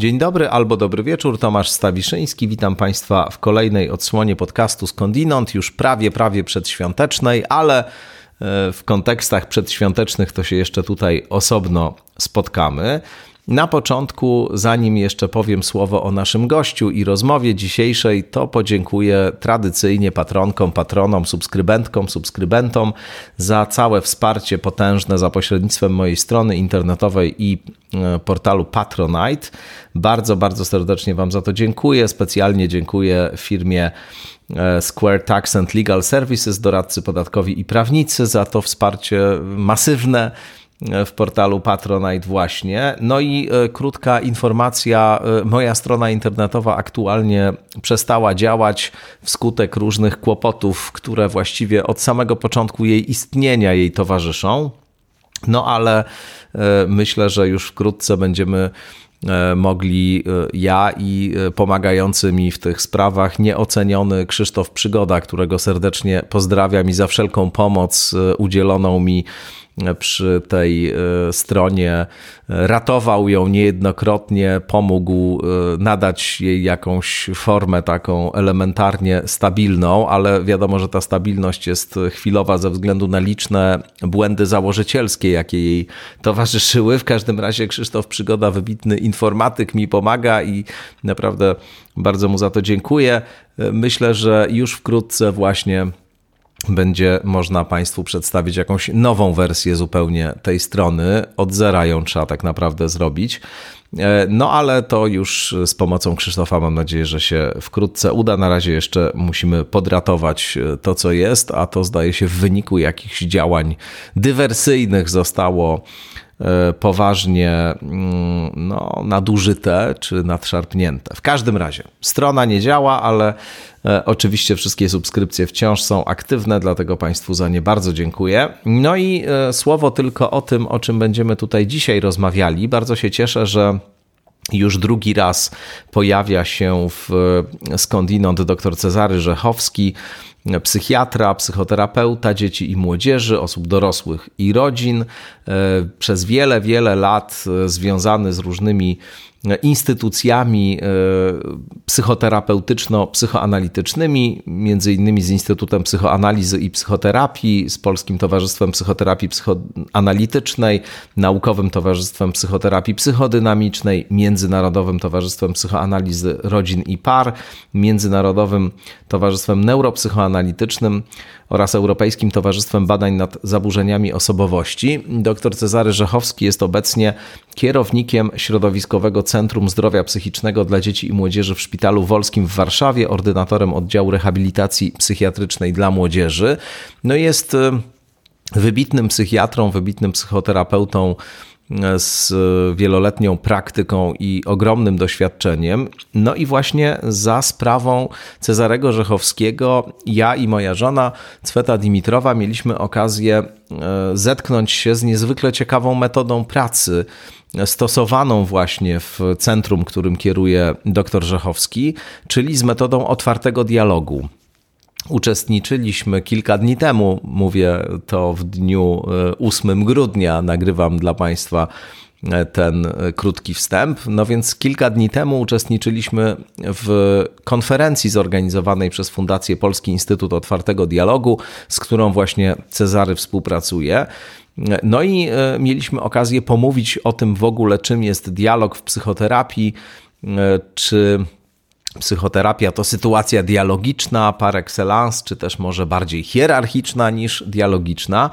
Dzień dobry albo dobry wieczór, Tomasz Stawiszyński. Witam Państwa w kolejnej odsłonie podcastu Skądinąd, już prawie, prawie przedświątecznej, ale e, w kontekstach przedświątecznych to się jeszcze tutaj osobno spotkamy. Na początku, zanim jeszcze powiem słowo o naszym gościu i rozmowie dzisiejszej, to podziękuję tradycyjnie patronkom, patronom, subskrybentkom, subskrybentom za całe wsparcie potężne za pośrednictwem mojej strony internetowej i e, portalu Patronite. Bardzo, bardzo serdecznie Wam za to dziękuję. Specjalnie dziękuję firmie e, Square Tax and Legal Services, doradcy podatkowi i prawnicy za to wsparcie masywne w portalu Patronite właśnie. No i e, krótka informacja, e, moja strona internetowa aktualnie przestała działać wskutek różnych kłopotów, które właściwie od samego początku jej istnienia jej towarzyszą. No ale e, myślę, że już wkrótce będziemy mogli ja i pomagający mi w tych sprawach nieoceniony Krzysztof Przygoda, którego serdecznie pozdrawiam i za wszelką pomoc udzieloną mi przy tej e, stronie, ratował ją niejednokrotnie, pomógł e, nadać jej jakąś formę taką elementarnie stabilną, ale wiadomo, że ta stabilność jest chwilowa ze względu na liczne błędy założycielskie, jakie jej towarzyszyły. W każdym razie Krzysztof Przygoda, wybitny informatyk, mi pomaga i naprawdę bardzo mu za to dziękuję. E, myślę, że już wkrótce właśnie będzie można Państwu przedstawić jakąś nową wersję zupełnie tej strony. Od zera ją trzeba tak naprawdę zrobić. E, no ale to już z pomocą Krzysztofa mam nadzieję, że się wkrótce uda. Na razie jeszcze musimy podratować e, to, co jest, a to zdaje się w wyniku jakichś działań dywersyjnych zostało poważnie mm, no, nadużyte czy nadszarpnięte. W każdym razie strona nie działa, ale e, oczywiście wszystkie subskrypcje wciąż są aktywne, dlatego Państwu za nie bardzo dziękuję. No i e, słowo tylko o tym, o czym będziemy tutaj dzisiaj rozmawiali. Bardzo się cieszę, że już drugi raz pojawia się w skądinąd dr Cezary Rzechowski, psychiatra, psychoterapeuta dzieci i młodzieży, osób dorosłych i rodzin. E, przez wiele, wiele lat e, związany z różnymi instytucjami e, psychoterapeutyczno-psychoanalitycznymi, między innymi z Instytutem Psychoanalizy i Psychoterapii, z Polskim Towarzystwem Psychoterapii Psychoanalitycznej, Naukowym Towarzystwem Psychoterapii Psychodynamicznej, Międzynarodowym Towarzystwem Psychoanalizy Rodzin i Par, Międzynarodowym Towarzystwem Neuropsychoanalitycznym oraz Europejskim Towarzystwem Badań nad Zaburzeniami Osobowości. Dr Cezary Rzechowski jest obecnie kierownikiem Środowiskowego Centrum Zdrowia Psychicznego dla Dzieci i Młodzieży w Szpitalu Wolskim w Warszawie, ordynatorem oddziału rehabilitacji psychiatrycznej dla młodzieży. No jest y, wybitnym psychiatrą, wybitnym psychoterapeutą z wieloletnią praktyką i ogromnym doświadczeniem. No i właśnie za sprawą Cezarego Rzechowskiego ja i moja żona Cweta Dimitrowa mieliśmy okazję e, zetknąć się z niezwykle ciekawą metodą pracy stosowaną właśnie w centrum, którym kieruje dr Rzechowski, czyli z metodą otwartego dialogu. Uczestniczyliśmy kilka dni temu, mówię to w dniu 8 e, grudnia, nagrywam dla Państwa e, ten e, krótki wstęp. No więc kilka dni temu uczestniczyliśmy w konferencji zorganizowanej przez Fundację Polski Instytut Otwartego Dialogu, z którą właśnie Cezary współpracuje. No i mieliśmy okazję pomówić o tym w ogóle, czym jest dialog w psychoterapii, czy Psychoterapia to sytuacja dialogiczna par excellence, czy też może bardziej hierarchiczna niż dialogiczna.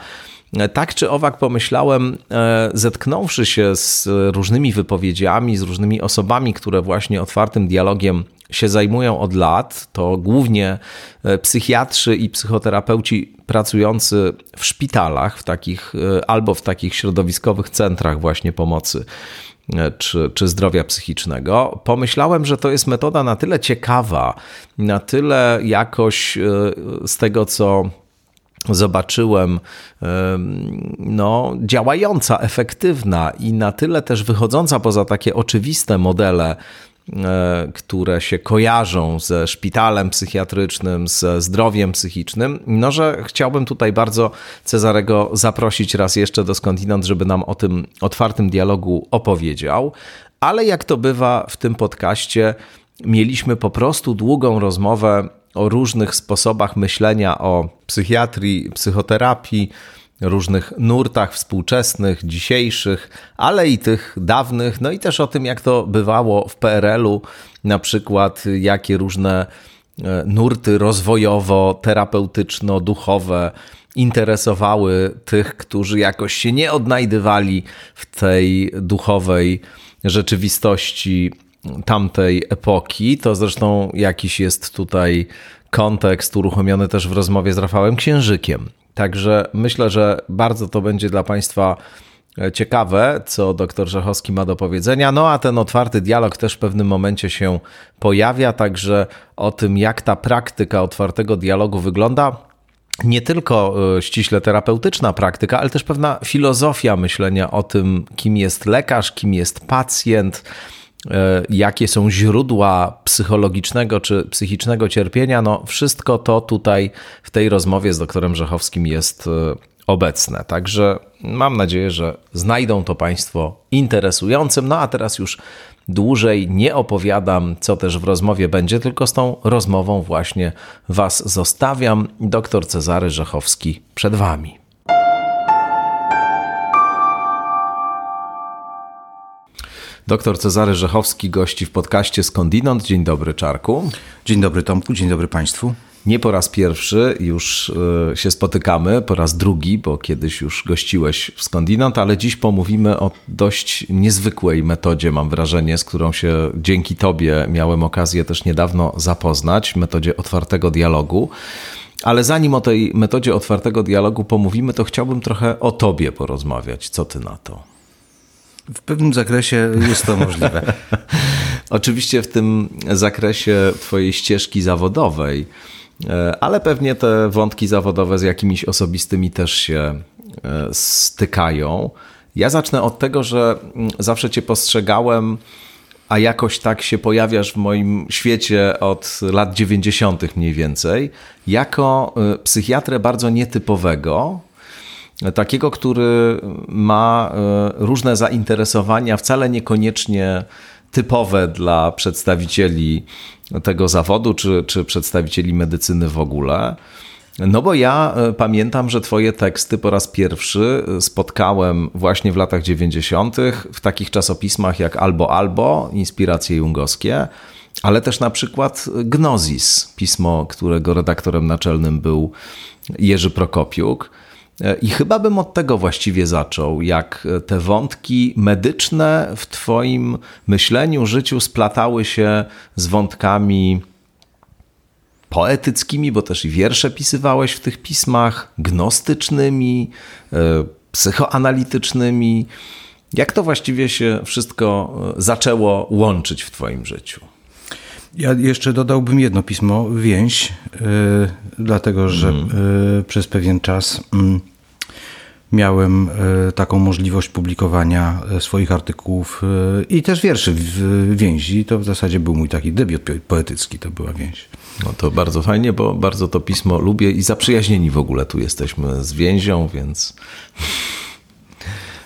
Tak czy owak pomyślałem, e, zetknąwszy się z różnymi wypowiedziami, z różnymi osobami, które właśnie otwartym dialogiem się zajmują od lat, to głównie e, psychiatrzy i psychoterapeuci pracujący w szpitalach, w takich, e, albo w takich środowiskowych centrach właśnie pomocy czy, czy zdrowia psychicznego, pomyślałem, że to jest metoda na tyle ciekawa, na tyle jakoś e, z tego, co zobaczyłem, no, działająca, efektywna i na tyle też wychodząca poza takie oczywiste modele e, które się kojarzą ze szpitalem psychiatrycznym, ze zdrowiem psychicznym, no że chciałbym tutaj bardzo Cezarego zaprosić raz jeszcze do skądinąd, żeby nam o tym otwartym dialogu opowiedział. Ale jak to bywa w tym podcaście, mieliśmy po prostu długą rozmowę o różnych sposobach myślenia o psychiatrii, psychoterapii, różnych nurtach współczesnych, dzisiejszych, ale i tych dawnych, no i też o tym, jak to bywało w PRL-u, na przykład jakie różne e, nurty rozwojowo-terapeutyczno-duchowe interesowały tych, którzy jakoś się nie odnajdywali w tej duchowej rzeczywistości tamtej epoki. To zresztą jakiś jest tutaj kontekst uruchomiony też w rozmowie z Rafałem Księżykiem. Także myślę, że bardzo to będzie dla Państwa e, ciekawe, co dr Rzechowski ma do powiedzenia. No a ten otwarty dialog też w pewnym momencie się pojawia, także o tym, jak ta praktyka otwartego dialogu wygląda. Nie tylko e, ściśle terapeutyczna praktyka, ale też pewna filozofia myślenia o tym, kim jest lekarz, kim jest pacjent, jakie są źródła psychologicznego czy psychicznego cierpienia, no wszystko to tutaj w tej rozmowie z doktorem Rzechowskim jest e, obecne. Także mam nadzieję, że znajdą to Państwo interesującym. No a teraz już dłużej nie opowiadam, co też w rozmowie będzie, tylko z tą rozmową właśnie Was zostawiam. Doktor Cezary Rzechowski przed Wami. Doktor Cezary Rzechowski gości w podcaście Skądinąd. Dzień dobry, Czarku. Dzień dobry, Tomku. Dzień dobry Państwu. Nie po raz pierwszy już e, się spotykamy, po raz drugi, bo kiedyś już gościłeś w Skądinąd, ale dziś pomówimy o dość niezwykłej metodzie, mam wrażenie, z którą się dzięki Tobie miałem okazję też niedawno zapoznać, metodzie otwartego dialogu. Ale zanim o tej metodzie otwartego dialogu pomówimy, to chciałbym trochę o Tobie porozmawiać. Co Ty na to? W pewnym zakresie jest to możliwe. Oczywiście w tym zakresie Twojej ścieżki zawodowej, e, ale pewnie te wątki zawodowe z jakimiś osobistymi też się e, stykają. Ja zacznę od tego, że mm, zawsze Cię postrzegałem, a jakoś tak się pojawiasz w moim świecie od lat 90. mniej więcej, jako e, psychiatrę bardzo nietypowego, takiego, który ma e, różne zainteresowania, wcale niekoniecznie typowe dla przedstawicieli tego zawodu, czy, czy przedstawicieli medycyny w ogóle. No bo ja e, pamiętam, że Twoje teksty po raz pierwszy spotkałem właśnie w latach 90. w takich czasopismach jak Albo Albo, Inspiracje Jungowskie, ale też na przykład Gnozis, pismo, którego redaktorem naczelnym był Jerzy Prokopiuk. E, I chyba bym od tego właściwie zaczął, jak te wątki medyczne w Twoim myśleniu, życiu splatały się z wątkami poetyckimi, bo też i wiersze pisywałeś w tych pismach, gnostycznymi, e, psychoanalitycznymi. Jak to właściwie się wszystko e, zaczęło łączyć w Twoim życiu? Ja jeszcze dodałbym jedno pismo, więź, yy, dlatego że yy, przez pewien czas yy, miałem taką możliwość publikowania swoich artykułów i też wierszy w więzi. To w zasadzie był mój taki debiut poetycki, to była więź. No to bardzo fajnie, bo bardzo to pismo lubię i zaprzyjaźnieni w ogóle tu jesteśmy z więzią, więc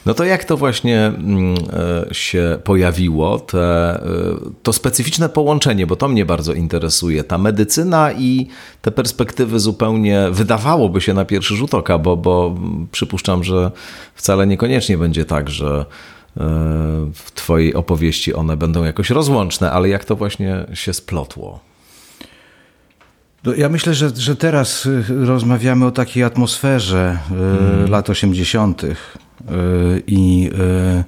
no to jak to właśnie mm, e, się pojawiło, te, e, to specyficzne połączenie, bo to mnie bardzo interesuje. Ta medycyna i te perspektywy zupełnie wydawałoby się na pierwszy rzut oka, bo, bo przypuszczam, że wcale niekoniecznie będzie tak, że e, w Twojej opowieści one będą jakoś rozłączne, ale jak to właśnie się splotło? No, ja myślę, że, że teraz rozmawiamy o takiej atmosferze hmm. lat 80 i, e,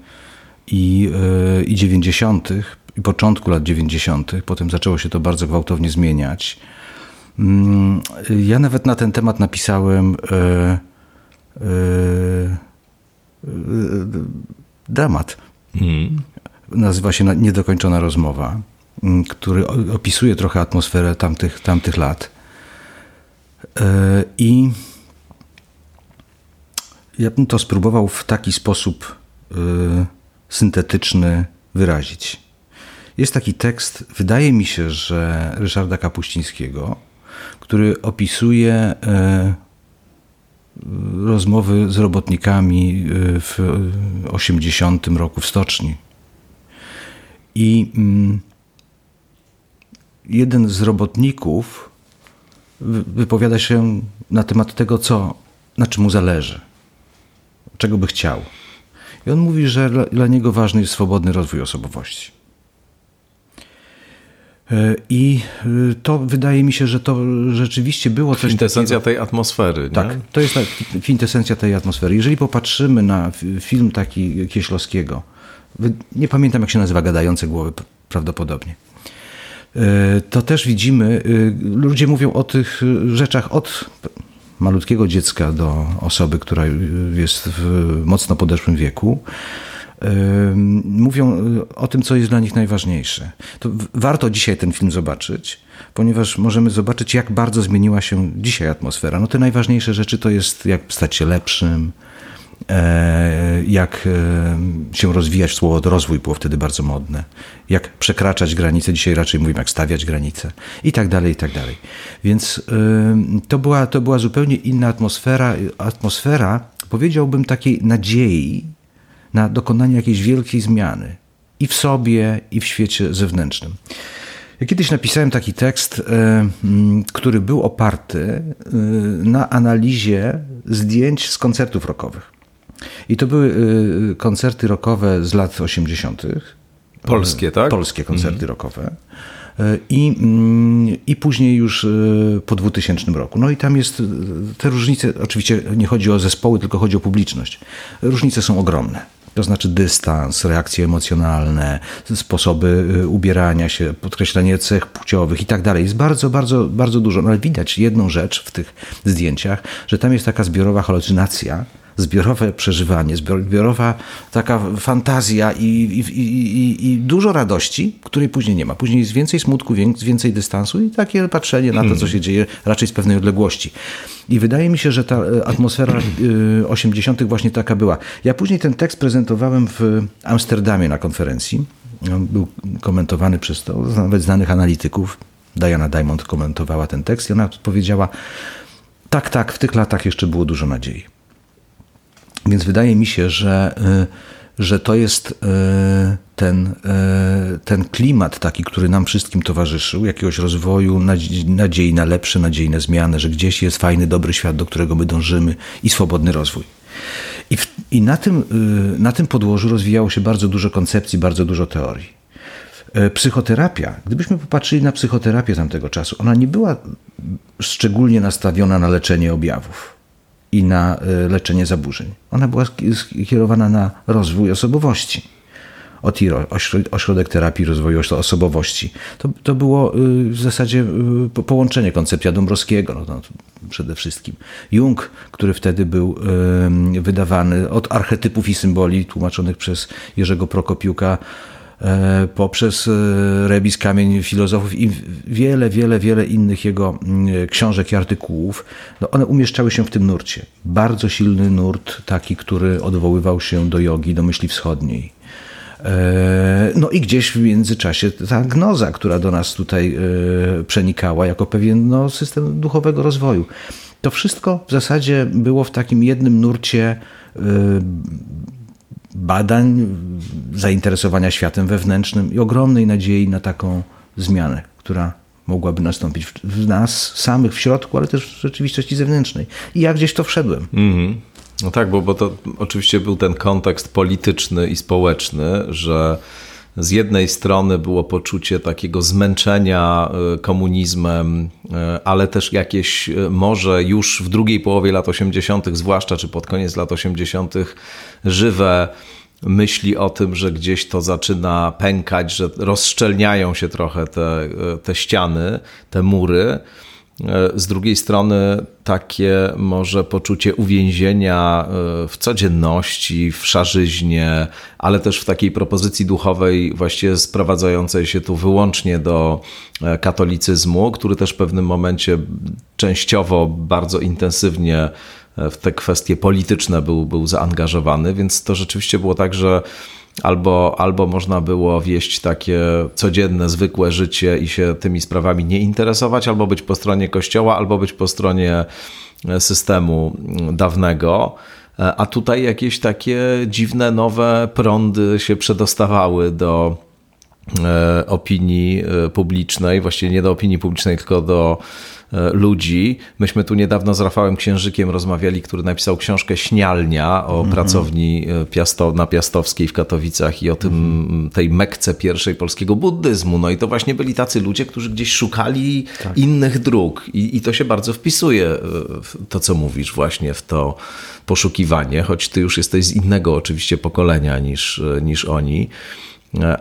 i, e, i 90. i początku lat 90. Potem zaczęło się to bardzo gwałtownie zmieniać. Mm, ja nawet na ten temat napisałem e, dramat. Hmm. Nazywa się Niedokończona rozmowa, mm, który opisuje trochę atmosferę tamtych, tamtych lat. I ja bym to spróbował w taki sposób y, syntetyczny wyrazić. jest taki tekst, wydaje mi się, że Ryszarda Kapuścińskiego, który opisuje e, rozmowy z robotnikami e, w 80 roku w stoczni. I mm, jeden z robotników wypowiada się na temat tego, co, na czym mu zależy, czego by chciał. I on mówi, że dla, niego ważny jest swobodny rozwój osobowości. E, I e, to wydaje mi się, że to rzeczywiście było coś Kwintesencja tej atmosfery. Tak, nie? to jest kwintesencja tej atmosfery. Jeżeli popatrzymy na film taki Kieślowskiego, nie pamiętam jak się nazywa, Gadające Głowy prawdopodobnie, e, to też widzimy, ludzie mówią o tych rzeczach od malutkiego dziecka do osoby, która jest w mocno podeszłym wieku mówią y, o tym, co jest dla nich najważniejsze. To warto dzisiaj ten film zobaczyć, ponieważ możemy zobaczyć, jak bardzo zmieniła się dzisiaj atmosfera. No te najważniejsze rzeczy to jest, jak stać się lepszym, e, jak e, się rozwijać, słowo rozwój było wtedy bardzo modne, jak przekraczać granice, dzisiaj raczej mówimy, jak stawiać granice i tak dalej, i tak dalej. Więc to była, to była zupełnie inna atmosfera, atmosfera, powiedziałbym, takiej nadziei, na dokonanie jakiejś wielkiej zmiany i w sobie, i w świecie zewnętrznym. Ja kiedyś napisałem taki tekst, e, który był oparty e, na analizie zdjęć z koncertów rockowych. I to były e, koncerty rockowe z lat 80. Polskie, tak? Polskie koncerty mhm. rockowe. I, mm, I później już po 2000 roku. No i tam jest te różnice, oczywiście nie chodzi o zespoły, tylko chodzi o publiczność. Różnice są ogromne. To znaczy dystans, reakcje emocjonalne, sposoby y, ubierania się, podkreślenie cech płciowych i tak dalej. Jest bardzo, bardzo, bardzo dużo. No ale widać jedną rzecz w tych zdjęciach, że tam jest taka zbiorowa halucynacja, zbiorowe przeżywanie, zbiorowa taka fantazja i, i, i, i, dużo radości, której później nie ma. Później jest więcej smutku, więcej dystansu i takie patrzenie na to, co się dzieje raczej z pewnej odległości. I wydaje mi się, że ta e, atmosfera 80. E, właśnie taka była. Ja później ten tekst prezentowałem w Amsterdamie na konferencji. On był komentowany przez to, nawet znanych analityków. Diana Diamond komentowała ten tekst i ona powiedziała, tak, tak, w tych latach jeszcze było dużo nadziei. Więc wydaje mi się, że, y, że to jest y, ten, y, ten klimat taki, który nam wszystkim towarzyszył, jakiegoś rozwoju, nadziei na lepsze, nadziei na zmianę, że gdzieś jest fajny, dobry świat, do którego my dążymy i swobodny rozwój. I, w, i na, tym, na tym podłożu rozwijało się bardzo dużo koncepcji, bardzo dużo teorii. Psychoterapia, gdybyśmy popatrzyli na psychoterapię tamtego czasu, ona nie była szczególnie nastawiona na leczenie objawów i na e, leczenie zaburzeń. Ona była skierowana na rozwój osobowości. OTIRO, Ośrodek Terapii Rozwoju Osobowości. To, to było y, w zasadzie y, połączenie koncepcja Dąbrowskiego no, przede wszystkim. Jung, który wtedy był wydawany od archetypów i symboli tłumaczonych przez Jerzego Prokopiuka poprzez e, Rebis Kamień Filozofów i wiele, wiele, wiele innych jego mm, książek i artykułów, no one umieszczały się w tym nurcie. Bardzo silny nurt, taki, który odwoływał się do jogi, do myśli wschodniej. E, no i gdzieś w międzyczasie ta gnoza, która do nas tutaj przenikała jako pewien no, system duchowego rozwoju. To wszystko w zasadzie było w takim jednym nurcie badań, zainteresowania światem wewnętrznym i ogromnej nadziei na taką zmianę, która mogłaby nastąpić w nas samych w środku, ale też w rzeczywistości zewnętrznej. I ja gdzieś to wszedłem. Mm -hmm. No tak, bo, bo to oczywiście był ten kontekst polityczny i społeczny, że z jednej strony było poczucie takiego zmęczenia e, komunizmem, e, ale też jakieś e, może już w drugiej połowie lat 80., zwłaszcza czy pod koniec lat 80., żywe myśli o tym, że gdzieś to zaczyna pękać, że rozszczelniają się trochę te, te ściany, te mury. E, z drugiej strony takie może poczucie uwięzienia e, w codzienności, w szarzyźnie, ale też w takiej propozycji duchowej właściwie sprowadzającej się tu wyłącznie do e, katolicyzmu, który też w pewnym momencie częściowo bardzo intensywnie w te kwestie polityczne był, był zaangażowany, więc to rzeczywiście było tak, że albo, albo można było wieść takie codzienne, zwykłe życie i się tymi sprawami nie interesować, albo być po stronie kościoła, albo być po stronie systemu dawnego. A tutaj jakieś takie dziwne, nowe prądy się przedostawały do e, opinii e, publicznej, właściwie nie do opinii publicznej, tylko do E, ludzi. Myśmy tu niedawno z Rafałem Księżykiem rozmawiali, który napisał książkę Śnialnia o mhm. pracowni e, Piasto, na Piastowskiej w Katowicach i o tym, mhm. tej mekce pierwszej polskiego buddyzmu. No i to właśnie byli tacy ludzie, którzy gdzieś szukali tak. innych dróg I, i to się bardzo wpisuje e, w to, co mówisz właśnie w to poszukiwanie, choć ty już jesteś z innego oczywiście pokolenia niż, niż oni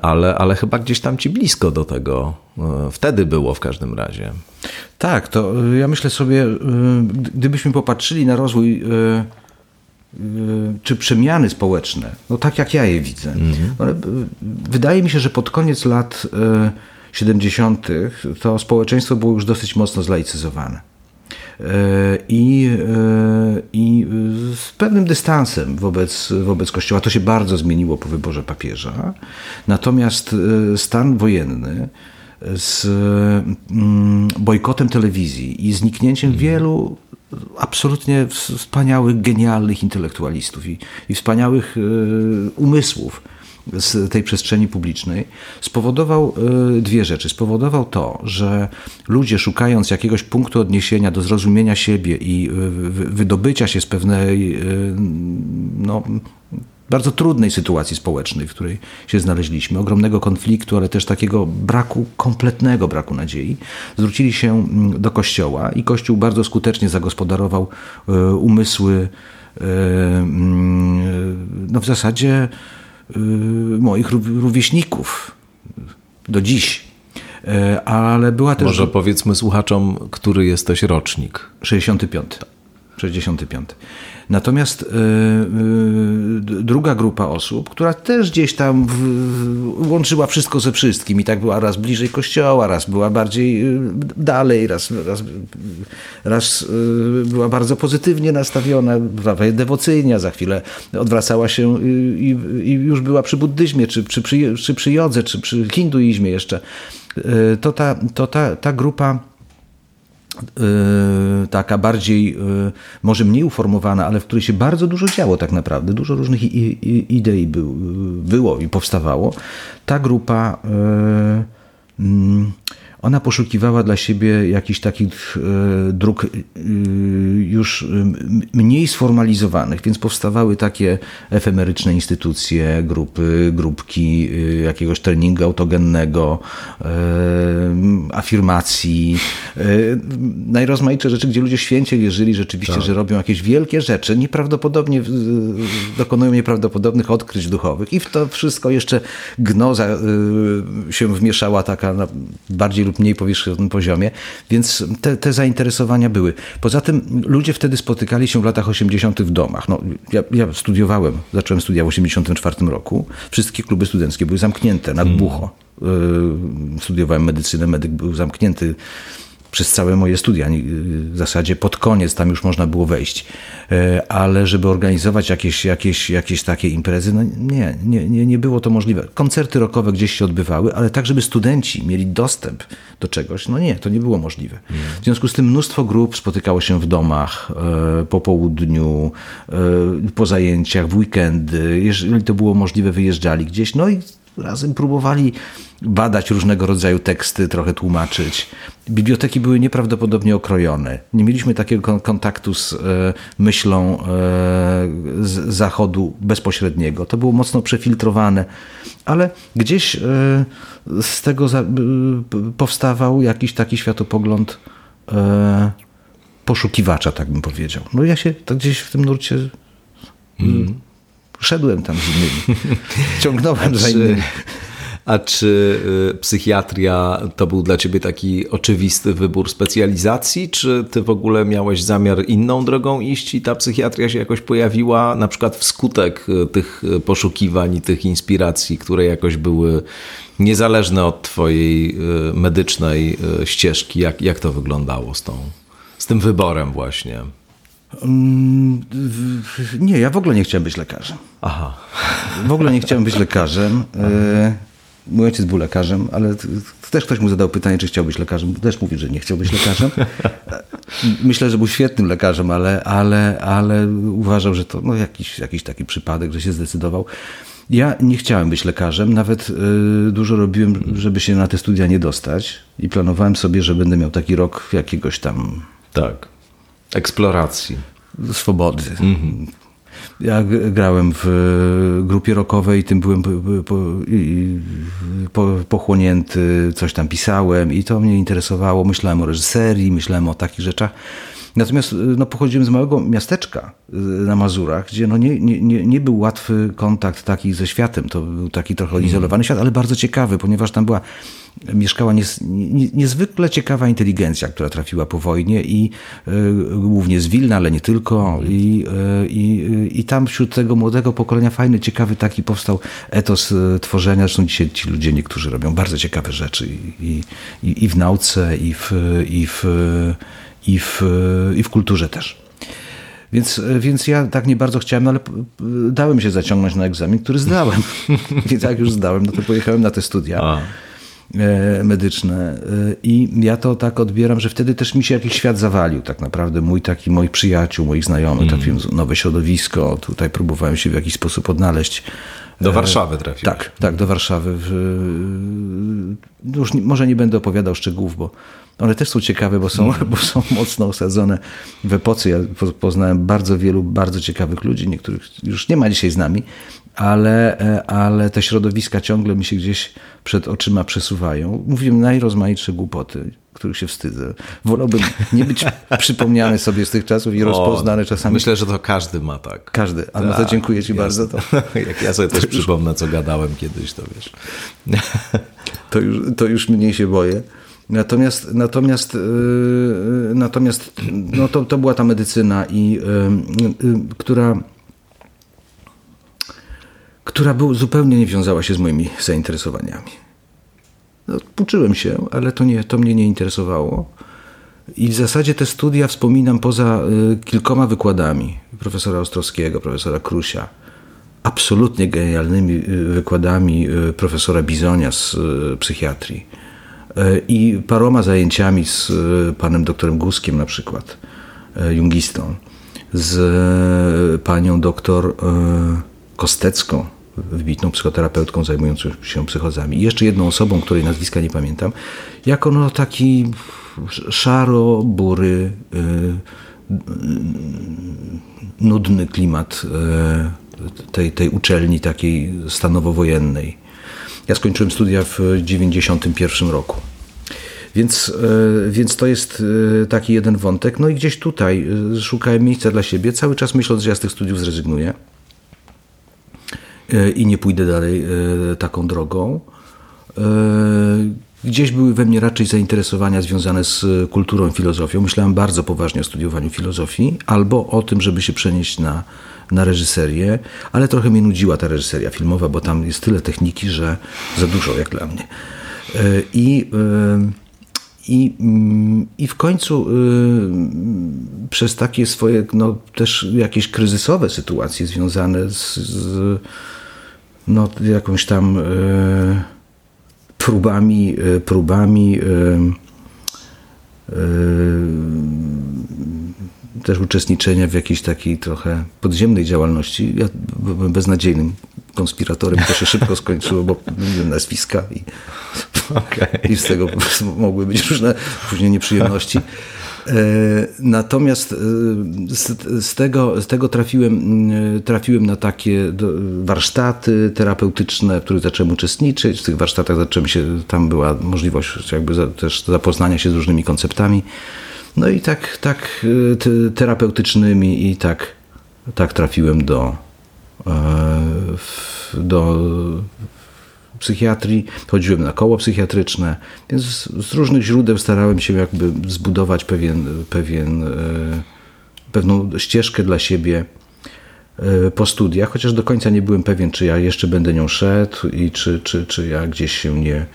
ale, ale chyba gdzieś tam ci blisko do tego wtedy było w każdym razie. Tak, to y, ja myślę sobie, gdybyśmy popatrzyli na rozwój czy przemiany społeczne, no tak jak ja je widzę, mhm. wydaje mi się, że pod koniec lat 70. to społeczeństwo było już dosyć mocno zlaicyzowane. I, I z pewnym dystansem wobec, wobec Kościoła. To się bardzo zmieniło po wyborze papieża. Natomiast stan wojenny z mm, bojkotem telewizji i zniknięciem mhm. wielu absolutnie wspaniałych, genialnych intelektualistów i, i wspaniałych e, umysłów z tej przestrzeni publicznej, spowodował e, dwie rzeczy. Spowodował to, że ludzie szukając jakiegoś punktu odniesienia do zrozumienia siebie i e, wydobycia się z pewnej no, bardzo trudnej sytuacji społecznej, w której się znaleźliśmy, ogromnego konfliktu, ale też takiego braku, kompletnego braku nadziei, zwrócili się mm, do Kościoła i Kościół bardzo skutecznie zagospodarował umysły mm, no w zasadzie moich rówieśników do dziś. Ale była też. Może powiedzmy słuchaczom, który jesteś rocznik? 65. 65. Natomiast y, y, druga grupa osób, która też gdzieś tam łączyła wszystko ze wszystkim i tak była raz bliżej kościoła, raz była bardziej y, dalej, raz, raz, raz była bardzo pozytywnie nastawiona, prawie dewocyjnia, za chwilę odwracała się i, i już była przy buddyzmie, czy, czy, przy, czy przy jodze, czy przy hinduizmie jeszcze. To ta, to ta, ta grupa taka bardziej, y, może mniej uformowana, ale w której się bardzo dużo działo tak naprawdę, dużo różnych idei było i powstawało. Ta grupa y, mm, ona poszukiwała dla siebie jakichś takich e, dróg e, już mniej sformalizowanych, więc powstawały takie efemeryczne instytucje, grupy, grupki e, jakiegoś treningu autogennego, afirmacji, najrozmaitsze rzeczy, gdzie ludzie święcie wierzyli rzeczywiście, tak. że robią jakieś wielkie rzeczy, nieprawdopodobnie dokonują nieprawdopodobnych odkryć duchowych i w to wszystko jeszcze gnoza się wmieszała taka bardziej lub mniej powierzchownym poziomie, więc te, te zainteresowania były. Poza tym ludzie wtedy spotykali się w latach 80. w domach. No, ja, ja studiowałem, zacząłem studia w 84 roku. Wszystkie kluby studenckie były zamknięte nad bucho. Hmm. Studiowałem medycynę, medyk był zamknięty przez całe moje studia. W zasadzie pod koniec tam już można było wejść. E, ale żeby organizować jakieś, jakieś, jakieś takie imprezy, no nie, nie, nie, nie było to możliwe. Koncerty rockowe gdzieś się odbywały, ale tak, żeby studenci mieli dostęp do czegoś, no nie, to nie było możliwe. W związku z tym mnóstwo grup spotykało się w domach e, po południu, e, po zajęciach, w weekendy. Jeżeli to było możliwe, wyjeżdżali gdzieś. No i razem próbowali badać różnego rodzaju teksty, trochę tłumaczyć. Biblioteki były nieprawdopodobnie okrojone. Nie mieliśmy takiego kontaktu z e, myślą e, z zachodu bezpośredniego. To było mocno przefiltrowane, ale gdzieś e, z tego powstawał jakiś taki światopogląd poszukiwacza, tak bym powiedział. No ja się tak gdzieś w tym nurcie mm. Szedłem tam z innymi. Ciągnąłem za innymi. A czy y, psychiatria to był dla ciebie taki oczywisty wybór specjalizacji, czy ty w ogóle miałeś zamiar inną drogą iść i ta psychiatria się jakoś pojawiła, na przykład wskutek y, tych y, poszukiwań i tych inspiracji, które jakoś były niezależne od twojej medycznej ścieżki? Jak, jak to wyglądało z, tą, z tym wyborem właśnie? Mm, Nie, ja w ogóle nie chciałem być lekarzem. Aha. W ogóle nie chciałem być lekarzem. E, Mój ojciec był lekarzem, ale też ktoś mu zadał pytanie, czy chciał być lekarzem. Też mówi, że nie chciał być lekarzem. E, Myślę, że był świetnym lekarzem, ale, ale, ale uważał, że to no, jakiś, jakiś taki przypadek, że się zdecydował. Ja nie chciałem być lekarzem, nawet e, dużo robiłem, żeby się na te studia nie dostać i planowałem sobie, że będę miał taki rok jakiegoś tam Tak. Eksploracji. swobody. Ja g- grałem w e, grupie rockowej i tym byłem pochłonięty, coś tam pisałem i to mnie interesowało. Myślałem o reżyserii, myślałem o takich rzeczach. Natomiast e, no, pochodziłem z małego miasteczka e, na Mazurach, gdzie no, nie, nie, nie, był łatwy kontakt taki ze światem. To był taki trochę odizolowany świat, ale bardzo ciekawy, ponieważ tam była mieszkała nies, nie, niezwykle ciekawa inteligencja, która trafiła po wojnie i e, głównie z Wilna, ale nie tylko. I, i, I tam wśród tego młodego pokolenia fajny, ciekawy taki powstał etos e, tworzenia. Zresztą dzisiaj ci ludzie niektórzy robią bardzo ciekawe rzeczy i, i, i, i w nauce, i w, i, w, i, w, i w kulturze też. Więc, więc ja tak nie bardzo chciałem, no ale p- dałem się zaciągnąć na egzamin, który zdałem. I tak już zdałem, no to pojechałem na te studia A. e, medyczne. E, I ja to tak odbieram, że wtedy też mi się jakiś świat zawalił, tak naprawdę. Mój taki, moich przyjaciół, moich znajomych, trafiłem w nowe środowisko, tutaj próbowałem się w jakiś sposób odnaleźć. Do Warszawy trafiłeś. Tak, tak, do Warszawy. No już może nie będę opowiadał szczegółów, bo one też są ciekawe, bo są, bo są mocno osadzone w epoce. Ja po- poznałem bardzo wielu bardzo ciekawych ludzi, niektórych już nie ma dzisiaj z nami, ale, e, ale te środowiska ciągle mi się gdzieś przed oczyma przesuwają. Mówiłem najrozmaitsze głupoty, których się wstydzę. Wolałbym nie być przypomniany sobie z tych czasów i rozpoznany czasami. Myślę, że to każdy ma tak. Każdy. A no to dziękuję Ci bardzo. To, Jak ja sobie też przypomnę, co gadałem kiedyś, to wiesz. to już, to już mniej się boję. Natomiast, natomiast, yy, natomiast no to, to była ta medycyna, i, yy, która, która był, zupełnie nie wiązała się z moimi zainteresowaniami. No, uczyłem się, ale to, nie, to mnie nie interesowało. I w zasadzie te studia wspominam poza y, kilkoma wykładami profesora Ostrowskiego, profesora Krusia, absolutnie genialnymi y, wykładami y, profesora Bizonia z y, psychiatrii y, i paroma zajęciami z y, panem doktorem Guskiem na przykład, y, jungistą, z panią doktor Kostecką, wybitną psychoterapeutką zajmującą się psychozami. I jeszcze jedną osobą, której nazwiska nie pamiętam, jako no taki szaro-bury, nudny klimat tej, tej uczelni takiej stanowo-wojennej. Ja skończyłem studia w 91 roku. Więc, e, więc to jest e, taki jeden wątek. No i gdzieś tutaj e, szukałem miejsca dla siebie, cały czas myśląc, że ja z tych studiów zrezygnuję i nie pójdę dalej taką drogą. Gdzieś były we mnie raczej zainteresowania związane z kulturą i filozofią. Myślałem bardzo poważnie o studiowaniu filozofii albo o tym, żeby się przenieść na, na reżyserię, ale trochę mnie nudziła ta reżyseria filmowa, bo tam jest tyle techniki, że za dużo jak dla mnie. E, I, e, i, mm, i w końcu y, przez takie swoje no, też jakieś kryzysowe sytuacje związane z, z no, jakąś tam próbami, próbami też uczestniczenia w jakiejś takiej trochę podziemnej działalności. Ja byłem beznadziejnym konspiratorem, to się szybko skończyło, bo mówiłem nazwiska i, i z tego mogły być różne później nieprzyjemności. E, Natomiast e, z, z, tego, z tego trafiłem, e, trafiłem na takie warsztaty terapeutyczne, w których zacząłem uczestniczyć. W tych warsztatach zacząłem się, tam była możliwość jakby za, też zapoznania się z różnymi konceptami. No i tak, tak te- terapeutycznymi i tak, tak trafiłem do, e, do psychiatrii, chodziłem na koło psychiatryczne, więc z, różnych źródeł starałem się jakby zbudować pewien, pewien, e, pewną ścieżkę dla siebie e, po studiach, chociaż do końca nie byłem pewien, czy ja jeszcze będę nią szedł i czy, czy, czy ja gdzieś się nie,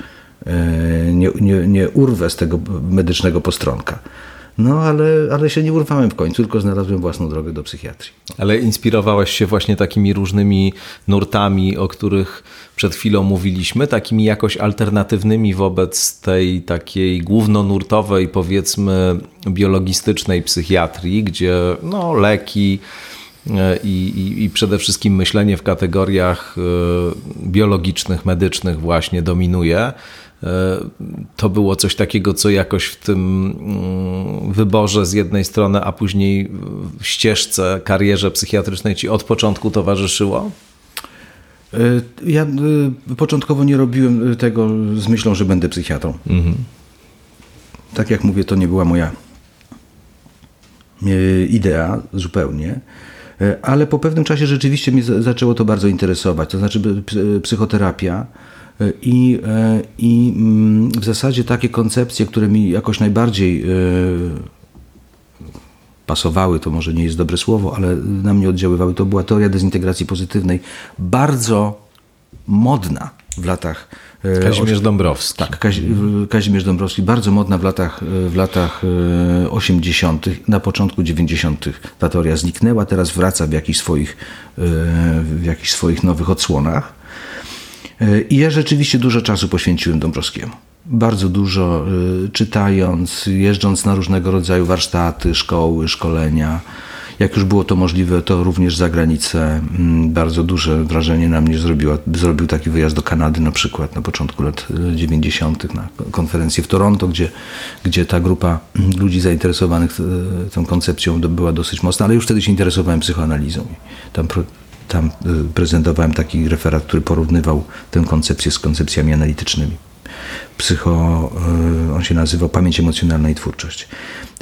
nie, nie, nie urwę z tego medycznego postronka. No, ale, ale się nie urwałem w końcu, tylko znalazłem własną drogę do psychiatrii. Ale inspirowałeś się właśnie takimi różnymi nurtami, o których przed chwilą mówiliśmy, takimi jakoś alternatywnymi wobec tej takiej głównonurtowej, powiedzmy, biologistycznej psychiatrii, gdzie no, leki e, i, i, i przede wszystkim myślenie w kategoriach e, biologicznych, medycznych właśnie dominuje. E, to było coś takiego, co jakoś w tym mm, wyborze z jednej strony, a później w ścieżce, karierze psychiatrycznej ci od początku towarzyszyło? E, ja e, początkowo nie robiłem tego z myślą, że będę psychiatrą. Mhm. Tak jak mówię, to nie była moja idea zupełnie. Ale po pewnym czasie rzeczywiście mnie zaczęło to bardzo interesować. To znaczy psychoterapia i, e, I mm, w zasadzie takie koncepcje, które mi jakoś najbardziej e, pasowały, to może nie jest dobre słowo, ale na mnie oddziaływały, to była teoria dezintegracji pozytywnej, bardzo modna w latach. E, Kazimierz Dąbrowski. Tak, Kazimierz Dąbrowski, bardzo modna w latach, w latach 80., na początku 90. ta teoria zniknęła, teraz wraca w jakichś swoich, w jakichś swoich nowych odsłonach. I ja rzeczywiście dużo czasu poświęciłem Dąbrowskiemu. Bardzo dużo y, czytając, jeżdżąc na różnego rodzaju warsztaty, szkoły, szkolenia. Jak już było to możliwe, to również za granicę. Mm, bardzo duże wrażenie na mnie zrobił taki wyjazd do Kanady na przykład na początku lat 90. Y, na konferencję w Toronto, gdzie, gdzie ta grupa mm, ludzi zainteresowanych y, tą koncepcją była dosyć mocna, ale już wtedy się interesowałem psychoanalizą. Tam tam y, prezentowałem taki referat, który porównywał tę koncepcję z koncepcjami analitycznymi. Psycho, y, on się nazywał Pamięć emocjonalna i twórczość.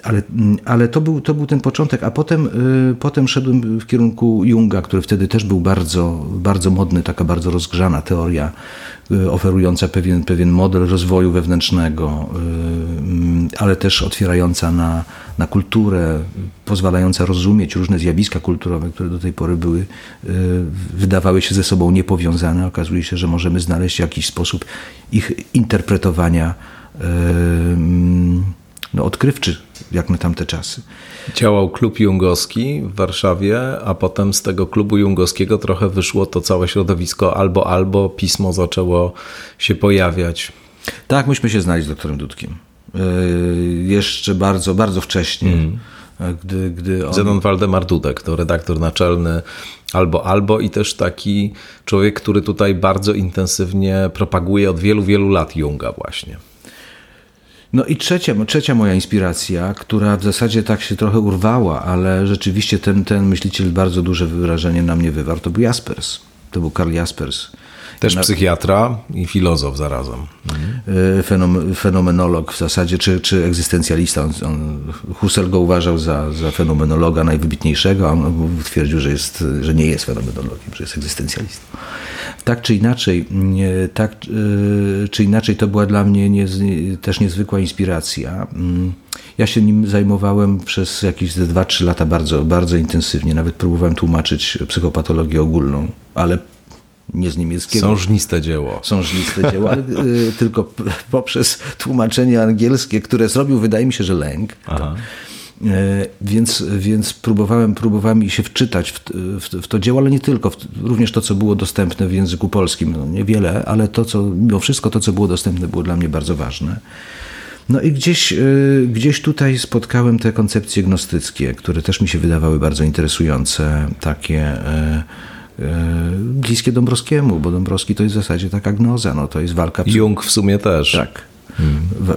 Ale, mm, ale to, był, to był ten początek, a potem, y, potem szedłem w kierunku Junga, który wtedy też był bardzo, bardzo modny, taka bardzo rozgrzana teoria Y, oferująca pewien, pewien model rozwoju wewnętrznego, y, mm, ale też otwierająca na, na kulturę, pozwalająca rozumieć różne zjawiska kulturowe, które do tej pory były, wydawały się ze sobą niepowiązane. Okazuje się, że możemy znaleźć jakiś sposób ich interpretowania mm, no, odkrywczy, jak na tamte czasy. Działał klub jungowski w Warszawie, a potem z tego klubu jungowskiego trochę wyszło to całe środowisko albo albo pismo zaczęło się pojawiać. Tak, myśmy się znali z doktorem Dudkiem. Yy, jeszcze bardzo, bardzo wcześnie. Mm. Gdy, gdy on... Zenon Waldemar Dudek to redaktor naczelny albo albo i też taki człowiek, który tutaj bardzo intensywnie propaguje od wielu, wielu lat Junga właśnie. No i trzecia, trzecia moja inspiracja, która w zasadzie tak się trochę urwała, ale rzeczywiście ten, ten myśliciel bardzo duże wyrażenie na mnie wywarł, to był Jaspers. To był Karl Jaspers. Też psychiatra i filozof zarazem. Mhm. fenomenolog w zasadzie, czy, czy egzystencjalista. On, on, Husserl go uważał za, za fenomenologa najwybitniejszego, a on twierdził, że, jest, że nie jest fenomenologiem, że jest egzystencjalistą. Tak czy inaczej, tak e, czy inaczej to była dla mnie nie, też niezwykła inspiracja. Mm, ja się nim zajmowałem przez jakieś 2-3 lata bardzo, bardzo intensywnie. Nawet próbowałem tłumaczyć psychopatologię ogólną, ale nie z niemieckiego. Sążniste dzieło. Sążniste dzieło, ale y, tylko poprzez tłumaczenie angielskie, które zrobił, wydaje mi się, że lęk. Aha. E, więc, więc próbowałem, próbowałem się wczytać w, w, w, to dzieło, ale nie tylko, również to, co było dostępne w języku polskim. No, niewiele, ale to, co, mimo wszystko to, co było dostępne, było dla mnie bardzo ważne. No i gdzieś, e, gdzieś tutaj spotkałem te koncepcje gnostyckie, które też mi się wydawały bardzo interesujące, takie bliskie Dąbrowskiemu, bo Dąbrowski to jest w zasadzie taka gnoza, no, to jest walka... Jung w sumie też. Tak,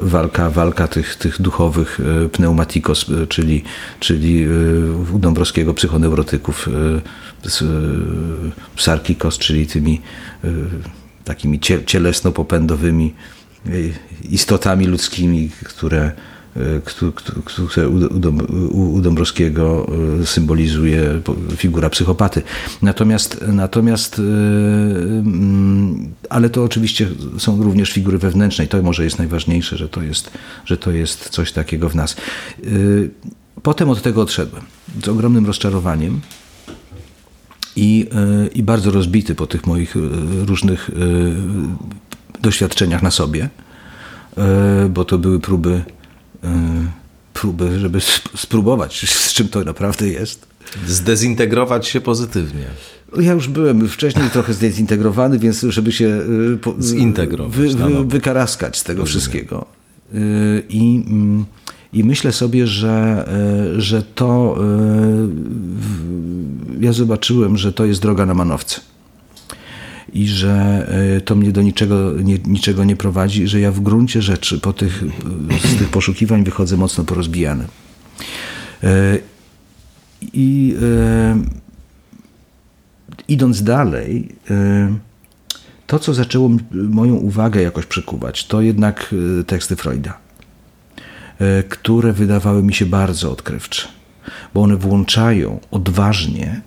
walka, walka tych, tych duchowych e, pneumatikos, e, czyli, czyli e, u Dąbrowskiego psychoneurotyków, sarkikos, czyli tymi takimi cielesno-popędowymi istotami ludzkimi, które które u Dąbrowskiego e, symbolizuje figura psychopaty. Natomiast, natomiast e, mm, ale to oczywiście są również figury wewnętrzne i to może jest najważniejsze, że to jest, że to jest coś takiego w nas. Potem od tego odszedłem z ogromnym rozczarowaniem i, i bardzo rozbity po tych moich różnych doświadczeniach na sobie, bo to były próby próby, żeby spróbować, z czym to naprawdę jest. Zdezintegrować się pozytywnie. Ja już byłem wcześniej trochę zdezintegrowany, więc żeby się y, zintegrować, wy, wy, wykaraskać z tego Rozumiem. wszystkiego. Y, I, mm, I myślę sobie, że, y, że to ja zobaczyłem, że to jest droga na manowce i że to mnie do niczego nie, niczego nie prowadzi, że ja w gruncie rzeczy po tych, z tych poszukiwań wychodzę mocno porozbijany. I idąc dalej, to co zaczęło moją uwagę jakoś przekuwać, to jednak teksty Freuda, które wydawały mi się bardzo odkrywcze, bo one włączają odważnie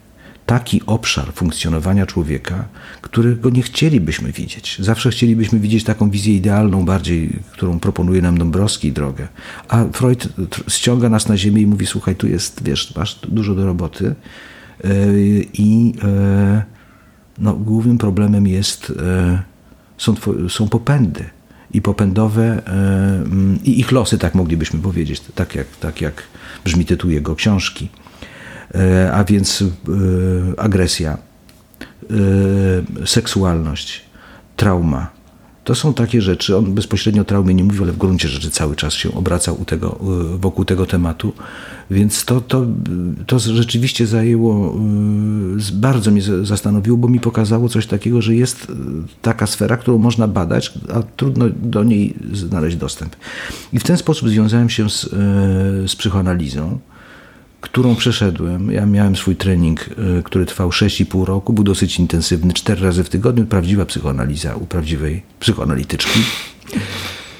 taki obszar funkcjonowania człowieka, którego nie chcielibyśmy widzieć. Zawsze chcielibyśmy widzieć taką wizję idealną, bardziej, którą proponuje nam Dąbrowski drogę. A Freud ściąga nas na ziemię i mówi: Słuchaj, tu jest, wiesz, masz dużo do roboty. E, I e, no, głównym problemem jest, e, są, są popędy i popędowe i ich losy, tak moglibyśmy powiedzieć, tak jak, tak jak brzmi tytuł jego książki. E, a więc e, agresja, e, seksualność, trauma. To są takie rzeczy, on bezpośrednio o traumie nie mówił, ale w gruncie rzeczy cały czas się obracał tego, wokół tego tematu, więc to, to, to rzeczywiście zajęło, bardzo mnie zastanowiło, bo mi pokazało coś takiego, że jest taka sfera, którą można badać, a trudno do niej znaleźć dostęp. I w ten sposób związałem się z, z psychoanalizą, którą przeszedłem. Ja miałem swój trening, y, który trwał 6,5 roku, był dosyć intensywny, cztery razy w tygodniu, prawdziwa psychoanaliza u prawdziwej psychoanalityczki,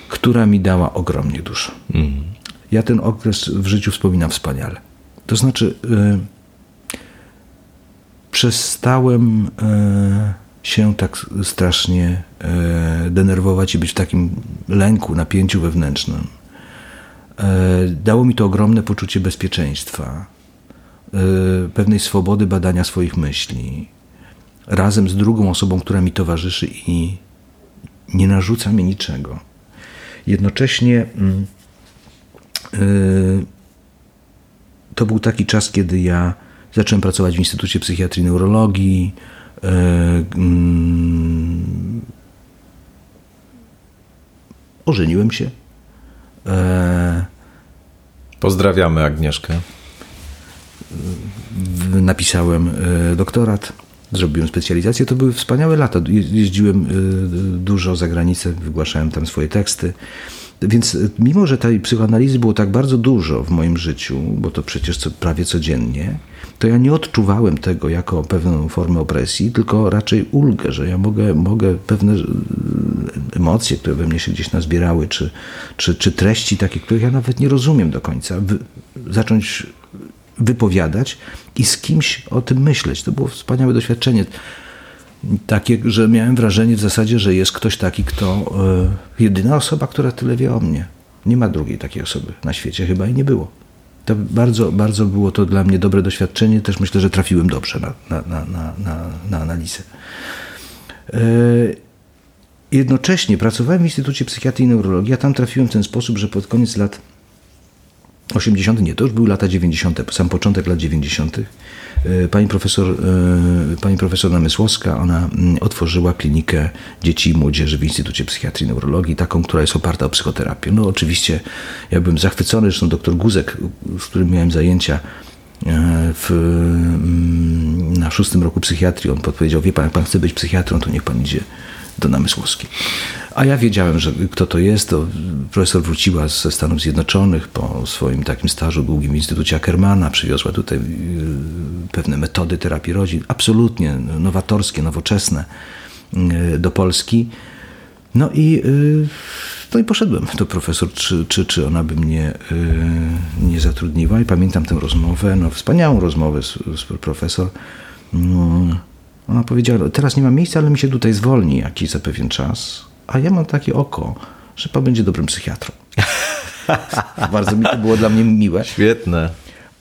która mi dała ogromnie dużo. Mm. Ja ten okres w życiu wspominam wspaniale. To znaczy, y, przestałem y, się tak strasznie y, denerwować i być w takim lęku, napięciu wewnętrznym E, dało mi to ogromne poczucie bezpieczeństwa, e, pewnej swobody badania swoich myśli, razem z drugą osobą, która mi towarzyszy i nie narzuca mi niczego. Jednocześnie mm, e, to był taki czas, kiedy ja zacząłem pracować w Instytucie Psychiatrii i Neurologii. Mm, ożeniłem się. Pozdrawiamy Agnieszkę. Napisałem e, doktorat, zrobiłem specjalizację. To były wspaniałe lata. Jeździłem e, dużo za granicę, wygłaszałem tam swoje teksty. Więc e, mimo, że tej psychoanalizy było tak bardzo dużo w moim życiu, bo to przecież co, prawie codziennie, to ja nie odczuwałem tego jako pewną formę opresji, tylko raczej ulgę, że ja mogę, mogę pewne emocje, które we mnie się gdzieś nazbierały, czy, czy, czy treści takie, których ja nawet nie rozumiem do końca, zacząć wypowiadać i z kimś o tym myśleć. To było wspaniałe doświadczenie. Takie, że miałem wrażenie w zasadzie, że jest ktoś taki, kto. Y, jedyna osoba, która tyle wie o mnie. Nie ma drugiej takiej osoby na świecie, chyba i nie było. To bardzo, bardzo było to dla mnie dobre doświadczenie. Też myślę, że trafiłem dobrze na, na, na, na, na analizę. Y, Jednocześnie pracowałem w Instytucie Psychiatrii i Neurologii, a tam trafiłem w ten sposób, że pod koniec lat 80., nie, to już były lata 90., sam początek lat 90., e, pani profesor, e, pani profesor Namysłowska, ona mm, otworzyła klinikę dzieci i młodzieży w Instytucie Psychiatrii i Neurologii, taką, która jest oparta o psychoterapię. No oczywiście ja byłem zachwycony, zresztą doktor Guzek, z którym miałem zajęcia e, w, mm, na szóstym roku psychiatrii, on podpowiedział, wie pan, jak pan chce być psychiatrą, to niech pan idzie do Namysłowskiej. A ja wiedziałem, że kto to jest. To profesor wróciła ze Stanów Zjednoczonych po swoim takim stażu długim w Instytucie Ackermana. Przywiozła tutaj y, pewne metody terapii rodzin, absolutnie nowatorskie, nowoczesne y, do Polski. No i, y, no i poszedłem do profesor, czy, czy, czy ona by mnie nie zatrudniła. I pamiętam tę rozmowę, no wspaniałą rozmowę z, z profesor. No, ona powiedziała, teraz nie ma miejsca, ale mi się tutaj zwolni jakiś za pewien czas. A ja mam takie oko, że pan będzie dobrym psychiatrą. Bardzo mi to było dla mnie miłe. Świetne.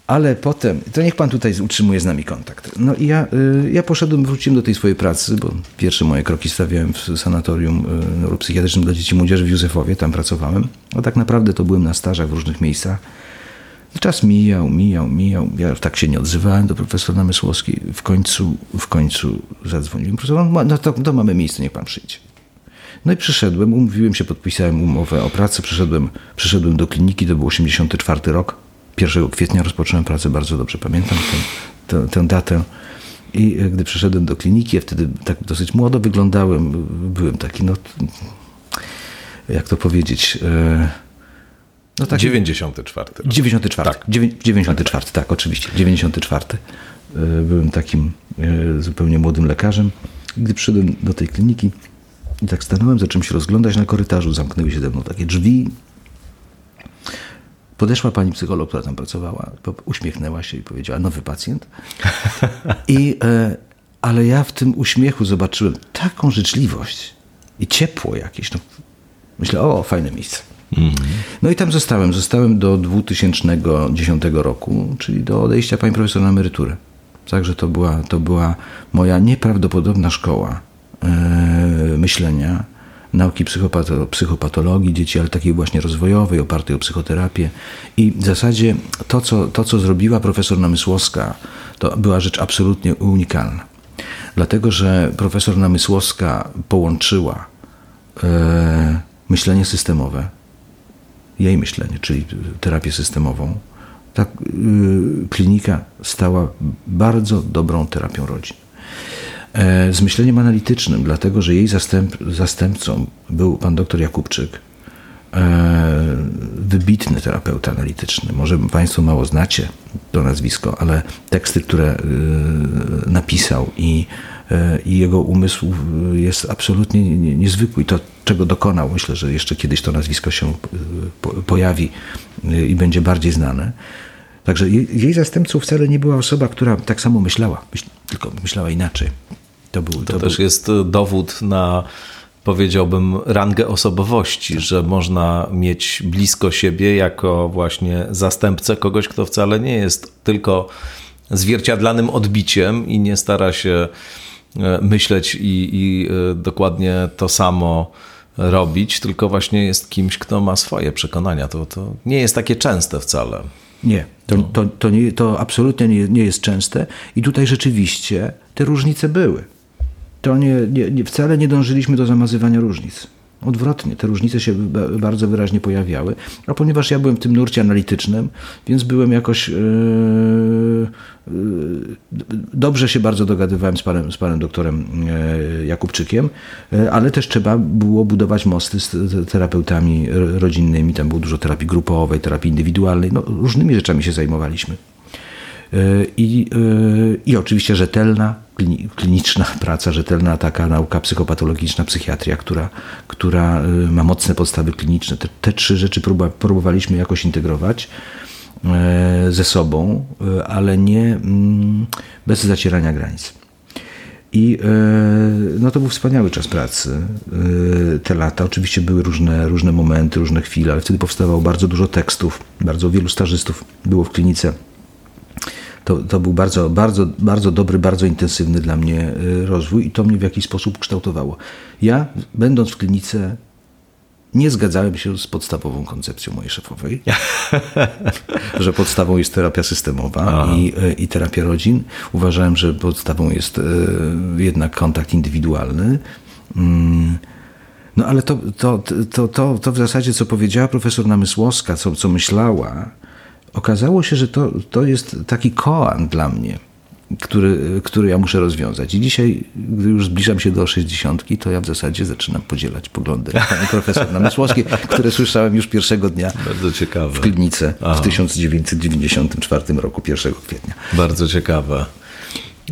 Ale potem, to niech pan tutaj utrzymuje z nami kontakt. No i ja, y, ja poszedłem, wróciłem do tej swojej pracy, bo pierwsze moje kroki stawiałem w sanatorium y, neuropsychiatrycznym dla dzieci i młodzieży w Józefowie, tam pracowałem. A tak naprawdę to byłem na stażach w różnych miejscach. Czas mijał, mijał, mijał. Ja tak się nie odzywałem do profesora Namysłowskiej. W końcu, w końcu zadzwoniłem. Profesor, no to, to mamy miejsce, niech pan przyjdzie. No i przyszedłem, umówiłem się, podpisałem umowę o pracę, przyszedłem, przyszedłem do kliniki, to był 84 rok. 1 kwietnia rozpocząłem pracę, bardzo dobrze pamiętam tę, tę, tę datę. I gdy przyszedłem do kliniki, ja wtedy tak dosyć młodo wyglądałem, byłem taki, no jak to powiedzieć... No taki, 94. 94. Tak. 94, tak, tak, oczywiście. 94. Byłem takim zupełnie młodym lekarzem. Gdy przyszedłem do tej kliniki i tak stanąłem, zacząłem się rozglądać na korytarzu, zamknęły się ze mną takie drzwi. Podeszła pani psycholog, która tam pracowała, uśmiechnęła się i powiedziała, nowy pacjent. I, ale ja w tym uśmiechu zobaczyłem taką życzliwość i ciepło jakieś. No, myślę, o, fajne miejsce. No i tam zostałem. Zostałem do 2010 roku, czyli do odejścia pani profesor na emeryturę. Także to była, to była moja nieprawdopodobna szkoła e, myślenia, nauki psychopato, psychopatologii dzieci, ale takiej właśnie rozwojowej, opartej o psychoterapię. I w zasadzie to, co, to, co zrobiła profesor Namysłowska, to była rzecz absolutnie unikalna. Dlatego, że profesor Namysłowska połączyła e, myślenie systemowe, jej myślenie, czyli terapię systemową, ta yy, klinika stała bardzo dobrą terapią rodzin. E, z myśleniem analitycznym, dlatego że jej zastęp, zastępcą był pan dr Jakubczyk, e, wybitny terapeuta analityczny. Może Państwo mało znacie to nazwisko, ale teksty, które y, napisał i E, i jego umysł jest absolutnie niezwykły. I to, czego dokonał, myślę, że jeszcze kiedyś to nazwisko się e, pojawi e, i będzie bardziej znane. Także jej zastępcą wcale nie była osoba, która tak samo myślała, tylko myślała inaczej. To, był, to, to też był... jest dowód na powiedziałbym, rangę osobowości, tak. że można mieć blisko siebie jako właśnie zastępcę kogoś, kto wcale nie jest tylko zwierciadlanym odbiciem i nie stara się E, myśleć i, i e, dokładnie to samo robić, tylko właśnie jest kimś, kto ma swoje przekonania. To, to nie jest takie częste wcale. Nie, to, to, to, nie, to absolutnie nie, nie jest częste i tutaj rzeczywiście te różnice były. To nie, nie, wcale nie dążyliśmy do zamazywania różnic. Odwrotnie, te różnice się bardzo wyraźnie pojawiały, a ponieważ ja byłem w tym nurcie analitycznym, więc byłem jakoś yy, yy, dobrze się bardzo dogadywałem z panem, z panem doktorem yy, Jakubczykiem, ale też trzeba było budować mosty z terapeutami rodzinnymi, tam było dużo terapii grupowej, terapii indywidualnej, no, różnymi rzeczami się zajmowaliśmy. I, I oczywiście rzetelna, kliniczna praca, rzetelna taka nauka psychopatologiczna, psychiatria, która, która y, ma mocne podstawy kliniczne. Te, te trzy rzeczy próbowaliśmy jakoś integrować e, ze sobą, e, ale nie mm, bez zacierania granic. I e, no to był wspaniały czas pracy. Te lata oczywiście były różne, różne momenty, różne chwile, ale wtedy powstawało bardzo dużo tekstów, bardzo wielu stażystów było w klinice to, to był bardzo, bardzo, bardzo dobry, bardzo intensywny dla mnie y, rozwój i to mnie w jakiś sposób kształtowało. Ja, będąc w klinice, nie zgadzałem się z podstawową koncepcją mojej szefowej, że podstawą jest terapia systemowa i, y, i, terapia rodzin. Uważałem, że podstawą jest y, jednak kontakt indywidualny. Mm. No ale to, to, to, to, to w zasadzie, co powiedziała profesor Namysłowska, co, co myślała, okazało się, że to, to jest taki koan dla mnie, który, który ja muszę rozwiązać. I dzisiaj, gdy już zbliżam się do 60, to ja w zasadzie zaczynam podzielać poglądy pani profesor Namysłowskiej, które słyszałem już pierwszego dnia Bardzo ciekawe. w Klinice Aha. w 1994 roku, 1 kwietnia. Bardzo ciekawe.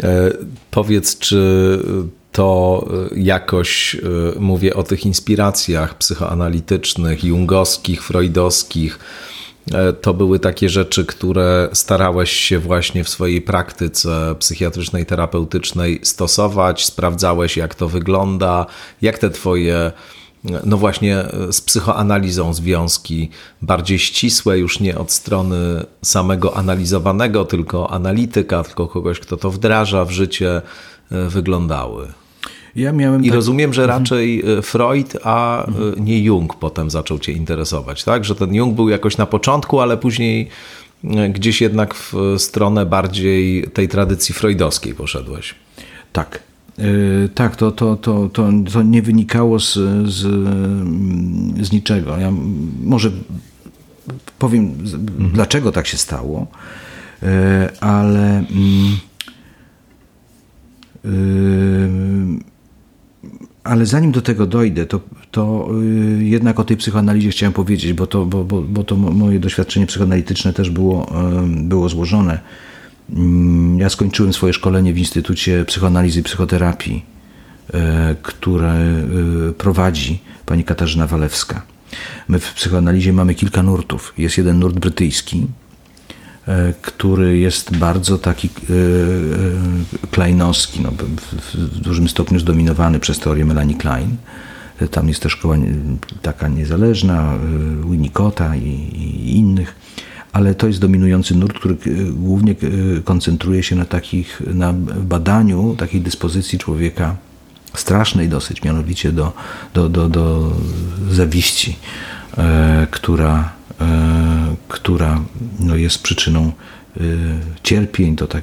E, powiedz, czy to jakoś, e, mówię o tych inspiracjach psychoanalitycznych, jungowskich, freudowskich, E, to były takie rzeczy, które starałeś się właśnie w swojej praktyce psychiatrycznej, terapeutycznej stosować, sprawdzałeś jak to wygląda, jak te twoje no właśnie z psychoanalizą związki bardziej ścisłe, już nie od strony samego analizowanego, tylko analityka, tylko kogoś, kto to wdraża w życie, e, wyglądały. Ja miałem I tak... rozumiem, że mhm. raczej e, Freud, a e, nie Jung potem zaczął cię interesować, tak? Że ten Jung był jakoś na początku, ale później gdzieś jednak w stronę bardziej tej tradycji freudowskiej poszedłeś. Tak. Yy, tak, to, to, to, to, to nie wynikało z, z, z niczego. Ja może powiem, mhm. dlaczego tak się stało, yy, ale. Yy, ale zanim do tego dojdę, to, to y, jednak o tej psychoanalizie chciałem powiedzieć, bo to, bo, bo, bo to moje doświadczenie psychoanalityczne też było, było złożone. Mm, ja skończyłem swoje szkolenie w Instytucie Psychoanalizy i Psychoterapii, e, które e, prowadzi pani Katarzyna Walewska. My w psychoanalizie mamy kilka nurtów. Jest jeden nurt brytyjski, który jest bardzo taki kleinowski, no, w dużym stopniu zdominowany przez teorię Melanie Klein. Tam jest też szkoła taka niezależna, Winnicota i, i innych ale to jest dominujący nurt, który e, głównie e, koncentruje się na, takich, na badaniu takiej dyspozycji człowieka strasznej dosyć, mianowicie do, do, do, do zawiści, e, która, e, która no jest przyczyną e, cierpień, do, tak,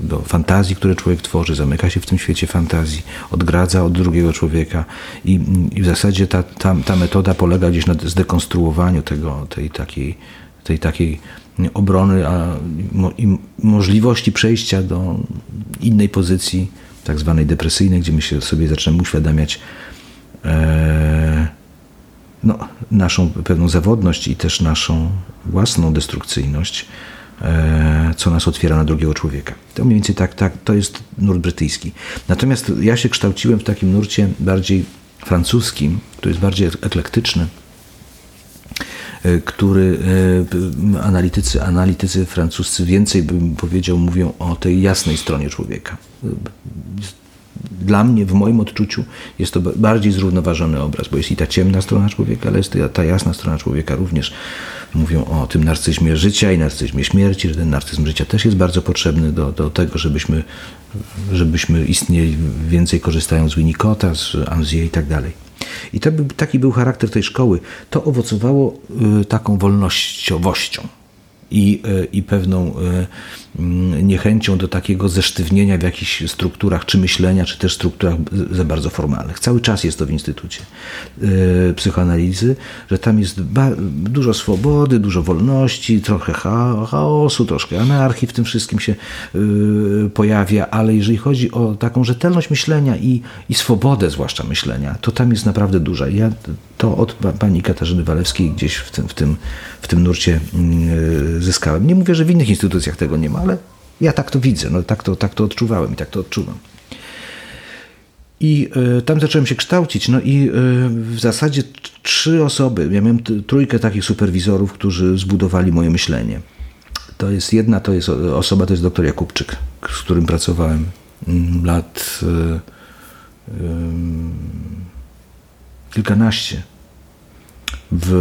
do fantazji, które człowiek tworzy, zamyka się w tym świecie fantazji, odgradza od drugiego człowieka i, i w zasadzie ta, ta, ta metoda polega gdzieś na zdekonstruowaniu tego, tej takiej tej takiej obrony a, i możliwości przejścia do innej pozycji, tak zwanej depresyjnej, gdzie my się sobie zaczynamy uświadamiać e, no, naszą pewną zawodność i też naszą własną destrukcyjność, e, co nas otwiera na drugiego człowieka. To mniej więcej tak, tak, to jest nurt brytyjski. Natomiast ja się kształciłem w takim nurcie bardziej francuskim, który jest bardziej eklektyczny, E, który e, analitycy, analitycy francuscy więcej bym powiedział mówią o tej jasnej stronie człowieka. Dla mnie, w moim odczuciu, jest to bardziej zrównoważony obraz, bo jest i ta ciemna strona człowieka, ale jest ta jasna strona człowieka również. Mówią o tym narcyzmie życia i narcyzmie śmierci, że ten narcyzm życia też jest bardzo potrzebny do, do tego, żebyśmy, żebyśmy istnieli więcej korzystając z Winnicota, z Anzier i tak dalej. I to, taki był charakter tej szkoły. To owocowało y, taką wolnościowością i, e, i pewną e, mm, niechęcią do takiego zesztywnienia w jakichś strukturach, czy myślenia, czy też strukturach za bardzo formalnych. Cały czas jest to w Instytucie e, Psychoanalizy, że tam jest dużo swobody, dużo wolności, trochę chaosu, troszkę anarchii w tym wszystkim się pojawia, ale jeżeli chodzi o taką rzetelność myślenia i, i swobodę zwłaszcza myślenia, to tam jest naprawdę duża. Ja to od pani Katarzyny Walewskiej gdzieś w tym, w tym, w tym nurcie mm, zyskałem. Nie mówię, że w innych instytucjach tego nie ma, ale ja tak to widzę, no, tak, to, tak to odczuwałem i tak to odczuwam. I y, tam zacząłem się kształcić. No i y, w zasadzie trzy osoby, ja miałem trójkę takich superwizorów, którzy zbudowali moje myślenie. To jest jedna, to jest osoba, to jest doktor Jakubczyk, z którym pracowałem mm, lat y, kilkanaście w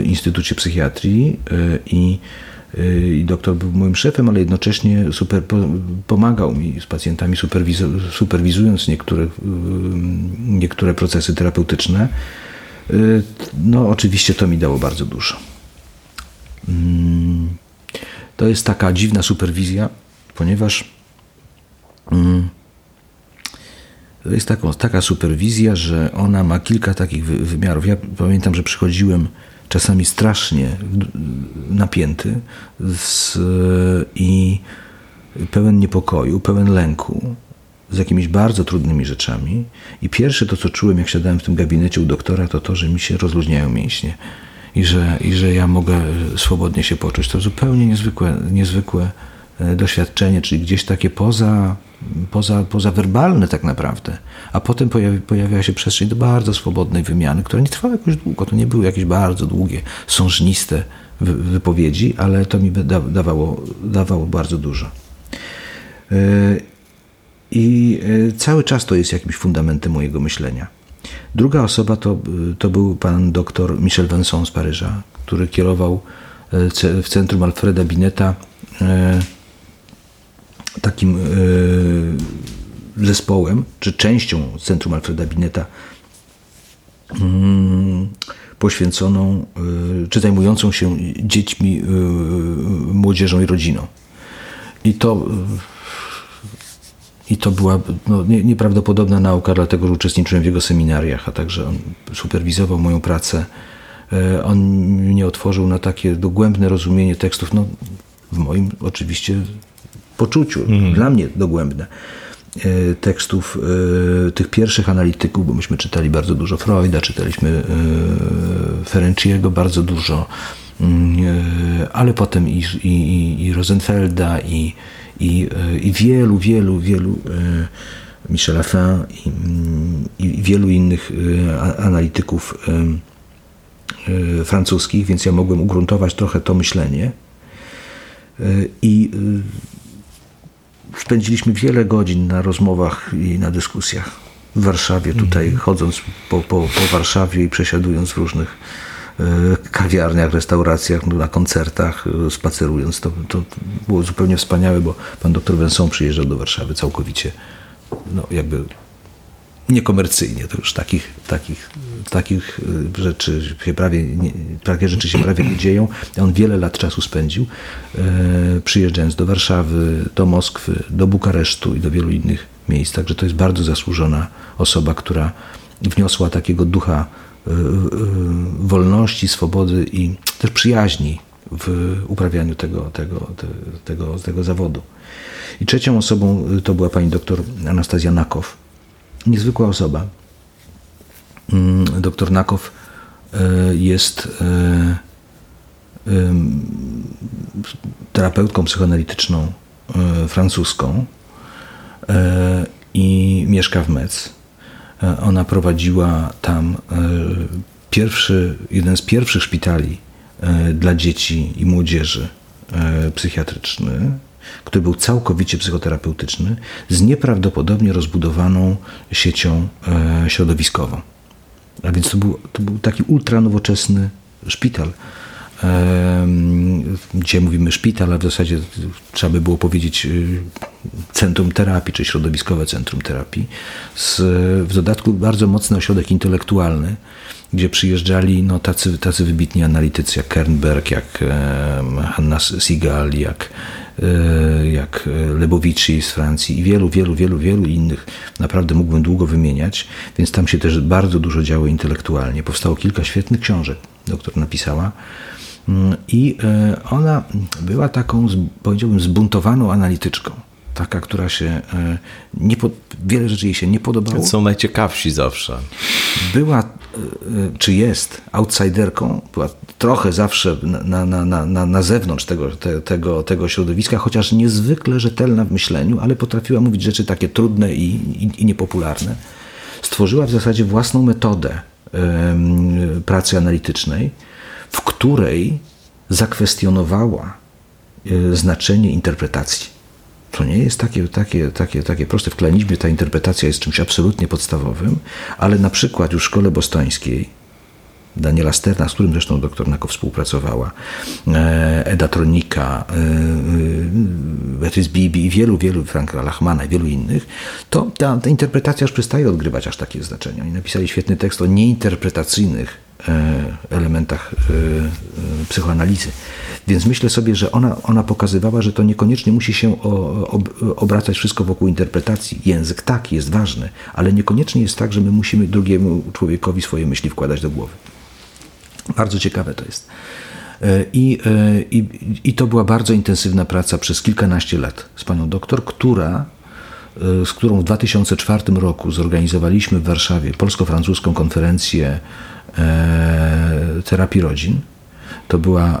e, Instytucie Psychiatrii e, i, e, i doktor był moim szefem, ale jednocześnie super pomagał mi z pacjentami, superwizując niektóre, niektóre procesy terapeutyczne. No, oczywiście to mi dało bardzo dużo. Mm, to jest taka dziwna superwizja, ponieważ mm, jest taką, taka superwizja, że ona ma kilka takich wymiarów. Ja pamiętam, że przychodziłem czasami strasznie napięty z, i pełen niepokoju, pełen lęku, z jakimiś bardzo trudnymi rzeczami. I pierwsze to, co czułem, jak siadałem w tym gabinecie u doktora, to to, że mi się rozluźniają mięśnie i że, i że ja mogę swobodnie się poczuć. To zupełnie niezwykłe, niezwykłe doświadczenie, czyli gdzieś takie poza poza, pozawerbalne tak naprawdę. A potem pojawi, pojawiała się przestrzeń do bardzo swobodnej wymiany, która nie trwała jakoś długo. To nie były jakieś bardzo długie, sążniste wypowiedzi, ale to mi dawało, dawało bardzo dużo. E, I e, cały czas to jest jakimś fundamentem mojego myślenia. Druga osoba to, to był pan doktor Michel Vincent z Paryża, który kierował e, w centrum Alfreda Bineta takim e, zespołem, czy częścią Centrum Alfreda Bineta mm, poświęconą, czy zajmującą się dziećmi, młodzieżą i rodziną. I to, i to była no, nieprawdopodobna nauka, dlatego że uczestniczyłem w jego seminariach, a także on superwizował moją pracę. On mnie otworzył na takie dogłębne rozumienie tekstów, no, w moim oczywiście poczuciu, mhm. dla mnie dogłębne e, tekstów e, tych pierwszich analityków, bo myśmy czytali bardzo dużo Freuda, czytaliśmy e, Ferenciego bardzo dużo, mm, ale potem i, i, i Rosenfelda i, i, i wielu, wielu, wielu Michela Fin i, mm, i wielu innych analityków francuskich, więc ja mogłem ugruntować trochę to myślenie. I spędziliśmy wiele godzin na rozmowach i na dyskusjach w Warszawie, tutaj mhm. chodząc po, po, po Warszawie i przesiadując w różnych e, kawiarniach, restauracjach, no, na koncertach, e, spacerując. To, to było zupełnie wspaniałe, bo pan doktor Węson przyjeżdżał do Warszawy całkowicie, no jakby niekomercyjnie. To już takich, takich, takich y, rzeczy się prawie, nie, takie rzeczy się prawie nie dzieją. On wiele lat czasu spędził, e, przyjeżdżając do Warszawy, do Moskwy, do Bukaresztu i do wielu innych miejsc. Także to jest bardzo zasłużona osoba, która wniosła takiego ducha e, e, wolności, swobody i też przyjaźni w uprawianiu tego, tego, tego, tego zawodu. I trzecią osobą to była pani doktor Anastazja Nakow, niezwykła osoba. Mm, doktor Nakow e, jest e, terapeutką psychoanalityczną e, francuską i mieszka w Metz. Ona prowadziła tam pierwszy, jeden z pierwszych szpitali dla dzieci i młodzieży psychiatryczny który był całkowicie psychoterapeutyczny, z nieprawdopodobnie rozbudowaną siecią e, środowiskową. A więc to był, to był taki ultranowoczesny szpital. Dzisiaj mówimy szpital, a w zasadzie trzeba by było powiedzieć y, centrum terapii, czy środowiskowe centrum terapii. Z, w dodatku bardzo mocny ośrodek intelektualny, gdzie przyjeżdżali no, tacy, tacy wybitni analitycy jak Kernberg, jak Hanna Sigal, jak jak Lebowici z Francji i wielu, wielu, wielu, wielu innych. Naprawdę mógłbym długo wymieniać, więc tam się też bardzo dużo działo intelektualnie. Powstało kilka świetnych książek, doktor napisała. Mm, I e, ona była taką, powiedziałbym, zbuntowaną analityczką taka, która się e, nie pod, wiele rzeczy jej się nie podobało. Są najciekawsi zawsze. Była, e, czy jest outsiderką, była trochę zawsze na, na, na, na zewnątrz tego, te, tego, tego środowiska, chociaż niezwykle rzetelna w myśleniu, ale potrafiła mówić rzeczy takie trudne i, i, i niepopularne. Stworzyła w zasadzie własną metodę pracy analitycznej, w której zakwestionowała e, znaczenie interpretacji. To nie jest takie, takie, takie, takie proste. W klanizmie ta interpretacja jest czymś absolutnie podstawowym, ale na przykład już w szkole bostońskiej Daniela Sterna, z którym zresztą doktor Nako współpracowała, e, Eda Tronika, e, e, Beatrice Bibi i wielu, wielu, Franka Lachmana i wielu innych, to ta, ta interpretacja już przestaje odgrywać aż takie znaczenie. Oni napisali świetny tekst o nieinterpretacyjnych elementach psychoanalizy. Więc myślę sobie, że ona, ona pokazywała, że to niekoniecznie musi się obracać wszystko wokół interpretacji. Język tak jest ważny, ale niekoniecznie jest tak, że my musimy drugiemu człowiekowi swoje myśli wkładać do głowy. Bardzo ciekawe to jest. E, I, e, i, I to była bardzo intensywna praca przez kilkanaście lat z panią doktor, która, e, z którą w 2004 roku zorganizowaliśmy w Warszawie polsko-francuską konferencję terapii rodzin to była e,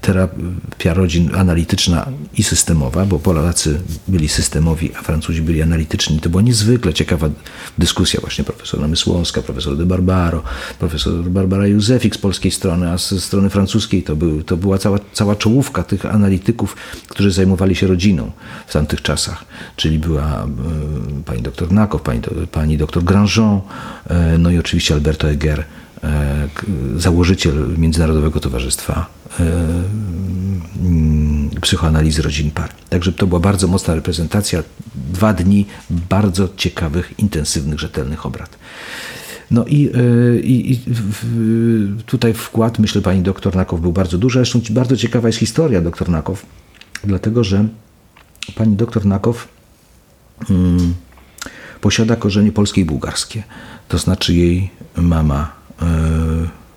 terapia rodzin analityczna i systemowa, bo Polacy byli systemowi, a Francuzi byli analityczni. To była niezwykle ciekawa dyskusja właśnie profesora Mysłowska, profesor de Barbaro, profesor Barbara Józefik z polskiej strony, a ze strony francuskiej to, był, to była cała, cała czołówka tych analityków, którzy zajmowali się rodziną w tamtych czasach. Czyli była e, pani doktor Nakow, pani, pani doktor Grandjean, e, no i oczywiście Alberto Eger, założyciel Międzynarodowego Towarzystwa e, mm, Psychoanalizy Rodzin Par. Także to była bardzo mocna reprezentacja, dwa dni bardzo ciekawych, intensywnych, rzetelnych obrad. No i, i, i tutaj wkład, myślę, pani doktor Nakow był bardzo duży. Zresztą bardzo ciekawa jest historia doktor Nakow, dlatego że pani doktor Nakow hmm, posiada korzenie polskie i bułgarskie. To znaczy jej mama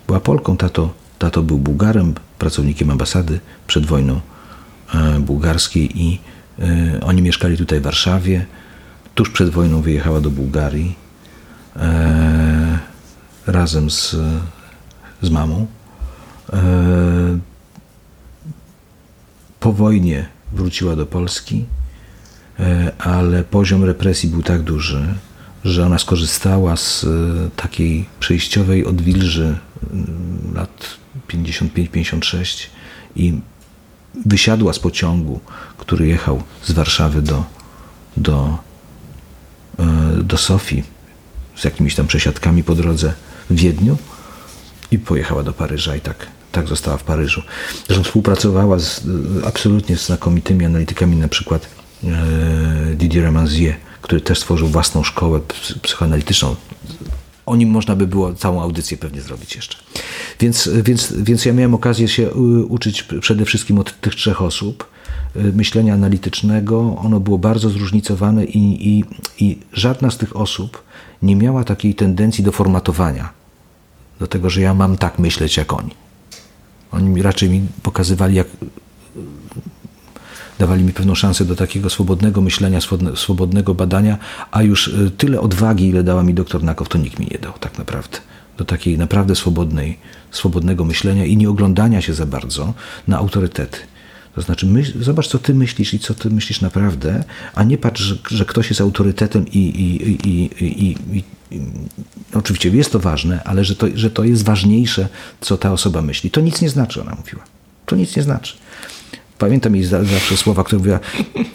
była Polką, tato, tato był Bułgarem, pracownikiem ambasady przed wojną y, bułgarskiej i y, oni mieszkali tutaj w Warszawie. Tuż przed wojną wyjechała do Bułgarii razem z, z mamą. Po wojnie wróciła do Polski, ale poziom represji był tak duży, że ona skorzystała z e, takiej przejściowej odwilży lat 55-56 i wysiadła z pociągu, który jechał z Warszawy do, do, e, do Sofii z jakimiś tam przesiadkami po drodze w Wiedniu i pojechała do Paryża i tak, tak została w Paryżu. Zresztą współpracowała z e, absolutnie znakomitymi analitykami, na przykład Didier Manzier, który też stworzył własną szkołę psychoanalityczną. O nim można by było całą audycję pewnie zrobić jeszcze. Więc, więc, więc ja miałem okazję się y, uczyć przede wszystkim od tych trzech osób y, myślenia analitycznego. Ono było bardzo zróżnicowane i, i, i żadna z tych osób nie miała takiej tendencji do formatowania. Do tego, że ja mam tak myśleć jak oni. Oni raczej mi pokazywali, jak dawali mi pewną szansę do takiego swobodnego myślenia, swobodnego badania, a już y, tyle odwagi, ile dała mi doktor Nakow, to nikt mi nie dał tak naprawdę. Do takiej naprawdę swobodnej, swobodnego myślenia i nie oglądania się za bardzo na autorytety. To znaczy, myśl, zobacz, co ty myślisz i co ty myślisz naprawdę, a nie patrz, że, że ktoś jest autorytetem i, i, i, i, oczywiście jest to ważne, ale że to, że to jest ważniejsze, co ta osoba myśli. To nic nie znaczy, ona mówiła. To nic nie znaczy. Pamiętam jej zawsze słowa, które mówiła,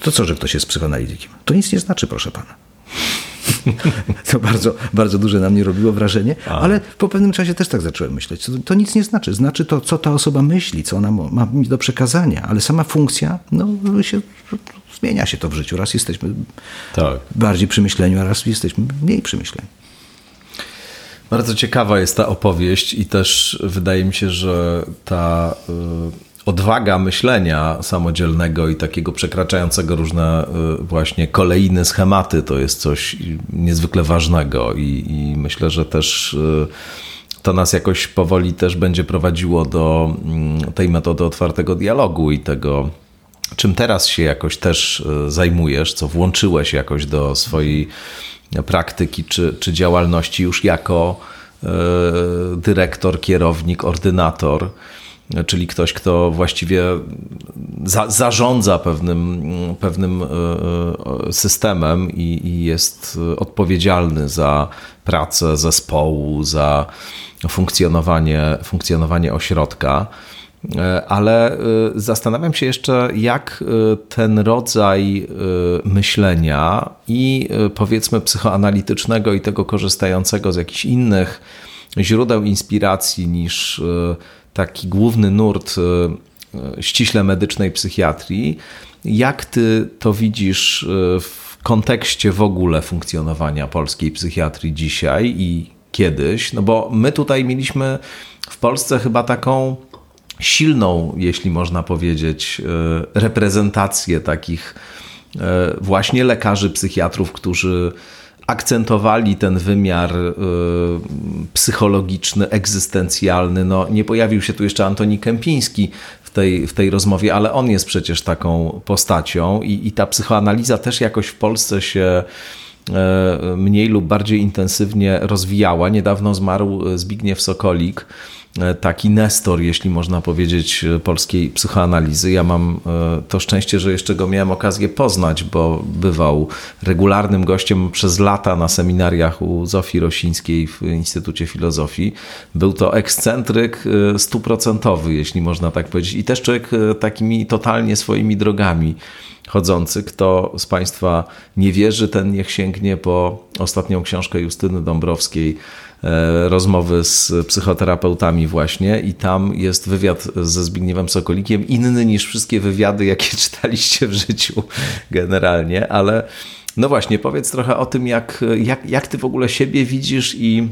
to co, że ktoś jest psychoanalitykiem? To nic nie znaczy, proszę pana. To bardzo, bardzo duże na mnie robiło wrażenie, ale po pewnym czasie też tak zacząłem myśleć. To, to, nic nie znaczy. Znaczy to, co ta osoba myśli, co ona ma mi do przekazania, ale sama funkcja, no się, zmienia się to w życiu. Raz jesteśmy tak. bardziej przy myśleniu, a raz jesteśmy mniej przy myśleniu. Bardzo ciekawa jest ta opowieść i też wydaje mi się, że ta... Yy odwaga myślenia samodzielnego i takiego przekraczającego różne y, właśnie kolejne schematy to jest coś niezwykle ważnego i, i myślę, że też y, to nas jakoś powoli też będzie prowadziło do mm, tej metody otwartego dialogu i tego, czym teraz się jakoś też y, zajmujesz, co włączyłeś jakoś do swojej praktyki czy, czy działalności już jako dyrektor, kierownik, ordynator czyli ktoś, kto właściwie za, zarządza pewnym, pewnym e, e, systemem i, i, jest odpowiedzialny za pracę zespołu, za funkcjonowanie, funkcjonowanie ośrodka. E, ale zastanawiam się jeszcze, jak ten rodzaj myślenia i powiedzmy psychoanalitycznego i tego korzystającego z jakichś innych źródeł inspiracji niż taki główny nurt e, e, ściśle medycznej psychiatrii. Jak ty to widzisz e, w kontekście w ogóle funkcjonowania polskiej psychiatrii dzisiaj i kiedyś? No bo my tutaj mieliśmy w Polsce chyba taką silną, jeśli można powiedzieć, reprezentację takich właśnie lekarzy, psychiatrów, którzy akcentowali ten wymiar y, psychologiczny, egzystencjalny. No, nie pojawił się tu jeszcze Antoni Kępiński w tej, w tej rozmowie, ale on jest przecież taką postacią i, i ta psychoanaliza też jakoś w Polsce się e, mniej lub bardziej intensywnie rozwijała. Niedawno zmarł Zbigniew Sokolik, taki nestor, jeśli można powiedzieć, e, polskiej psychoanalizy. Ja mam e, to szczęście, że jeszcze go miałem okazję poznać, bo bywał regularnym gościem przez lata na seminariach u Zofii Rosińskiej w Instytucie Filozofii. Był to ekscentryk stuprocentowy, jeśli można tak powiedzieć, i też człowiek takimi totalnie swoimi drogami chodzący. Kto z Państwa nie wierzy, ten niech sięgnie po ostatnią książkę Justyny Dąbrowskiej E, rozmowy z psychoterapeutami właśnie i tam jest wywiad ze Zbigniewem Sokolikiem, inny niż wszystkie wywiady, jakie czytaliście w życiu generalnie, ale no właśnie, powiedz trochę o tym, jak, jak, jak ty w ogóle siebie widzisz i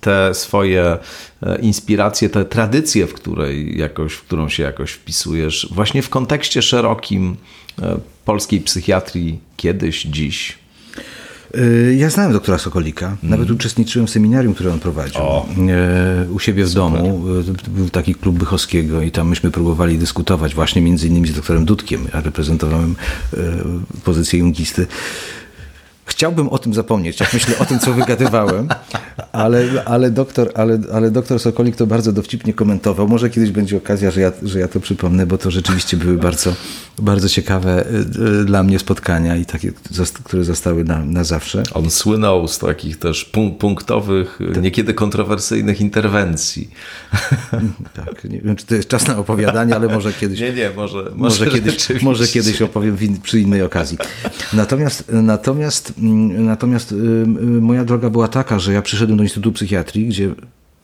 te swoje e, inspiracje, te tradycje, w, której jakoś, w którą się jakoś wpisujesz, właśnie w kontekście szerokim e, polskiej psychiatrii kiedyś, dziś? E, ja znałem doktora Sokolika, mm. nawet uczestniczyłem w seminarium, które on prowadził o, u siebie w super. domu. Był taki klub Bychowskiego i tam myśmy próbowali dyskutować właśnie między innymi z doktorem Dudkiem. Ja reprezentowałem pozycję jungisty. Chciałbym o tym zapomnieć, jak myślę o tym, co wygadywałem, ale, ale, doktor, ale, ale doktor Sokolik to bardzo dowcipnie komentował. Może kiedyś będzie okazja, że ja, że ja to przypomnę, bo to rzeczywiście były bardzo, bardzo ciekawe y, y, dla mnie spotkania i takie, które zostały na, na zawsze. On słynął z takich też punktowych, tak. niekiedy kontrowersyjnych interwencji. Tak, nie wiem, czy to jest czas na opowiadanie, ale może kiedyś. Nie, nie, może, może, może kiedyś, może kiedyś opowiem przy innej okazji. Natomiast, natomiast, mm, natomiast y, moja droga była taka, że ja przyszedłem do Instytutu Psychiatrii, gdzie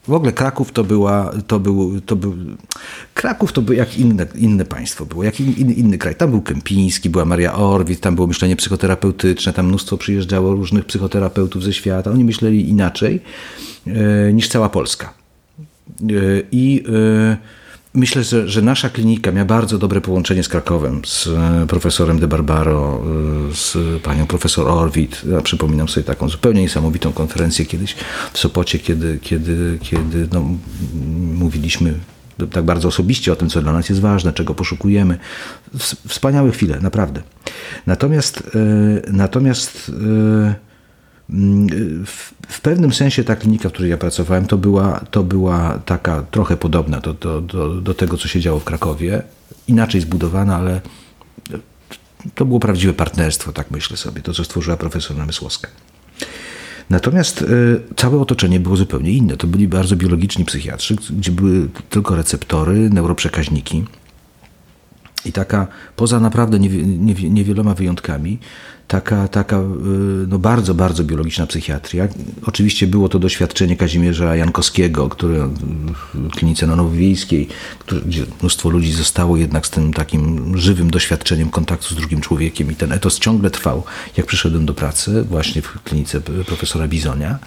w ogóle Kraków to była, to był, to był Kraków to był jak inne, inne państwo było, jak in, inny kraj. Tam był Kępiński, była Maria Orwit, tam było myślenie psychoterapeutyczne, tam mnóstwo przyjeżdżało różnych psychoterapeutów ze świata. Oni myśleli inaczej e, niż cała Polska. E, I e, Myślę, że, że, nasza klinika miała bardzo dobre połączenie z Krakowem, z e, profesorem De Barbaro, e, z panią profesor Orwit. Ja przypominam sobie taką zupełnie niesamowitą konferencję kiedyś w Sopocie, kiedy, kiedy, kiedy no, mówiliśmy tak bardzo osobiście o tym, co dla nas jest ważne, czego poszukujemy. Wspaniałe chwile, naprawdę. Natomiast, e, natomiast w, w, pewnym sensie ta klinika, w której ja pracowałem, to była, to była taka trochę podobna do, do, do, do tego, co się działo w Krakowie. Inaczej zbudowana, ale to było prawdziwe partnerstwo, tak myślę sobie, to co stworzyła profesor Namysłowska. Natomiast y, całe otoczenie było zupełnie inne. To byli bardzo biologiczni psychiatrzy, gdzie były tylko receptory, neuroprzekaźniki. I taka, poza naprawdę niewieloma wyjątkami, taka, taka y, no bardzo, bardzo biologiczna psychiatria. Oczywiście było to doświadczenie Kazimierza Jankowskiego, który w klinice Nowowiejskiej, gdzie mnóstwo ludzi zostało jednak z tym takim żywym doświadczeniem kontaktu z drugim człowiekiem i ten etos ciągle trwał, jak przyszedłem do pracy właśnie w klinice profesora Bizonia.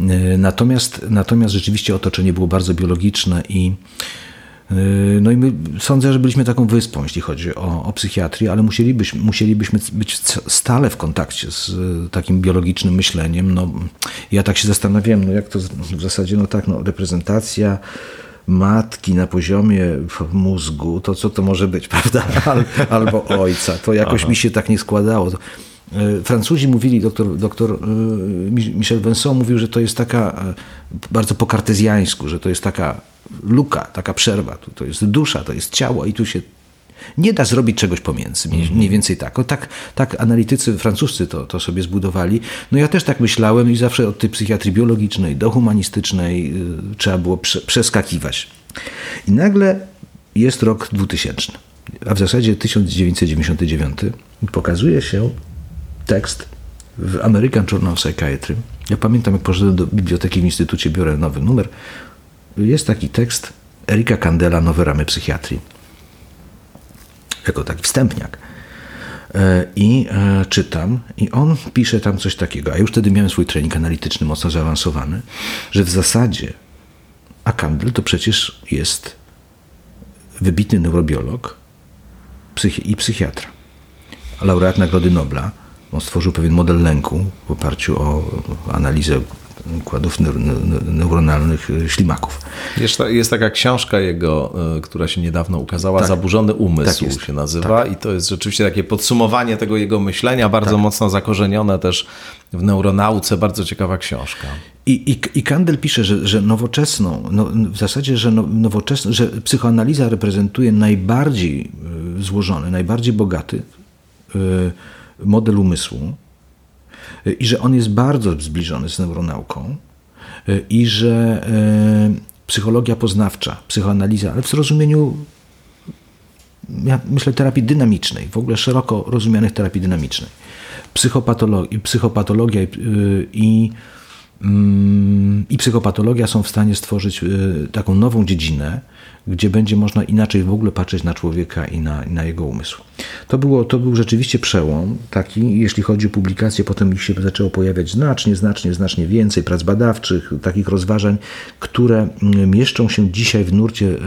Y, natomiast, natomiast rzeczywiście otoczenie było bardzo biologiczne i no i my sądzę, że byliśmy taką wyspą, jeśli chodzi o, o psychiatrię, ale musielibyśmy, musielibyśmy być stale w kontakcie z y, takim biologicznym myśleniem. No, ja tak się zastanawiałem, no jak to w zasadzie, no tak, no, reprezentacja matki na poziomie mózgu, to co to może być, prawda? Albo ojca. To jakoś Aha. mi się tak nie składało. Y, Francuzi mówili, doktor, doktor y, Michel Vincent mówił, że to jest taka, bardzo po kartezjańsku, że to jest taka luka, taka przerwa. To jest dusza, to jest ciało i tu się nie da zrobić czegoś pomiędzy. Mniej, mniej więcej tak. O, tak. Tak analitycy francuscy to, to sobie zbudowali. No ja też tak myślałem i zawsze od tej psychiatrii biologicznej do humanistycznej y, trzeba było prze, przeskakiwać. I nagle jest rok 2000, a w zasadzie 1999 pokazuje się tekst w American Journal of Psychiatry. Ja pamiętam, jak poszedłem do biblioteki w instytucie, biorę nowy numer, jest taki tekst Erika Kandela, Nowe ramy psychiatrii. Jako taki wstępniak. E, I e, czytam, i on pisze tam coś takiego, a już wtedy miałem swój trening analityczny mocno zaawansowany, że w zasadzie, a Kandel to przecież jest wybitny neurobiolog i psychiatra, laureat Nagrody Nobla. On stworzył pewien model lęku w oparciu o analizę układów neuronalnych y, ślimaków. Jest, jest taka książka jego, y, która się niedawno ukazała, tak. Zaburzony umysł tak się nazywa tak. i to jest rzeczywiście takie podsumowanie tego jego myślenia, bardzo tak. mocno zakorzenione też w neuronauce, bardzo ciekawa książka. I, i, i Kandel pisze, że, że nowoczesną, no, w zasadzie, że, no, nowoczesną, że psychoanaliza reprezentuje najbardziej y, złożony, najbardziej bogaty model umysłu, i że on jest bardzo zbliżony z neuronauką i że e, psychologia poznawcza, psychoanaliza, ale w zrozumieniu ja myślę terapii dynamicznej, w ogóle szeroko rozumianych terapii dynamicznej, psychopatologii, psychopatologia i, i i psychopatologia są w stanie stworzyć y, taką nową dziedzinę, gdzie będzie można inaczej w ogóle patrzeć na człowieka i na, na jego umysł. To, było, to był rzeczywiście przełom taki, jeśli chodzi o publikacje, potem ich się zaczęło pojawiać znacznie, znacznie, znacznie więcej prac badawczych, takich rozważań, które mm, mieszczą się dzisiaj w nurcie y,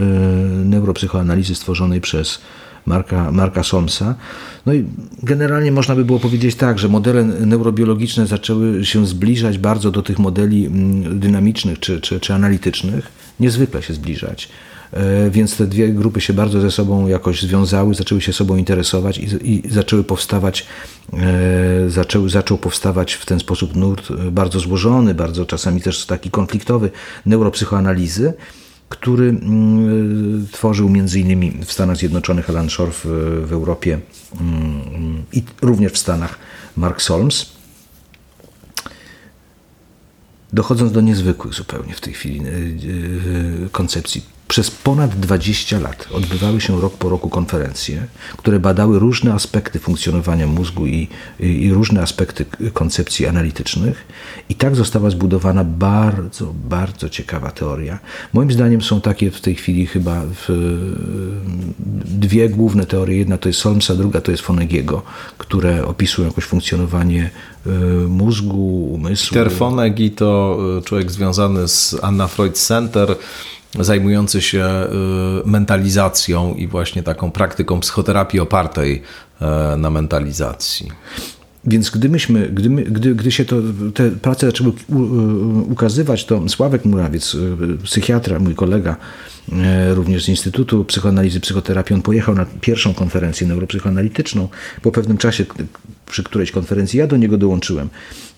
neuropsychoanalizy stworzonej przez Marka, Marka Somsa. No i generalnie można by było powiedzieć tak, że modele neurobiologiczne zaczęły się zbliżać bardzo do tych modeli mm, dynamicznych czy, czy, czy analitycznych, niezwykle się zbliżać. E, więc te dwie grupy się bardzo ze sobą jakoś związały, zaczęły się sobą interesować i, i zaczęły powstawać, e, zaczął, zaczął powstawać w ten sposób nurt bardzo złożony, bardzo czasami też taki konfliktowy neuropsychoanalizy, który mm, tworzył między innymi w Stanach Zjednoczonych Alan Shore, w, Europie mm, i również w Stanach Mark Solms. Dochodząc do niezwykłych zupełnie w tej chwili koncepcji przez ponad 20 lat odbywały się rok po roku konferencje, które badały różne aspekty funkcjonowania mózgu i, i, różne aspekty koncepcji analitycznych. I tak została zbudowana bardzo, bardzo ciekawa teoria. Moim zdaniem są takie w tej chwili chyba w, dwie główne teorie. Jedna to jest Solmsa, druga to jest Fonegiego, które opisują jakoś funkcjonowanie y, mózgu, umysłu. Peter Fonegi to y, człowiek związany z Anna Freud Center zajmujący się y, mentalizacją i właśnie taką praktyką psychoterapii opartej e, na mentalizacji. Więc gdy, myśmy, gdy, my, gdy, gdy się to, te prace zaczęły ukazywać, to Sławek Murawiec, y, psychiatra, mój kolega, e, również z Instytutu Psychoanalizy Psychoterapii, on pojechał na pierwszą konferencję neuropsychoanalityczną. Po pewnym czasie, przy którejś konferencji, ja do niego dołączyłem.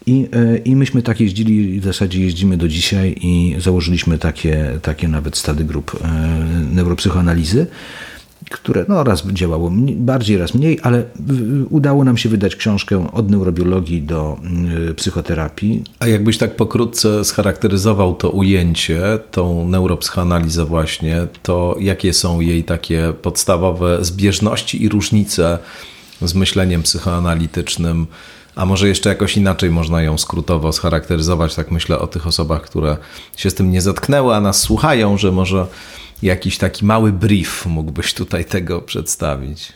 I, e, I myśmy tak jeździli w zasadzie jeździmy do dzisiaj i założyliśmy takie, takie nawet stady grup e, neuropsychoanalizy, które no, raz działało bardziej, raz mniej, ale udało nam się wydać książkę od neurobiologii do e, psychoterapii. A jakbyś tak pokrótce scharakteryzował to ujęcie, tą neuropsychoanalizę właśnie, to jakie są jej takie podstawowe zbieżności i różnice z myśleniem psychoanalitycznym? A może jeszcze jakoś inaczej można ją skrótowo scharakteryzować, tak myślę o tych osobach, które się z tym nie zatknęły, a nas słuchają, że może jakiś taki mały brief mógłbyś tutaj tego przedstawić.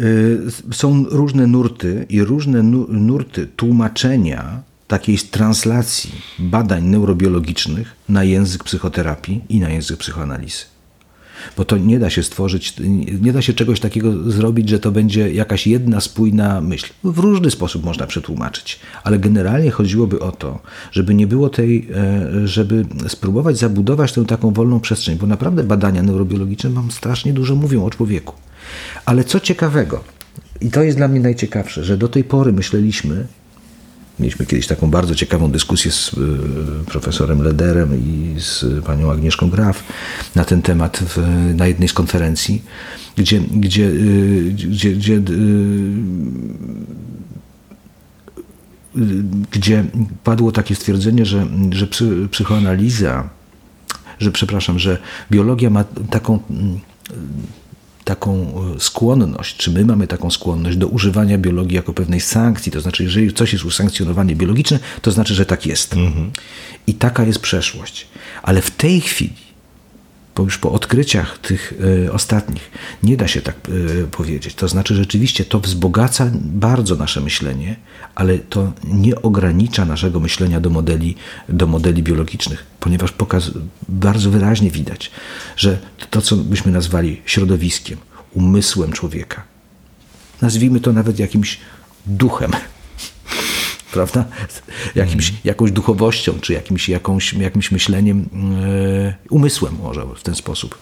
Y, są różne nurty i różne nurty tłumaczenia takiej translacji badań neurobiologicznych na język psychoterapii i na język psychoanalizy bo to nie da się stworzyć, nie da się czegoś takiego zrobić, że to będzie jakaś jedna spójna myśl. W różny sposób można przetłumaczyć, ale generalnie chodziłoby o to, żeby nie było tej, e, żeby spróbować zabudować tę taką wolną przestrzeń, bo naprawdę badania neurobiologiczne mam strasznie dużo mówią o człowieku. Ale co ciekawego, i to jest dla mnie najciekawsze, że do tej pory myśleliśmy, Mieliśmy kiedyś taką bardzo ciekawą dyskusję z y, profesorem Lederem i z panią Agnieszką Graf na ten temat w, na jednej z konferencji, gdzie, gdzie, y, gdzie, gdzie, y, gdzie padło takie stwierdzenie, że, że psychoanaliza, że przepraszam, że biologia ma taką taką e, skłonność, czy my mamy taką skłonność do używania biologii jako pewnej sankcji, to znaczy, jeżeli coś jest usankcjonowanie biologiczne, to znaczy, że tak jest. Mhm. I taka jest przeszłość. Ale w tej chwili bo już po odkryciach tych y, ostatnich nie da się tak y, powiedzieć. To znaczy rzeczywiście to wzbogaca bardzo nasze myślenie, ale to nie ogranicza naszego myślenia do modeli, do modeli biologicznych, ponieważ pokaz, bardzo wyraźnie widać, że to, co byśmy nazwali środowiskiem, umysłem człowieka, nazwijmy to nawet jakimś duchem, prawda? Jakimś, mm. jakąś duchowością, czy jakimś, jakąś, jakimś myśleniem, e, umysłem może w ten sposób.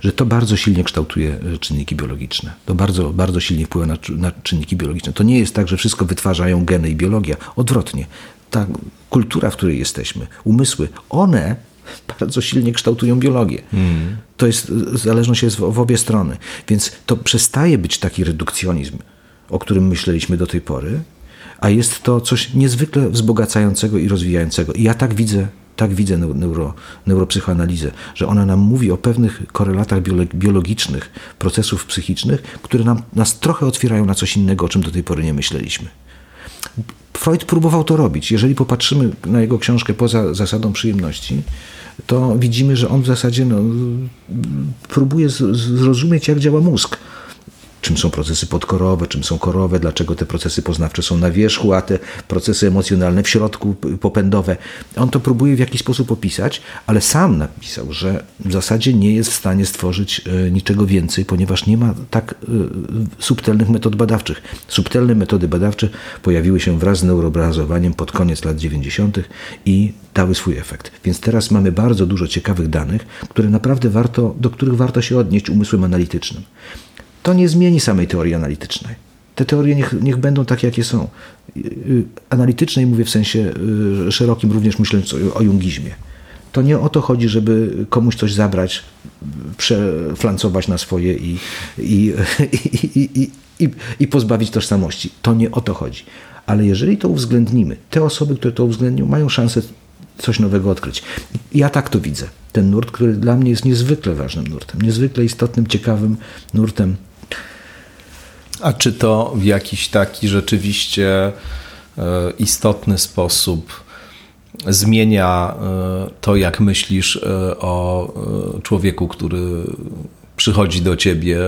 Że to bardzo silnie kształtuje e, czynniki biologiczne. To bardzo, bardzo silnie wpływa na, na czynniki biologiczne. To nie jest tak, że wszystko wytwarzają geny i biologia. Odwrotnie. Ta kultura, w której jesteśmy, umysły, one bardzo silnie kształtują biologię. Mm. To jest, zależność jest w, w obie strony. Więc to przestaje być taki redukcjonizm, o którym myśleliśmy do tej pory, a jest to coś niezwykle wzbogacającego i rozwijającego. I ja tak widzę, tak widzę neuro, neuropsychoanalizę, że ona nam mówi o pewnych korelatach biologicznych, procesów psychicznych, które nam, nas trochę otwierają na coś innego, o czym do tej pory nie myśleliśmy. Freud próbował to robić. Jeżeli popatrzymy na jego książkę poza zasadą przyjemności, to widzimy, że on w zasadzie no, próbuje zrozumieć, jak działa mózg czym są procesy podkorowe, czym są korowe, dlaczego te procesy poznawcze są na wierzchu, a te procesy emocjonalne w środku, popędowe. On to próbuje w jakiś sposób opisać, ale sam napisał, że w zasadzie nie jest w stanie stworzyć e, niczego więcej, ponieważ nie ma tak e, subtelnych metod badawczych. Subtelne metody badawcze pojawiły się wraz z neuroobrazowaniem pod koniec lat 90. i dały swój efekt. Więc teraz mamy bardzo dużo ciekawych danych, które naprawdę warto, do których warto się odnieść umysłem analitycznym to nie zmieni samej teorii analitycznej. Te teorie niech, niech będą takie, jakie są. Y, y, analitycznej mówię w sensie y, szerokim, również myśląc o, jungizmie. To nie o to chodzi, żeby komuś coś zabrać, przeflancować na swoje i, i, i, i, i pozbawić tożsamości. To nie o to chodzi. Ale jeżeli to uwzględnimy, te osoby, które to uwzględnią, mają szansę coś nowego odkryć. Ja tak to widzę. Ten nurt, który dla mnie jest niezwykle ważnym nurtem, niezwykle istotnym, ciekawym nurtem a czy to w jakiś taki rzeczywiście e, istotny sposób zmienia e, to, jak myślisz e, o człowieku, który przychodzi do ciebie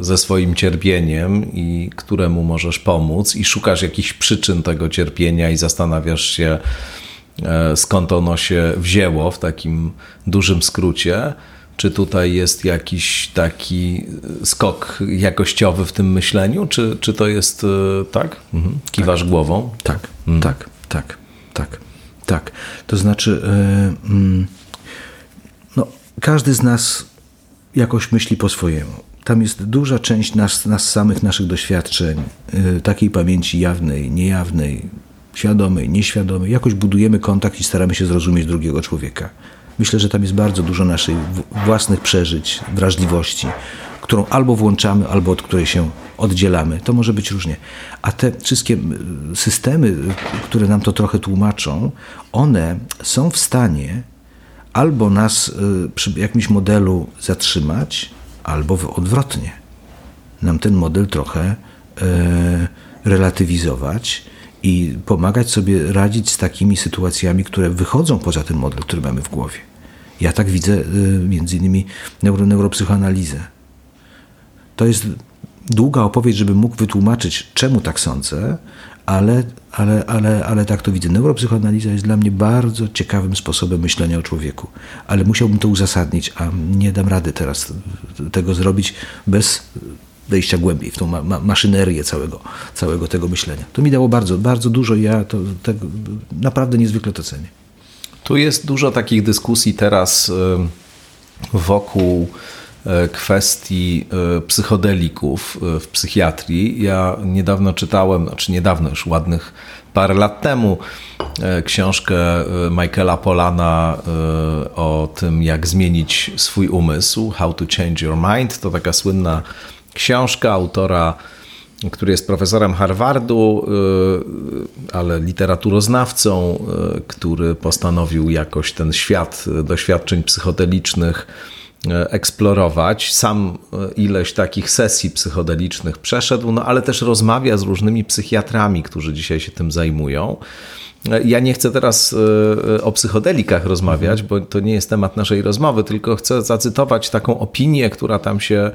ze swoim cierpieniem i któremu możesz pomóc, i szukasz jakichś przyczyn tego cierpienia i zastanawiasz się, skąd ono się wzięło w takim dużym skrócie czy tutaj jest jakiś taki skok jakościowy w tym myśleniu, czy, czy to jest e, tak? Mhm. Kiwasz tak. głową? Tak, mhm. tak, tak, tak, tak. To znaczy, yy, no, każdy z nas jakoś myśli po swojemu. Tam jest duża część nas, nas samych, naszych doświadczeń, yy, takiej pamięci jawnej, niejawnej, świadomej, nieświadomej. Jakoś budujemy kontakt i staramy się zrozumieć drugiego człowieka. Myślę, że tam jest bardzo dużo naszych własnych przeżyć, wrażliwości, którą albo włączamy, albo od której się oddzielamy. To może być różnie. A te wszystkie systemy, które nam to trochę tłumaczą, one są w stanie albo nas y, przy jakimś modelu zatrzymać, albo odwrotnie. Nam ten model trochę e, relatywizować i pomagać sobie radzić z takimi sytuacjami, które wychodzą poza ten model, który mamy w głowie. Ja tak widzę y, między innymi neuro, neuropsychoanalizę. To jest długa opowieść, żeby mógł wytłumaczyć, czemu tak sądzę, ale, ale, ale, ale tak to widzę. Neuropsychoanaliza jest dla mnie bardzo ciekawym sposobem myślenia o człowieku, ale musiałbym to uzasadnić, a nie dam rady teraz tego zrobić bez wejścia głębiej w tą ma ma maszynerię całego, całego tego myślenia. To mi dało bardzo, bardzo dużo i ja to, tego, naprawdę niezwykle to cenię. Tu jest dużo takich dyskusji teraz wokół e, kwestii e, psychodelików w psychiatrii. Ja niedawno czytałem, znaczy niedawno, już ładnych parę lat temu, książkę Michaela Polana o tym, jak zmienić swój umysł, How to Change Your Mind. To taka słynna książka autora który jest profesorem Harvardu, y, ale literaturoznawcą, y, który postanowił jakoś ten świat doświadczeń psychodelicznych y, eksplorować. Sam ileś takich sesji psychodelicznych przeszedł, no ale też rozmawia z różnymi psychiatrami, którzy dzisiaj się tym zajmują. Ja nie chcę teraz o psychodelikach rozmawiać, bo to nie jest temat naszej rozmowy, tylko chcę zacytować taką opinię, która tam się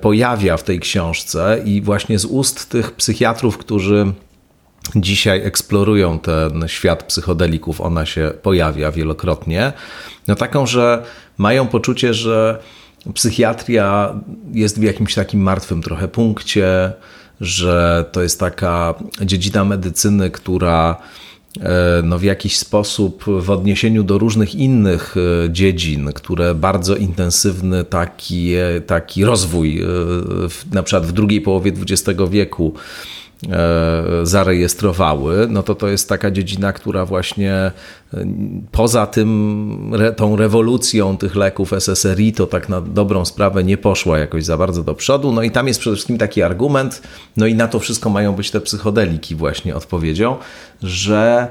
pojawia w tej książce i właśnie z ust tych psychiatrów, którzy dzisiaj eksplorują ten świat psychodelików, ona się pojawia wielokrotnie. No taką, że mają poczucie, że psychiatria jest w jakimś takim martwym trochę punkcie, że to jest taka dziedzina medycyny, która E, no w jakiś sposób w odniesieniu do różnych innych e, dziedzin, które bardzo intensywny taki, taki rozwój, e, na przykład w drugiej połowie XX wieku, zarejestrowały, no to to jest taka dziedzina, która właśnie poza tym, tą rewolucją tych leków SSRI, to tak na dobrą sprawę nie poszła jakoś za bardzo do przodu. No i tam jest przede wszystkim taki argument, no i na to wszystko mają być te psychodeliki właśnie odpowiedzią, że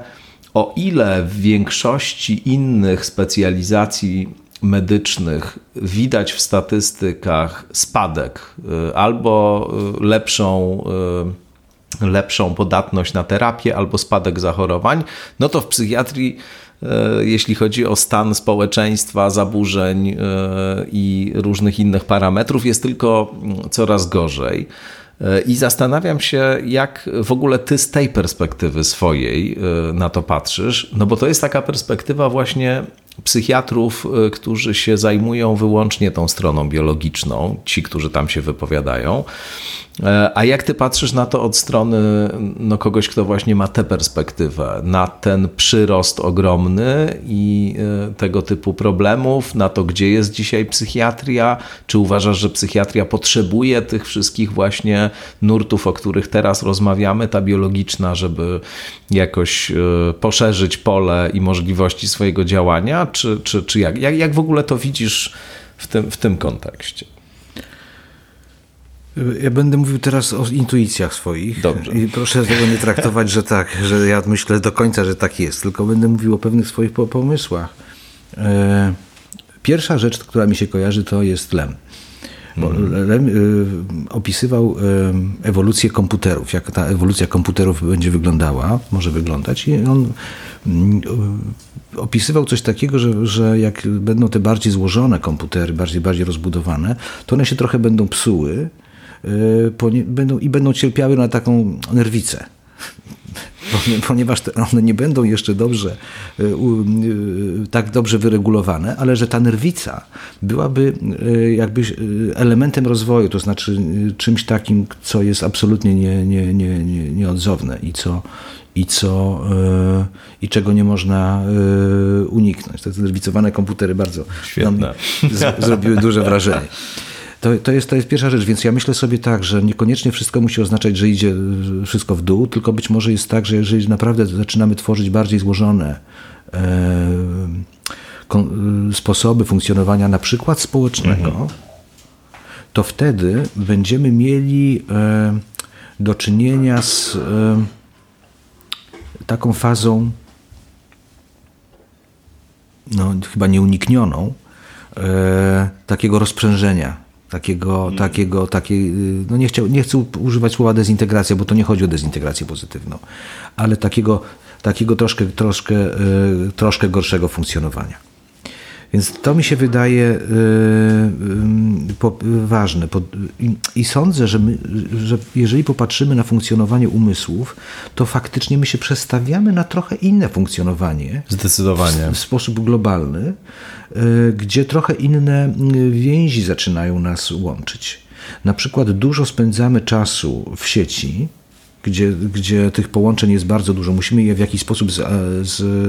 o ile w większości innych specjalizacji medycznych widać w statystykach spadek y, albo lepszą lepszą podatność na terapię albo spadek zachorowań, no to w psychiatrii jeśli chodzi o stan społeczeństwa, zaburzeń i różnych innych parametrów, jest tylko coraz gorzej. I zastanawiam się, jak w ogóle ty z tej perspektywy swojej na to patrzysz, no bo to jest taka perspektywa właśnie psychiatrów, y, którzy się zajmują wyłącznie tą stroną biologiczną, ci, którzy tam się wypowiadają. E, a jak ty patrzysz na to od strony no, kogoś, kto właśnie ma tę perspektywę, na ten przyrost ogromny i e, tego typu problemów, na to, gdzie jest dzisiaj psychiatria? Czy uważasz, że psychiatria potrzebuje tych wszystkich właśnie nurtów, o których teraz rozmawiamy, ta biologiczna, żeby jakoś e, poszerzyć pole i możliwości swojego działania? Czy, czy, czy jak? jak? Jak w ogóle to widzisz w tym, w tym kontekście? Ja będę mówił teraz o intuicjach swoich. Dobrze. I proszę tego nie traktować, że tak, że ja myślę do końca, że tak jest, tylko będę mówił o pewnych swoich pomysłach. E, pierwsza rzecz, która mi się kojarzy, to jest Lem. Mhm. Lem y, opisywał y, ewolucję komputerów, jak ta ewolucja komputerów będzie wyglądała, może wyglądać. I on y, opisywał coś takiego, że, że jak będą te bardziej złożone komputery, bardziej, bardziej rozbudowane, to one się trochę będą psuły będą, i będą cierpiały na taką nerwicę ponieważ one nie będą jeszcze dobrze, e, e, tak dobrze wyregulowane, ale że ta nerwica byłaby e, jakby elementem rozwoju, to znaczy czymś takim, co jest absolutnie nie, nie, nie, nie, nieodzowne i co, i, co, i czego nie można uniknąć. Te nerwicowane komputery bardzo zrobiły duże wrażenie. To, to, jest, to jest pierwsza rzecz, więc ja myślę sobie tak, że niekoniecznie wszystko musi oznaczać, że idzie wszystko w dół, tylko być może jest tak, że jeżeli naprawdę zaczynamy tworzyć bardziej złożone e, sposoby funkcjonowania, na przykład społecznego, mhm. to wtedy będziemy mieli e, do czynienia z e, taką fazą no, chyba nieuniknioną, e, takiego rozprzężenia takiego, mm. takiego, takiej, no nie, chciał, nie chcę używać słowa dezintegracja, bo to nie chodzi o dezintegrację pozytywną, ale takiego, takiego troszkę, troszkę, yy, troszkę gorszego funkcjonowania. Więc to mi się wydaje y, y, po, ważne. Po, i, sądzę, że, my, że jeżeli popatrzymy na funkcjonowanie umysłów, to faktycznie my się przestawiamy na trochę inne funkcjonowanie. Zdecydowanie. W, w sposób globalny, y, gdzie trochę inne więzi zaczynają nas łączyć. Na przykład dużo spędzamy czasu w sieci, gdzie, gdzie tych połączeń jest bardzo dużo. Musimy je w jakiś sposób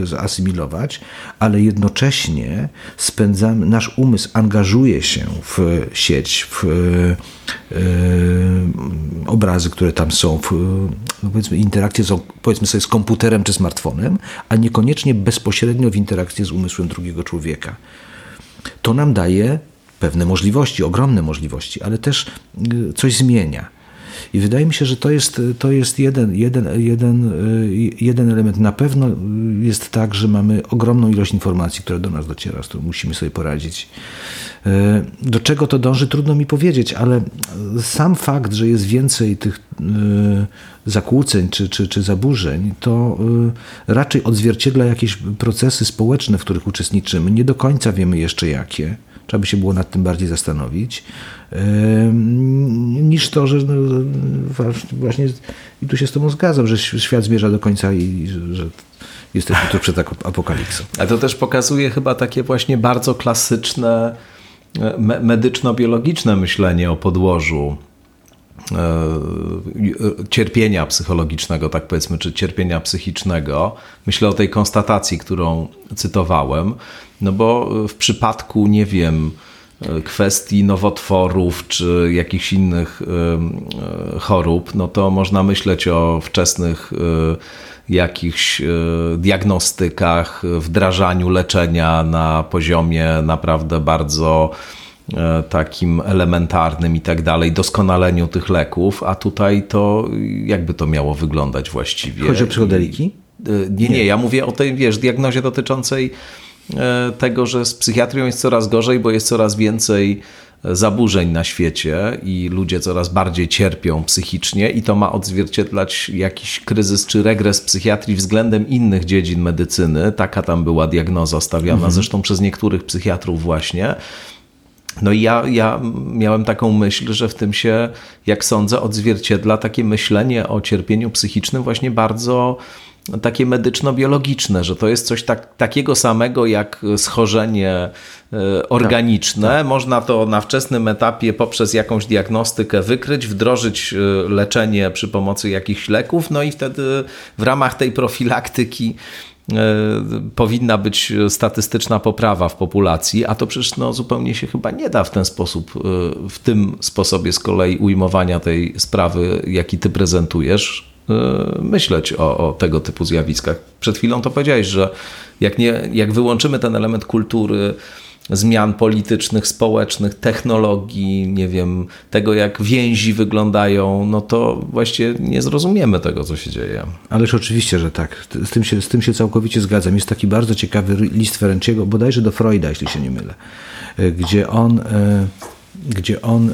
zasymilować, ale jednocześnie spędzamy, nasz umysł angażuje się w sieć, w e, obrazy, które tam są, w, no powiedzmy interakcje z, powiedzmy sobie z komputerem czy smartfonem, a niekoniecznie bezpośrednio w interakcję z umysłem drugiego człowieka. To nam daje pewne możliwości, ogromne możliwości, ale też y, coś zmienia. I wydaje mi się, że to jest, to jest jeden, jeden, jeden, y, jeden element. Na pewno jest tak, że mamy ogromną ilość informacji, która do nas dociera, z którą musimy sobie poradzić. Y, do czego to dąży, trudno mi powiedzieć, ale sam fakt, że jest więcej tych y, zakłóceń czy, czy, czy zaburzeń, to raczej odzwierciedla jakieś procesy społeczne, w których uczestniczymy. Nie do końca wiemy jeszcze jakie. Trzeba by się było nad tym bardziej zastanowić niż to, że no, właśnie i tu się z Tobą zgadzam, że świat zmierza do końca i że jesteśmy tu przed apokalipsą. Ale to też pokazuje chyba takie właśnie bardzo klasyczne e, medyczno-biologiczne myślenie o podłożu cierpienia psychologicznego, tak powiedzmy, czy cierpienia psychicznego. Myślę o tej konstatacji, którą cytowałem, no bo w przypadku, nie wiem, kwestii nowotworów czy jakichś innych e, chorób, no to można myśleć o wczesnych e, jakichś e, diagnostykach, wdrażaniu leczenia na poziomie naprawdę bardzo takim elementarnym i tak dalej, doskonaleniu tych leków, a tutaj to jakby to miało wyglądać właściwie? Chodzi o psychodeliki? Nie, nie, ja mówię o tej, wiesz, diagnozie dotyczącej E, tego, że z psychiatrią jest coraz gorzej, bo jest coraz więcej zaburzeń na świecie i ludzie coraz bardziej cierpią psychicznie i to ma odzwierciedlać jakiś kryzys czy regres psychiatrii względem innych dziedzin medycyny. Taka tam była diagnoza stawiana mhm. zresztą przez niektórych psychiatrów właśnie. No i ja, ja miałem taką myśl, że w tym się, jak sądzę, odzwierciedla takie myślenie o cierpieniu psychicznym właśnie bardzo takie medyczno-biologiczne, że to jest coś tak, takiego samego jak schorzenie e, organiczne. Tak, tak. Można to na wczesnym etapie poprzez jakąś diagnostykę wykryć, wdrożyć e, leczenie przy pomocy jakichś leków, no i wtedy w ramach tej profilaktyki powinna być statystyczna poprawa w populacji, a to przecież no, zupełnie się chyba nie da w ten sposób, w tym sposobie z kolei ujmowania tej sprawy, jaki ty prezentujesz, Y, myśleć o, o, tego typu zjawiskach. Przed chwilą to powiedziałeś, że jak, nie, jak wyłączymy ten element kultury, zmian politycznych, społecznych, technologii, nie wiem, tego jak więzi wyglądają, no to właściwie nie zrozumiemy tego, co się dzieje. Ależ oczywiście, że tak. Z tym się, z tym się całkowicie zgadzam. Jest taki bardzo ciekawy list Ferenciego, bodajże do Freuda, jeśli się nie mylę, y, gdzie on, y, gdzie on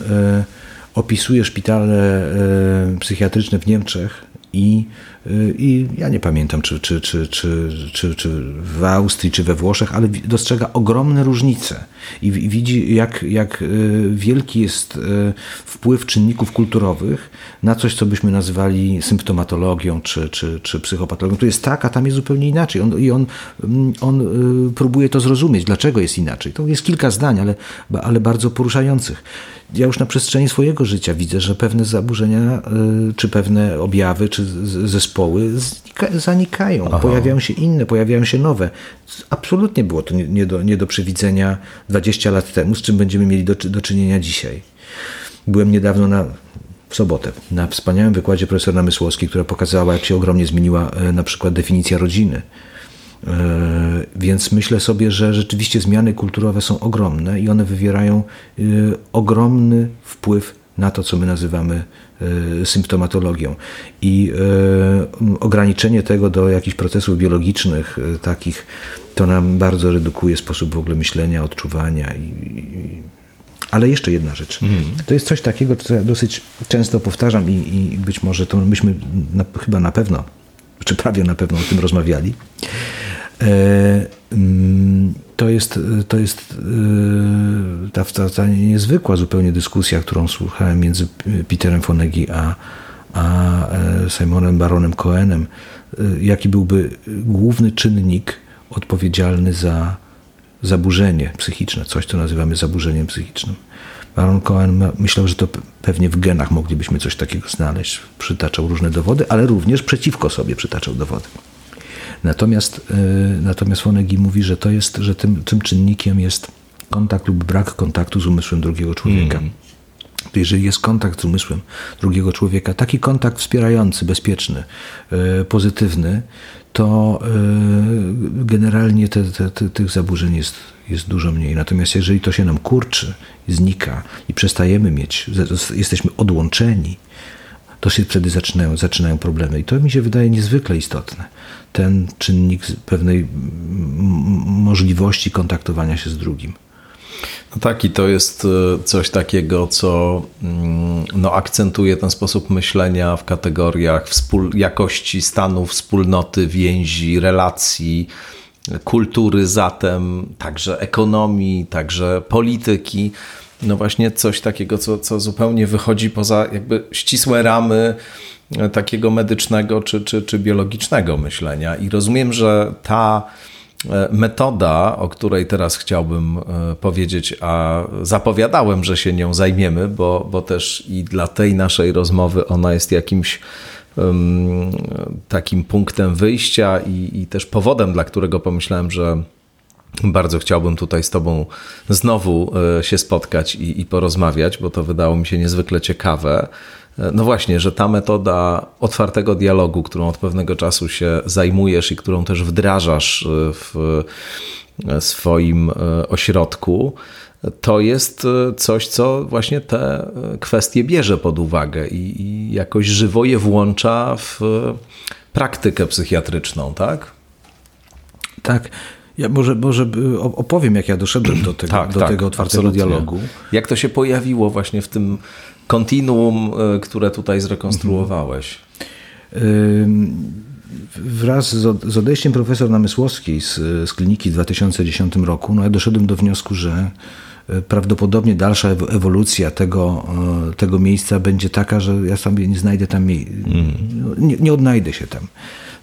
opisuje szpitale psychiatryczne w Niemczech i, i ja nie pamiętam, czy, czy, czy, czy, czy, czy w Austrii, czy we Włoszech, ale dostrzega ogromne różnice i widzi, jak, jak e, wielki jest e, wpływ czynników kulturowych na coś, co byśmy nazywali symptomatologią czy, czy, czy psychopatologią. Tu jest tak, a tam jest zupełnie inaczej. On, I on, mm, on próbuje to zrozumieć, dlaczego jest inaczej. To jest kilka zdań, ale, ale bardzo poruszających ja już na przestrzeni swojego życia widzę, że pewne zaburzenia, y, czy pewne objawy, czy zespoły zanikają. Aha. Pojawiają się inne, pojawiają się nowe. Absolutnie było to nie do, nie do przewidzenia 20 lat temu, z czym będziemy mieli do, do czynienia dzisiaj. Byłem niedawno na w sobotę na wspaniałym wykładzie profesora Namysłowskiej, która pokazała, jak się ogromnie zmieniła y, na przykład definicja rodziny więc myślę sobie, że rzeczywiście zmiany kulturowe są ogromne i one wywierają e, ogromny wpływ na to, co my nazywamy e, symptomatologią. I ograniczenie tego do jakichś procesów biologicznych, takich, to nam bardzo redukuje sposób w ogóle myślenia, odczuwania. I, ale jeszcze jedna rzecz. Mhm. To jest coś takiego, co ja dosyć często powtarzam i, i być może to myśmy na, chyba na pewno, czy prawie na pewno o tym rozmawiali. E, mm, to jest, to jest e, ta, ta, ta niezwykła zupełnie dyskusja, którą słuchałem między Peterem Fonegi a, a e, Simonem Baronem Cohenem. Jaki byłby główny czynnik odpowiedzialny za zaburzenie psychiczne, coś, co nazywamy zaburzeniem psychicznym. Baron Cohen myślał, że to pewnie w genach moglibyśmy coś takiego znaleźć. Przytaczał różne dowody, ale również przeciwko sobie przytaczał dowody. Natomiast, e, natomiast Fonegi mówi, że to jest, że tym, tym czynnikiem jest kontakt lub brak kontaktu z umysłem drugiego człowieka. Mm. Jeżeli jest kontakt z umysłem drugiego człowieka, taki kontakt wspierający, bezpieczny, e, pozytywny, to e, generalnie te, te, te, tych zaburzeń jest, jest dużo mniej. Natomiast jeżeli to się nam kurczy, znika i przestajemy mieć, jesteśmy odłączeni, to się wtedy zaczynają, zaczynają problemy. I to mi się wydaje niezwykle istotne ten czynnik pewnej możliwości kontaktowania się z drugim. No tak, i to jest e, coś takiego, co mm, no, akcentuje ten sposób myślenia w kategoriach wspól jakości stanu wspólnoty, więzi, relacji, kultury, zatem także ekonomii, także polityki. No właśnie coś takiego, co, co zupełnie wychodzi poza jakby ścisłe ramy takiego medycznego czy, czy, czy biologicznego myślenia. I rozumiem, że ta e, metoda, o której teraz chciałbym e, powiedzieć, a zapowiadałem, że się nią zajmiemy, bo, bo też i dla tej naszej rozmowy ona jest jakimś takim punktem wyjścia i, i też powodem, dla którego pomyślałem, że bardzo chciałbym tutaj z Tobą znowu e, się spotkać i, i porozmawiać, bo to wydało mi się niezwykle ciekawe. No właśnie, że ta metoda otwartego dialogu, którą od pewnego czasu się zajmujesz i którą też wdrażasz e, w e, swoim e, ośrodku, to jest coś, co właśnie te kwestie bierze pod uwagę i, i jakoś żywo je włącza w praktykę psychiatryczną, tak? Tak. Ja może, może opowiem, jak ja doszedłem do tego, tak, do tak, tego otwartego absolutnie. dialogu. Jak to się pojawiło właśnie w tym kontinuum, e, które tutaj zrekonstruowałeś? Wraz z odejściem profesor Namysłowskiej z, z kliniki w 2010 roku, no ja doszedłem do wniosku, że e, prawdopodobnie dalsza ewolucja tego, e, tego miejsca będzie taka, że ja sobie nie znajdę tam, mm. nie, nie odnajdę się tam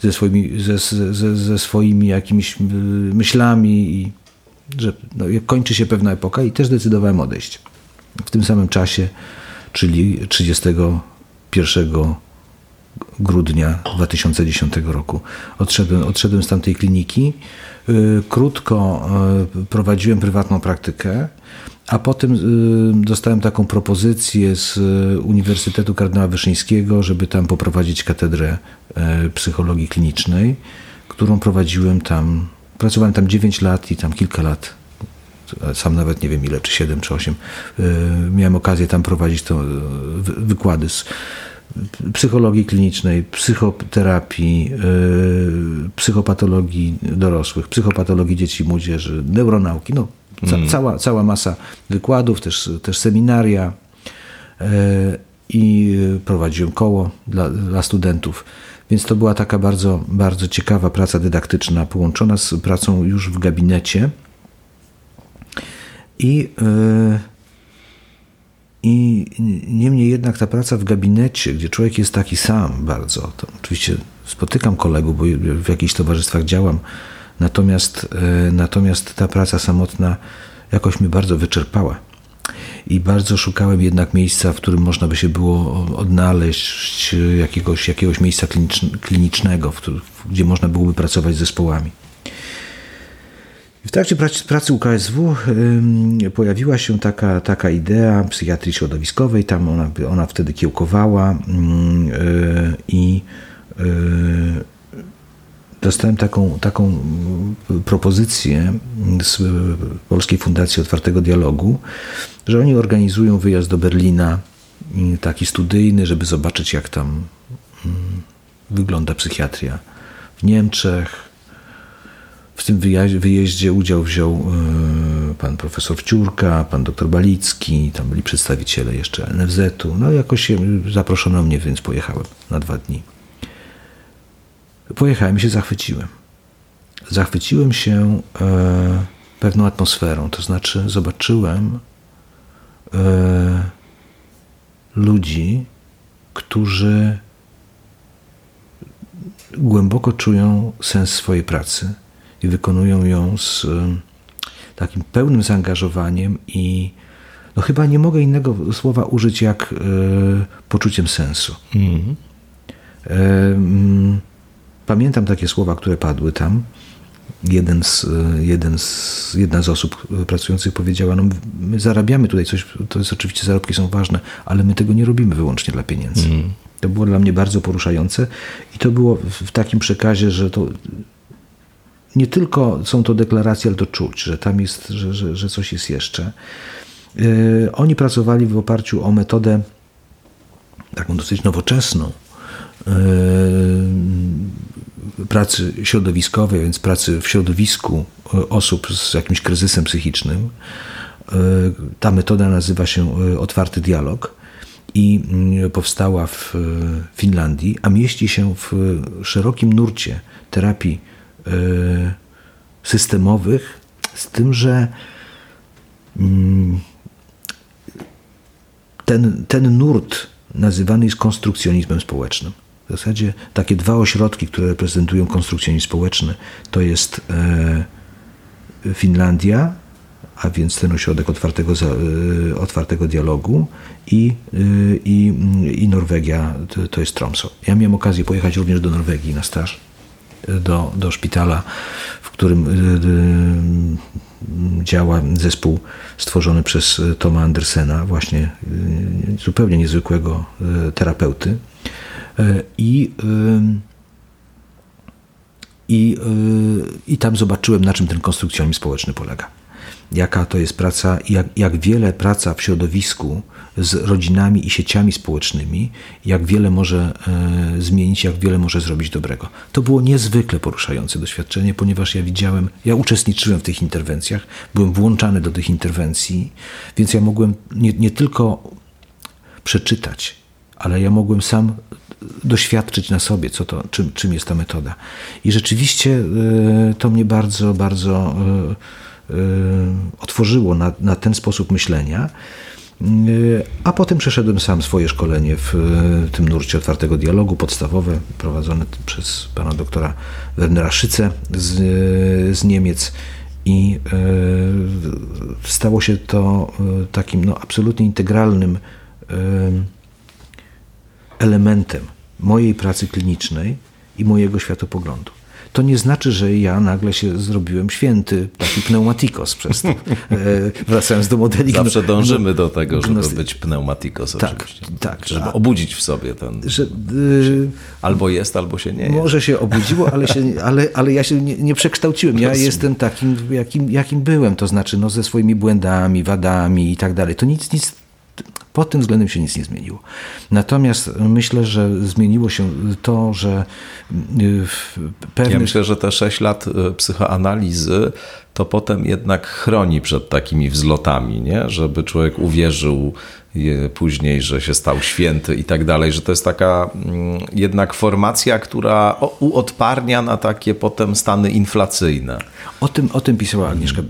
ze swoimi, ze, ze, ze swoimi jakimiś myślami i że no, kończy się pewna epoka i też zdecydowałem odejść. W tym samym czasie, czyli 31 grudnia 2010 roku. Odszedłem, odszedłem z tamtej kliniki. Y, krótko y, prowadziłem prywatną praktykę, a potem y, dostałem taką propozycję z Uniwersytetu Kardynała Wyszyńskiego, żeby tam poprowadzić katedrę psychologii klinicznej, którą prowadziłem tam. Pracowałem tam 9 lat i tam kilka lat sam nawet nie wiem ile, czy 7 czy 8, miałem okazję tam prowadzić to wykłady z psychologii klinicznej, psychoterapii, yy, psychopatologii dorosłych, psychopatologii dzieci i młodzieży, neuronauki, no, ca mm. cała, cała masa wykładów, też, też seminaria yy, i prowadziłem koło dla, dla studentów. Więc to była taka bardzo, bardzo ciekawa praca dydaktyczna, połączona z pracą już w gabinecie. I yy, i niemniej jednak ta praca w gabinecie, gdzie człowiek jest taki sam bardzo, to oczywiście spotykam kolegów, bo w jakichś towarzystwach działam, natomiast, e, natomiast ta praca samotna jakoś mnie bardzo wyczerpała. I bardzo szukałem jednak miejsca, w którym można by się było odnaleźć, jakiegoś, jakiegoś miejsca klinicznego, w gdzie można byłoby pracować z zespołami. W trakcie pracy, UKSW pojawiła się taka, taka idea psychiatrii środowiskowej, tam ona, ona wtedy kiełkowała y, i y, dostałem taką, taką propozycję z Polskiej Fundacji Otwartego Dialogu, że oni organizują wyjazd do Berlina, taki studyjny, żeby zobaczyć, jak tam wygląda psychiatria w Niemczech, w tym wyjeździe udział wziął e, pan profesor Wciurka, pan doktor Balicki, tam byli przedstawiciele jeszcze NFZ-u. No jakoś zaproszono mnie, więc pojechałem na dwa dni. Pojechałem i się zachwyciłem. Zachwyciłem się e, pewną atmosferą, to znaczy zobaczyłem e, ludzi, którzy głęboko czują sens swojej pracy i wykonują ją z takim pełnym zaangażowaniem i no chyba nie mogę innego słowa użyć jak e, poczuciem sensu. Mm. E, pamiętam takie słowa, które padły tam. Jeden z, jeden z, jedna z osób pracujących powiedziała, no my zarabiamy tutaj coś, to jest oczywiście zarobki są ważne, ale my tego nie robimy wyłącznie dla pieniędzy. Mm. To było dla mnie bardzo poruszające i to było w takim przekazie, że to nie tylko są to deklaracje, ale to czuć, że tam jest, że, że, że coś jest jeszcze. Yy, oni pracowali w oparciu o metodę taką dosyć nowoczesną yy, pracy środowiskowej, więc pracy w środowisku osób z jakimś kryzysem psychicznym. Ta metoda nazywa się otwarty dialog i powstała w Finlandii, a mieści się w szerokim nurcie terapii Y, systemowych, z tym, że mm, ten, ten nurt nazywany jest konstrukcjonizmem społecznym. W zasadzie takie dwa ośrodki, które reprezentują konstrukcjonizm społeczny, to jest e, Finlandia, a więc ten ośrodek otwartego, e, otwartego dialogu i, e, i, i Norwegia, to, to jest Tromsø. Ja miałem okazję pojechać również do Norwegii na staż do, do szpitala, w którym y, y, działa zespół stworzony przez Toma Andersena, właśnie y, zupełnie niezwykłego terapeuty. I, i, I tam zobaczyłem, na czym ten konstrukcjonizm społeczny polega. jaka to jest praca, jak, jak wiele praca w środowisku z rodzinami i sieciami społecznymi, jak wiele może e, zmienić, jak wiele może zrobić dobrego. To było niezwykle poruszające doświadczenie, ponieważ ja widziałem, ja uczestniczyłem w tych interwencjach, byłem włączany do tych interwencji, więc ja mogłem nie, nie tylko przeczytać, ale ja mogłem sam doświadczyć na sobie, co to, czym, czym jest ta metoda. I rzeczywiście e, to mnie bardzo, bardzo e, otworzyło na, na ten sposób myślenia. A potem przeszedłem sam swoje szkolenie w tym nurcie otwartego dialogu, podstawowe, prowadzone przez pana doktora Wernera Szyce z, z Niemiec. I stało się to takim no, absolutnie integralnym elementem mojej pracy klinicznej i mojego światopoglądu. To nie znaczy, że ja nagle się zrobiłem święty, taki pneumatikos przez to. E, wracając do modeli. Zawsze dążymy do tego, żeby być pneumatikos tak, oczywiście. Tak. Żeby obudzić w sobie ten... Że, albo jest, albo się nie jest. Może się obudziło, ale, się, ale, ale ja się nie, nie przekształciłem. Ja Rozumiem. jestem takim, jakim, jakim byłem. To znaczy no, ze swoimi błędami, wadami i tak dalej. To nic, nic pod tym względem się nic nie zmieniło. Natomiast myślę, że zmieniło się to, że y, w pewnych... Ja myślę, że te 6 lat y, psychoanalizy to potem jednak chroni przed takimi wzlotami, nie? żeby człowiek uwierzył później, że się stał święty i tak dalej, że to jest taka mm, jednak formacja, która uodparnia na takie potem stany inflacyjne. O tym, o tym pisała Agnieszka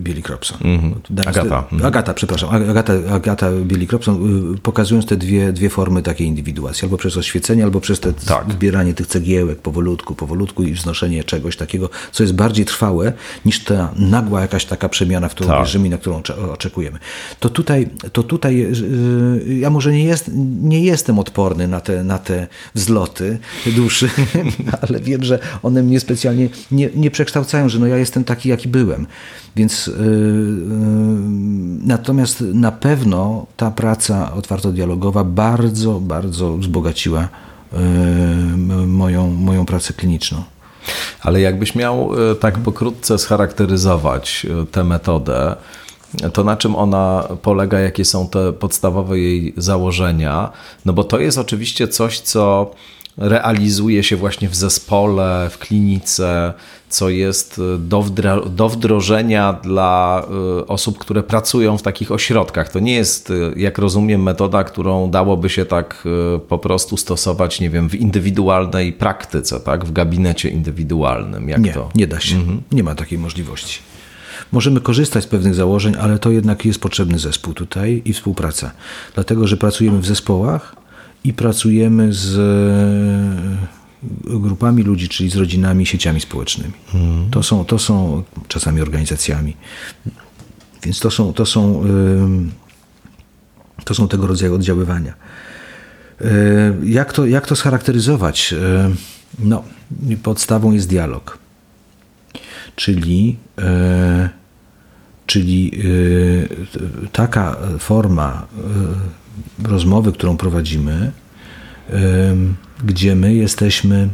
Bielikropson. Mm -hmm. Agata. Agata, przepraszam. Agata, Agata Bielikropson, y, pokazując te dwie, dwie formy takiej indywiduacji. Albo przez oświecenie, albo przez te tak. zbieranie tych cegiełek powolutku, powolutku i wznoszenie czegoś takiego, co jest bardziej trwałe niż ta nagła jakaś taka przemiana, w którą tak. wierzymy i na którą oczekujemy. To tutaj, to tutaj ja może nie, jest, nie jestem odporny na te, na te wzloty duszy, ale wiem, że one mnie specjalnie nie, nie przekształcają, że no ja jestem taki, jaki byłem. Więc yy, natomiast na pewno ta praca otwarto-dialogowa bardzo, bardzo wzbogaciła yy, moją, moją pracę kliniczną. Ale jakbyś miał e, tak pokrótce scharakteryzować e, tę metodę, to na czym ona polega, jakie są te podstawowe jej założenia? No bo to jest oczywiście coś, co realizuje się właśnie w zespole, w klinice, co jest do, do wdrożenia dla y, osób, które pracują w takich ośrodkach. To nie jest, y, jak rozumiem, metoda, którą dałoby się tak y, po prostu stosować, nie wiem, w indywidualnej praktyce, tak? w gabinecie indywidualnym. Jak nie, to? nie da się. Mhm. Nie ma takiej możliwości. Możemy korzystać z pewnych założeń, ale to jednak jest potrzebny zespół tutaj i współpraca. Dlatego, że pracujemy w zespołach i pracujemy z grupami ludzi, czyli z rodzinami, sieciami społecznymi. Mhm. To, są, to są czasami organizacjami. Więc to są, to są, to są tego rodzaju oddziaływania. Jak to, jak to scharakteryzować? No, podstawą jest dialog. Czyli, czyli taka forma rozmowy, którą prowadzimy, gdzie my jesteśmy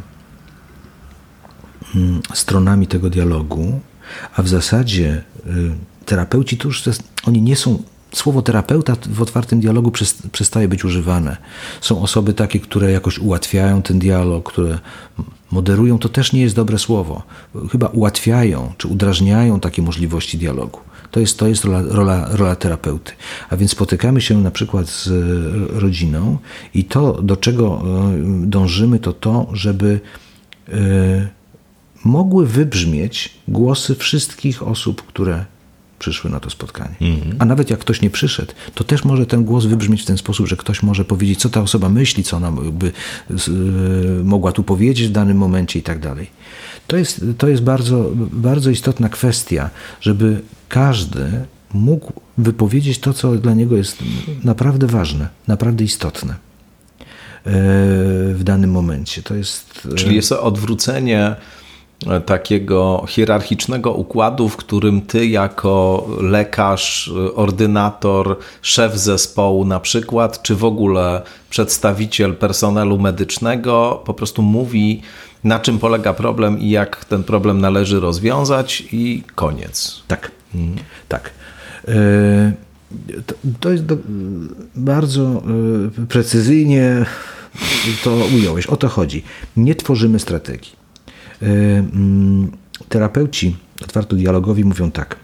mm, stronami tego dialogu, a w zasadzie y, terapeuci to już oni nie są. Słowo terapeuta w otwartym dialogu przestaje być używane. Są osoby takie, które jakoś ułatwiają ten dialog, które moderują, to też nie jest dobre słowo. Chyba ułatwiają czy udrażniają takie możliwości dialogu. To jest, to jest rola, rola, rola terapeuty. A więc spotykamy się na przykład z e, rodziną i to, do czego e, dążymy, to to, żeby e, mogły wybrzmieć głosy wszystkich osób, które przyszły na to spotkanie. Mhm. A nawet jak ktoś nie przyszedł, to też może ten głos wybrzmieć w ten sposób, że ktoś może powiedzieć, co ta osoba myśli, co ona by mogła tu powiedzieć w danym momencie i tak dalej. To jest, to jest bardzo, bardzo istotna kwestia, żeby każdy mógł wypowiedzieć to, co dla niego jest naprawdę ważne, naprawdę istotne e, w danym momencie. To jest... E, Czyli jest odwrócenie e, takiego hierarchicznego układu, w którym ty jako lekarz, ordynator, szef zespołu na przykład, czy w ogóle przedstawiciel personelu medycznego po prostu mówi na czym polega problem i jak ten problem należy rozwiązać i koniec. Tak. Tak. To, to jest do, bardzo precyzyjnie to ująłeś. O to chodzi. Nie tworzymy strategii. Mm, terapeuci otwarto dialogowi mówią tak.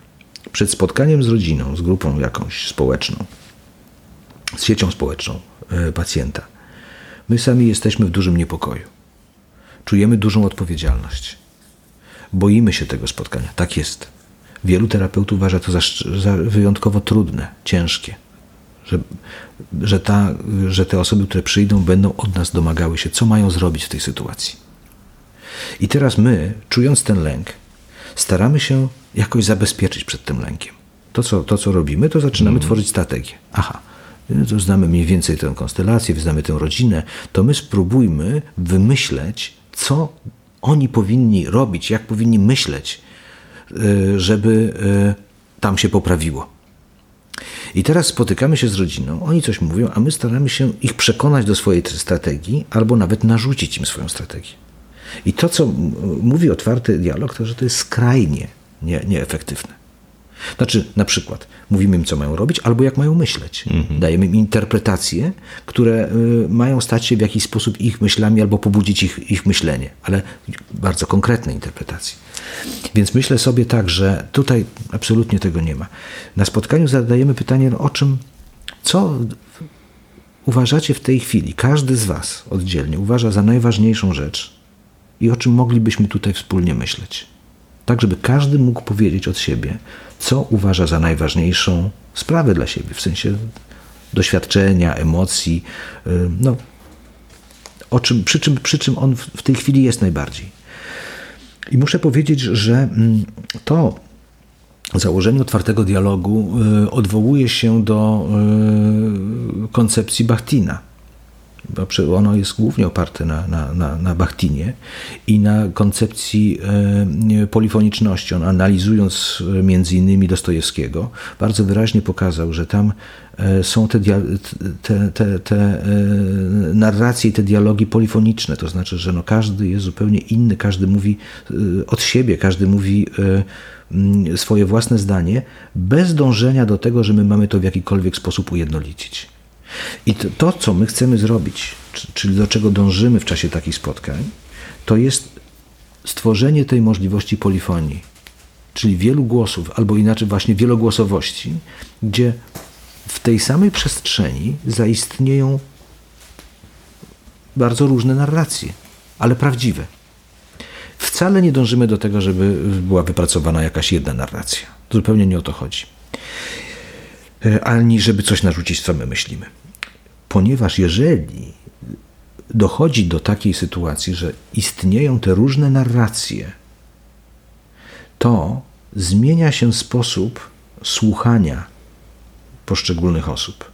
Przed spotkaniem z rodziną, z grupą jakąś społeczną, z siecią społeczną pacjenta, my sami jesteśmy w dużym niepokoju. Czujemy dużą odpowiedzialność. Boimy się tego spotkania. Tak jest. Wielu terapeutów uważa to za, za wyjątkowo trudne, ciężkie, że, że, ta, że te osoby, które przyjdą, będą od nas domagały się, co mają zrobić w tej sytuacji. I teraz my, czując ten lęk, staramy się jakoś zabezpieczyć przed tym lękiem. To, co, to, co robimy, to zaczynamy mm. tworzyć strategię. Aha, to znamy mniej więcej tę konstelację, znamy tę rodzinę, to my spróbujmy wymyśleć, co oni powinni robić, jak powinni myśleć, y, żeby y, tam się poprawiło. I teraz spotykamy się z rodziną, oni coś mówią, a my staramy się ich przekonać do swojej strategii, albo nawet narzucić im swoją strategię. I to, co mówi otwarty dialog, to że to jest skrajnie nie, nieefektywne. Znaczy, na przykład, mówimy im, co mają robić, albo jak mają myśleć. Mhm. Dajemy im interpretacje, które y, mają stać się w jakiś sposób ich myślami, albo pobudzić ich, ich myślenie, ale bardzo konkretne interpretacje. Więc myślę sobie tak, że tutaj absolutnie tego nie ma. Na spotkaniu zadajemy pytanie, no, o czym, co uważacie w tej chwili, każdy z Was oddzielnie uważa za najważniejszą rzecz i o czym moglibyśmy tutaj wspólnie myśleć. Tak, żeby każdy mógł powiedzieć od siebie, co uważa za najważniejszą sprawę dla siebie, w sensie doświadczenia, emocji, no, o czym, przy, czym, przy czym on w tej chwili jest najbardziej. I muszę powiedzieć, że to założenie otwartego dialogu y, odwołuje się do y, koncepcji Bachtina ono jest głównie oparte na, na, na, na Bachtinie i na koncepcji e, polifoniczności. On analizując e, między innymi Dostojewskiego, bardzo wyraźnie pokazał, że tam e, są te, te, te, te narracje i te dialogi polifoniczne, to znaczy, że no każdy jest zupełnie inny, każdy mówi od siebie, każdy mówi swoje własne zdanie, bez dążenia do tego, że my mamy to w jakikolwiek sposób ujednolicić. I to, to, co my chcemy zrobić, czyli do czego dążymy w czasie takich spotkań, to jest stworzenie tej możliwości polifonii, czyli wielu głosów, albo inaczej właśnie wielogłosowości, gdzie w tej samej przestrzeni zaistnieją bardzo różne narracje, ale prawdziwe. Wcale nie dążymy do tego, żeby była wypracowana jakaś jedna narracja. Zupełnie nie o to chodzi. E, ani żeby coś narzucić, co my myślimy. Ponieważ jeżeli dochodzi do takiej sytuacji, że istnieją te różne narracje, to zmienia się sposób słuchania poszczególnych osób.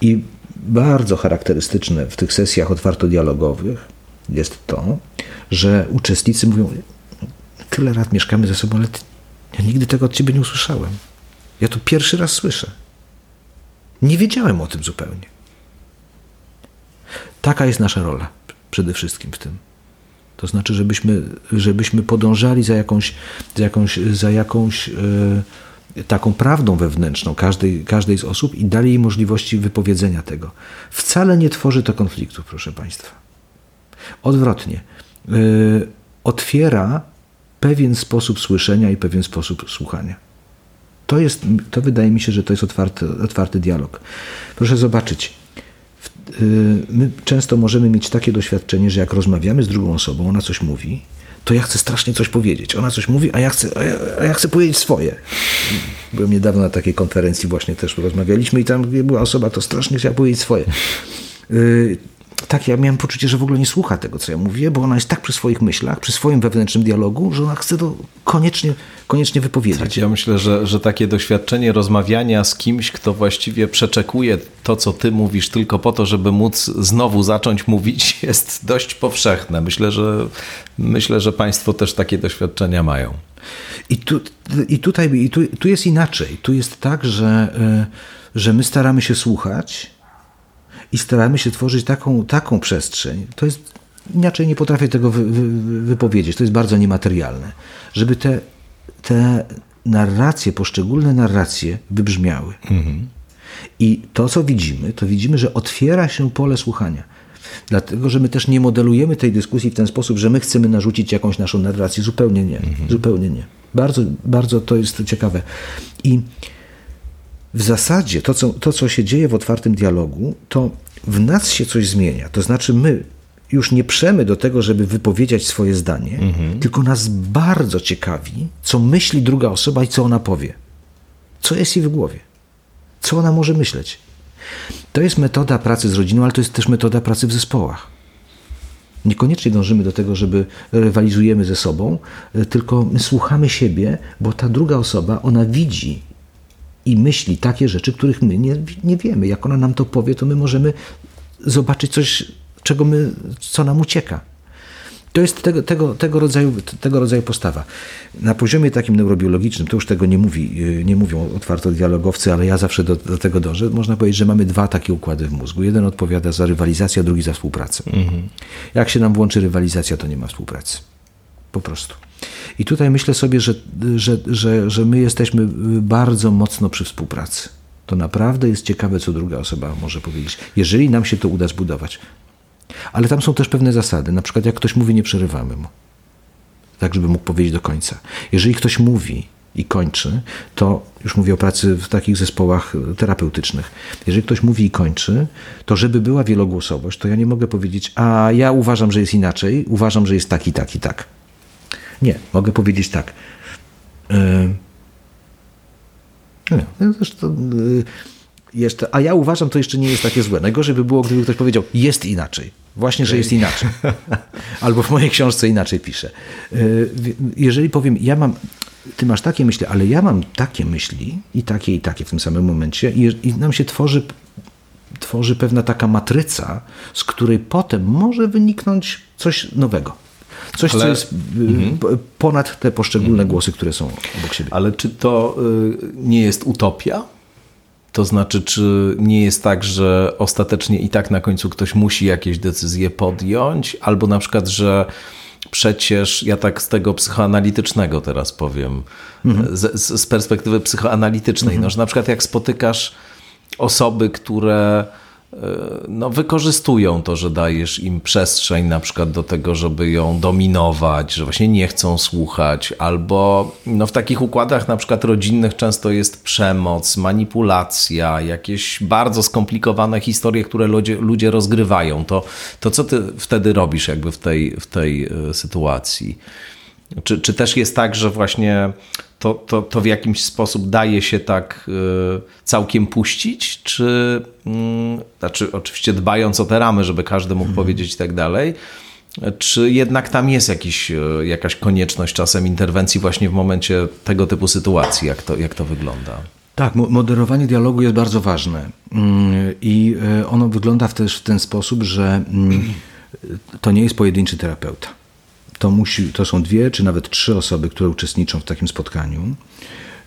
I bardzo charakterystyczne w tych sesjach otwarto-dialogowych jest to, że uczestnicy mówią: Tyle lat mieszkamy ze sobą, ale ja nigdy tego od ciebie nie usłyszałem. Ja to pierwszy raz słyszę. Nie wiedziałem o tym zupełnie. Taka jest nasza rola przede wszystkim w tym. To znaczy, żebyśmy, żebyśmy podążali za jakąś, za jakąś, za jakąś e, taką prawdą wewnętrzną każdej, każdej z osób i dali jej możliwości wypowiedzenia tego. Wcale nie tworzy to konfliktów, proszę Państwa. Odwrotnie. E, otwiera pewien sposób słyszenia i pewien sposób słuchania. To, jest, to wydaje mi się, że to jest otwarty, otwarty dialog. Proszę zobaczyć. Y, my często możemy mieć takie doświadczenie, że jak rozmawiamy z drugą osobą, ona coś mówi, to ja chcę strasznie coś powiedzieć. Ona coś mówi, a ja chcę, a ja, a ja chcę powiedzieć swoje. Byłem niedawno na takiej konferencji, właśnie też rozmawialiśmy i tam była osoba, to strasznie chciała powiedzieć swoje. Tak, ja miałem poczucie, że w ogóle nie słucha tego, co ja mówię, bo ona jest tak przy swoich myślach, przy swoim wewnętrznym dialogu, że ona chce to koniecznie, koniecznie wypowiedzieć. Tak, ja myślę, że, że takie doświadczenie rozmawiania z kimś, kto właściwie przeczekuje to, co ty mówisz, tylko po to, żeby móc znowu zacząć mówić, jest dość powszechne. Myślę, że, myślę, że Państwo też takie doświadczenia mają. I, tu, i tutaj i tu, tu jest inaczej. Tu jest tak, że, e, że my staramy się słuchać i staramy się tworzyć taką, taką przestrzeń. To jest, inaczej nie potrafię tego wy, wy, wypowiedzieć, to jest bardzo niematerialne. Żeby te, te narracje, poszczególne narracje wybrzmiały. I to, co widzimy, to widzimy, że otwiera się pole słuchania. Dlatego, że my też nie modelujemy tej dyskusji w ten sposób, że my chcemy narzucić jakąś naszą narrację. Zupełnie nie. Zupełnie nie. Bardzo, bardzo to jest ciekawe. I w zasadzie to co, to, co się dzieje w otwartym dialogu, to w nas się coś zmienia. To znaczy, my już nie przemy do tego, żeby wypowiedzieć swoje zdanie, tylko nas bardzo ciekawi, co myśli druga osoba i co ona powie. Co jest jej w głowie? Co ona może myśleć? To jest metoda pracy z rodziną, ale to jest też metoda pracy w zespołach. Niekoniecznie dążymy do tego, żeby rywalizujemy ze sobą, y, tylko my słuchamy siebie, bo ta druga osoba, ona widzi i myśli takie rzeczy, których my nie, nie wiemy. Jak ona nam to powie, to my możemy zobaczyć coś, czego my, co nam ucieka. To jest tego, tego, tego, rodzaju, tego rodzaju postawa. Na poziomie takim neurobiologicznym, to już tego nie, mówi, y, nie mówią otwarto dialogowcy, ale ja zawsze do, do tego dążę. Można powiedzieć, że mamy dwa takie układy w mózgu. Jeden odpowiada za rywalizację, a drugi za współpracę. Mhm. Jak się nam włączy rywalizacja, to nie ma współpracy. Po prostu. I tutaj myślę sobie, że, że, że, że my jesteśmy bardzo mocno przy współpracy. To naprawdę jest ciekawe, co druga osoba może powiedzieć. Jeżeli nam się to uda zbudować. Ale tam są też pewne zasady. Na przykład, jak ktoś mówi, nie przerywamy mu. Tak, żeby mógł powiedzieć do końca. Jeżeli ktoś mówi i kończy, to już mówię o pracy w takich zespołach terapeutycznych. Jeżeli ktoś mówi i kończy, to żeby była wielogłosowość, to ja nie mogę powiedzieć, a ja uważam, że jest inaczej, uważam, że jest tak i tak i tak. Nie, mogę powiedzieć tak. Yy, nie, zresztą, yy, jeszcze, a ja uważam, to jeszcze nie jest takie złe. Najgorzej by było, gdyby ktoś powiedział, jest inaczej. Właśnie, że jest inaczej. Albo w mojej książce inaczej piszę. Yy, jeżeli powiem, ja mam, ty masz takie myśli, ale ja mam takie myśli i takie i takie w tym samym momencie i, i nam się tworzy tworzy pewna taka matryca, z której potem może wyniknąć coś nowego. Coś, ale... co jest mhm. ponad te poszczególne mhm. głosy, które są obok siebie. Ale czy to y, nie jest utopia? To znaczy, czy nie jest tak, że ostatecznie i tak na końcu ktoś musi jakieś decyzje podjąć, albo na przykład, że przecież ja tak z tego psychoanalitycznego teraz powiem, mhm. z, z, perspektywy psychoanalitycznej, mhm. no, że na przykład jak spotykasz osoby, które no, wykorzystują to, że dajesz im przestrzeń na przykład do tego, żeby ją dominować, że właśnie nie chcą słuchać, albo no, w takich układach na przykład rodzinnych często jest przemoc, manipulacja, jakieś bardzo skomplikowane historie, które ludzie, ludzie rozgrywają. To, to co ty wtedy robisz jakby w tej, w tej e, sytuacji? Czy, czy też jest tak, że właśnie to, to, to w jakimś sposób daje się tak y, całkiem puścić, czy mm, znaczy oczywiście dbając o te ramy, żeby każdy mógł mhm. powiedzieć i tak dalej, czy jednak tam jest jakiś, y, jakaś konieczność czasem interwencji właśnie w momencie tego typu sytuacji, jak to, jak to wygląda? Tak, moderowanie dialogu jest bardzo ważne mm, i y, ono wygląda też w ten sposób, że mm, to nie jest pojedynczy terapeuta to, musi, to są dwie czy nawet trzy osoby, które uczestniczą w takim spotkaniu.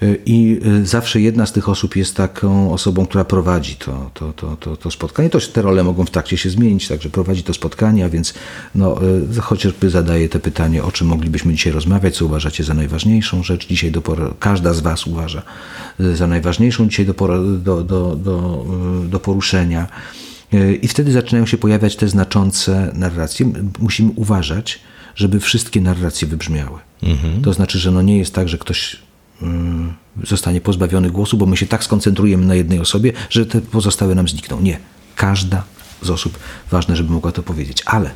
Y, I y, zawsze jedna z tych osób jest taką osobą, która prowadzi to, to, to, to, to spotkanie. To te role mogą w trakcie się zmienić, także prowadzi to spotkanie, a więc no, y, chociażby zadaje te pytanie, o czym moglibyśmy dzisiaj rozmawiać, co uważacie za najważniejszą rzecz dzisiaj do każda z Was uważa za najważniejszą dzisiaj do, do, do, do, do poruszenia. I wtedy zaczynają się pojawiać te znaczące narracje. Musimy uważać, żeby wszystkie narracje wybrzmiały. Mhm. To znaczy, że no nie jest tak, że ktoś mm, zostanie pozbawiony głosu, bo my się tak skoncentrujemy na jednej osobie, że te pozostałe nam znikną. Nie. Każda z osób, ważne, żeby mogła to powiedzieć. Ale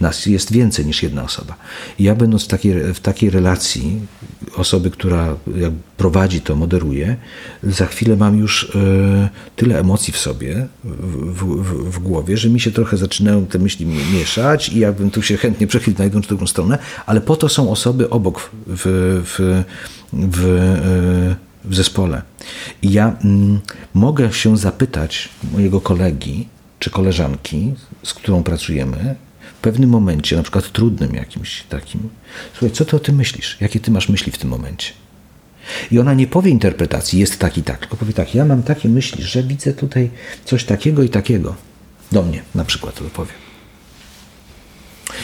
nas jest więcej niż jedna osoba. I ja będąc w takiej, w takiej relacji osoby, która prowadzi to, moderuje, za chwilę mam już y, tyle emocji w sobie, w, w, w, głowie, że mi się trochę zaczynają te myśli mieszać i jakbym tu się chętnie przechylił na jedną czy drugą stronę, ale po to są osoby obok w, w, w, w zespole. I ja mm, mogę się zapytać mojego kolegi, czy koleżanki, z którą pracujemy, w pewnym momencie, na przykład trudnym jakimś takim, słuchaj, co ty o tym myślisz? Jakie ty masz myśli w tym momencie? I ona nie powie interpretacji, jest tak i tak, tylko powie tak, ja mam takie myśli, że widzę tutaj coś takiego i takiego. Do mnie na przykład to powie.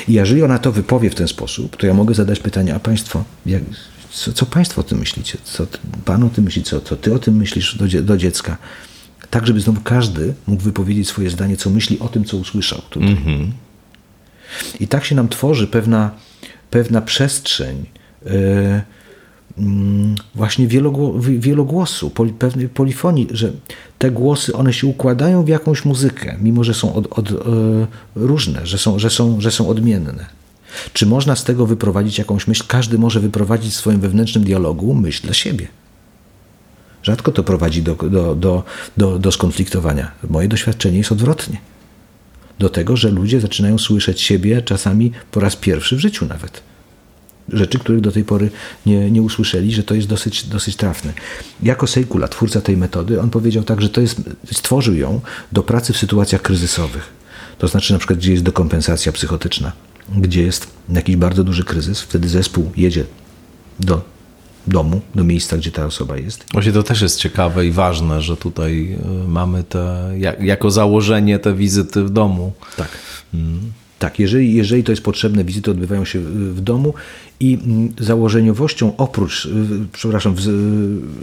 I jeżeli ona to wypowie w ten sposób, to ja mogę zadać pytanie, a Państwo, jak, co, co Państwo o tym myślicie? Co Pan o tym myśli? Co, co Ty o tym myślisz do, do dziecka? Tak, żeby znowu każdy mógł wypowiedzieć swoje zdanie, co myśli o tym, co usłyszał tutaj. Mm-hmm. I tak się nam tworzy pewna, pewna przestrzeń yy, yy, właśnie wielogłosu, poli, pewnej polifonii, że te głosy, one się układają w jakąś muzykę, mimo że są od, od, yy, różne, że są, że, są, że są odmienne. Czy można z tego wyprowadzić jakąś myśl? Każdy może wyprowadzić w swoim wewnętrznym dialogu myśl dla siebie. Rzadko to prowadzi do, do, do, do, do skonfliktowania. Moje doświadczenie jest odwrotnie. Do tego, że ludzie zaczynają słyszeć siebie czasami po raz pierwszy w życiu nawet. Rzeczy, których do tej pory nie, nie usłyszeli, że to jest dosyć, dosyć trafne. Jako Sejkula, twórca tej metody, on powiedział tak, że to jest, stworzył ją do pracy w sytuacjach kryzysowych. To znaczy na przykład, gdzie jest dekompensacja psychotyczna, gdzie jest jakiś bardzo duży kryzys, wtedy zespół jedzie do domu, do miejsca, gdzie ta osoba jest. Właśnie to też jest ciekawe i ważne, że tutaj y, mamy te, jako założenie te wizyty w domu. Tak. Mm. Tak, jeżeli, jeżeli to jest potrzebne, wizyty odbywają się w domu i mm, założeniowością oprócz, y, przepraszam,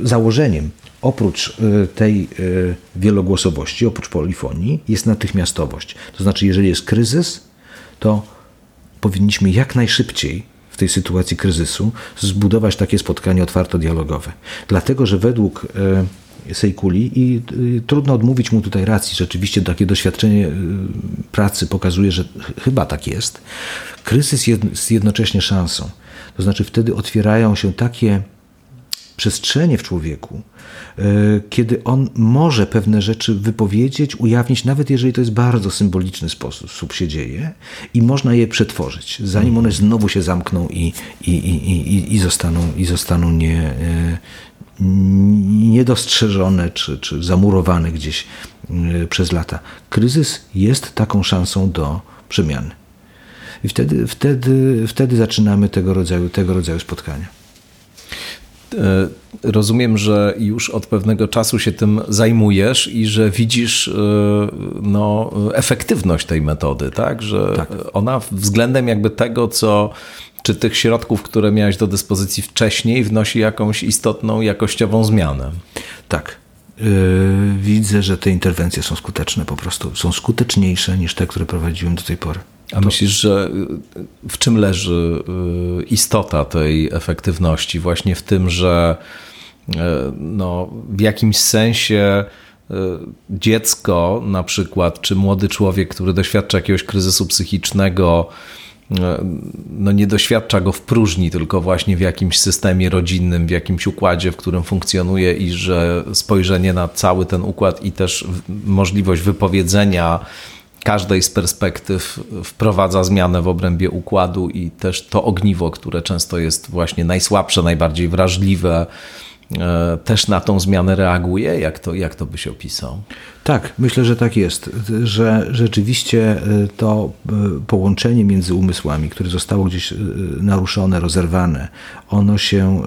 założeniem oprócz y, tej wielogłosowości, oprócz polifonii, jest natychmiastowość. To znaczy, jeżeli jest kryzys, to powinniśmy jak najszybciej w tej sytuacji kryzysu zbudować takie spotkanie otwarto-dialogowe. Dlatego, że według e, Sejkuli i trudno odmówić mu tutaj racji, rzeczywiście takie doświadczenie e, pracy pokazuje, że chyba tak jest. Kryzys jest jednocześnie szansą. To znaczy wtedy otwierają się takie przestrzenie w człowieku, kiedy on może pewne rzeczy wypowiedzieć, ujawnić, nawet jeżeli to jest bardzo symboliczny sposób się dzieje i można je przetworzyć, zanim one znowu się zamkną i, i, i, i, i zostaną, i zostaną nie, e, niedostrzeżone czy, czy zamurowane gdzieś e, przez lata. Kryzys jest taką szansą do przemiany. I wtedy, wtedy, wtedy zaczynamy tego rodzaju, tego rodzaju spotkania. E, rozumiem, że już od pewnego czasu się tym zajmujesz i że widzisz e, no, efektywność tej metody, tak? Że tak. ona względem jakby tego, co czy tych środków, które miałeś do dyspozycji wcześniej, wnosi jakąś istotną jakościową zmianę. Tak. Yy, widzę, że te interwencje są skuteczne po prostu. Są skuteczniejsze niż te, które prowadziłem do tej pory. A to... myślisz, że y, w czym leży y, istota tej efektywności? Właśnie w tym, że y, no, w jakimś sensie dziecko na przykład, czy młody człowiek, który doświadcza jakiegoś kryzysu psychicznego, no nie doświadcza go w próżni, tylko właśnie w jakimś systemie rodzinnym, w jakimś układzie, w którym funkcjonuje i że spojrzenie na cały ten układ i też możliwość wypowiedzenia każdej z perspektyw wprowadza zmianę w obrębie układu i też to ogniwo, które często jest właśnie najsłabsze, najbardziej wrażliwe, e, też na tą zmianę reaguje? Jak to, jak to byś opisał? Tak, myślę, że tak jest, że rzeczywiście e, to e, połączenie między umysłami, które zostało gdzieś e, naruszone, rozerwane, ono się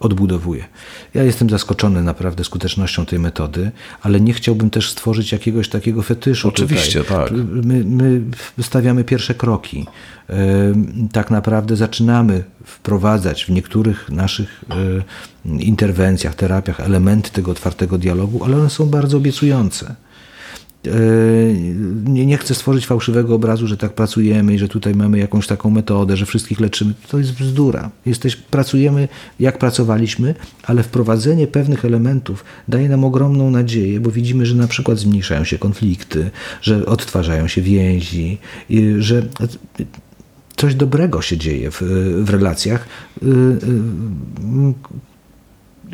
odbudowuje. Ja jestem zaskoczony naprawdę skutecznością tej metody, ale nie chciałbym też stworzyć jakiegoś takiego fetyszu. Oczywiście, tutaj. tak. My, my stawiamy pierwsze kroki. Tak naprawdę zaczynamy wprowadzać w niektórych naszych interwencjach, terapiach elementy tego otwartego dialogu, ale one są bardzo obiecujące. E, nie, nie chcę stworzyć fałszywego obrazu, że tak pracujemy i że tutaj mamy jakąś taką metodę, że wszystkich leczymy. To jest bzdura. Jesteś, pracujemy jak pracowaliśmy, ale wprowadzenie pewnych elementów daje nam ogromną nadzieję, bo widzimy, że na przykład zmniejszają się konflikty, że odtwarzają się więzi, że coś dobrego się dzieje w, w relacjach, y, y,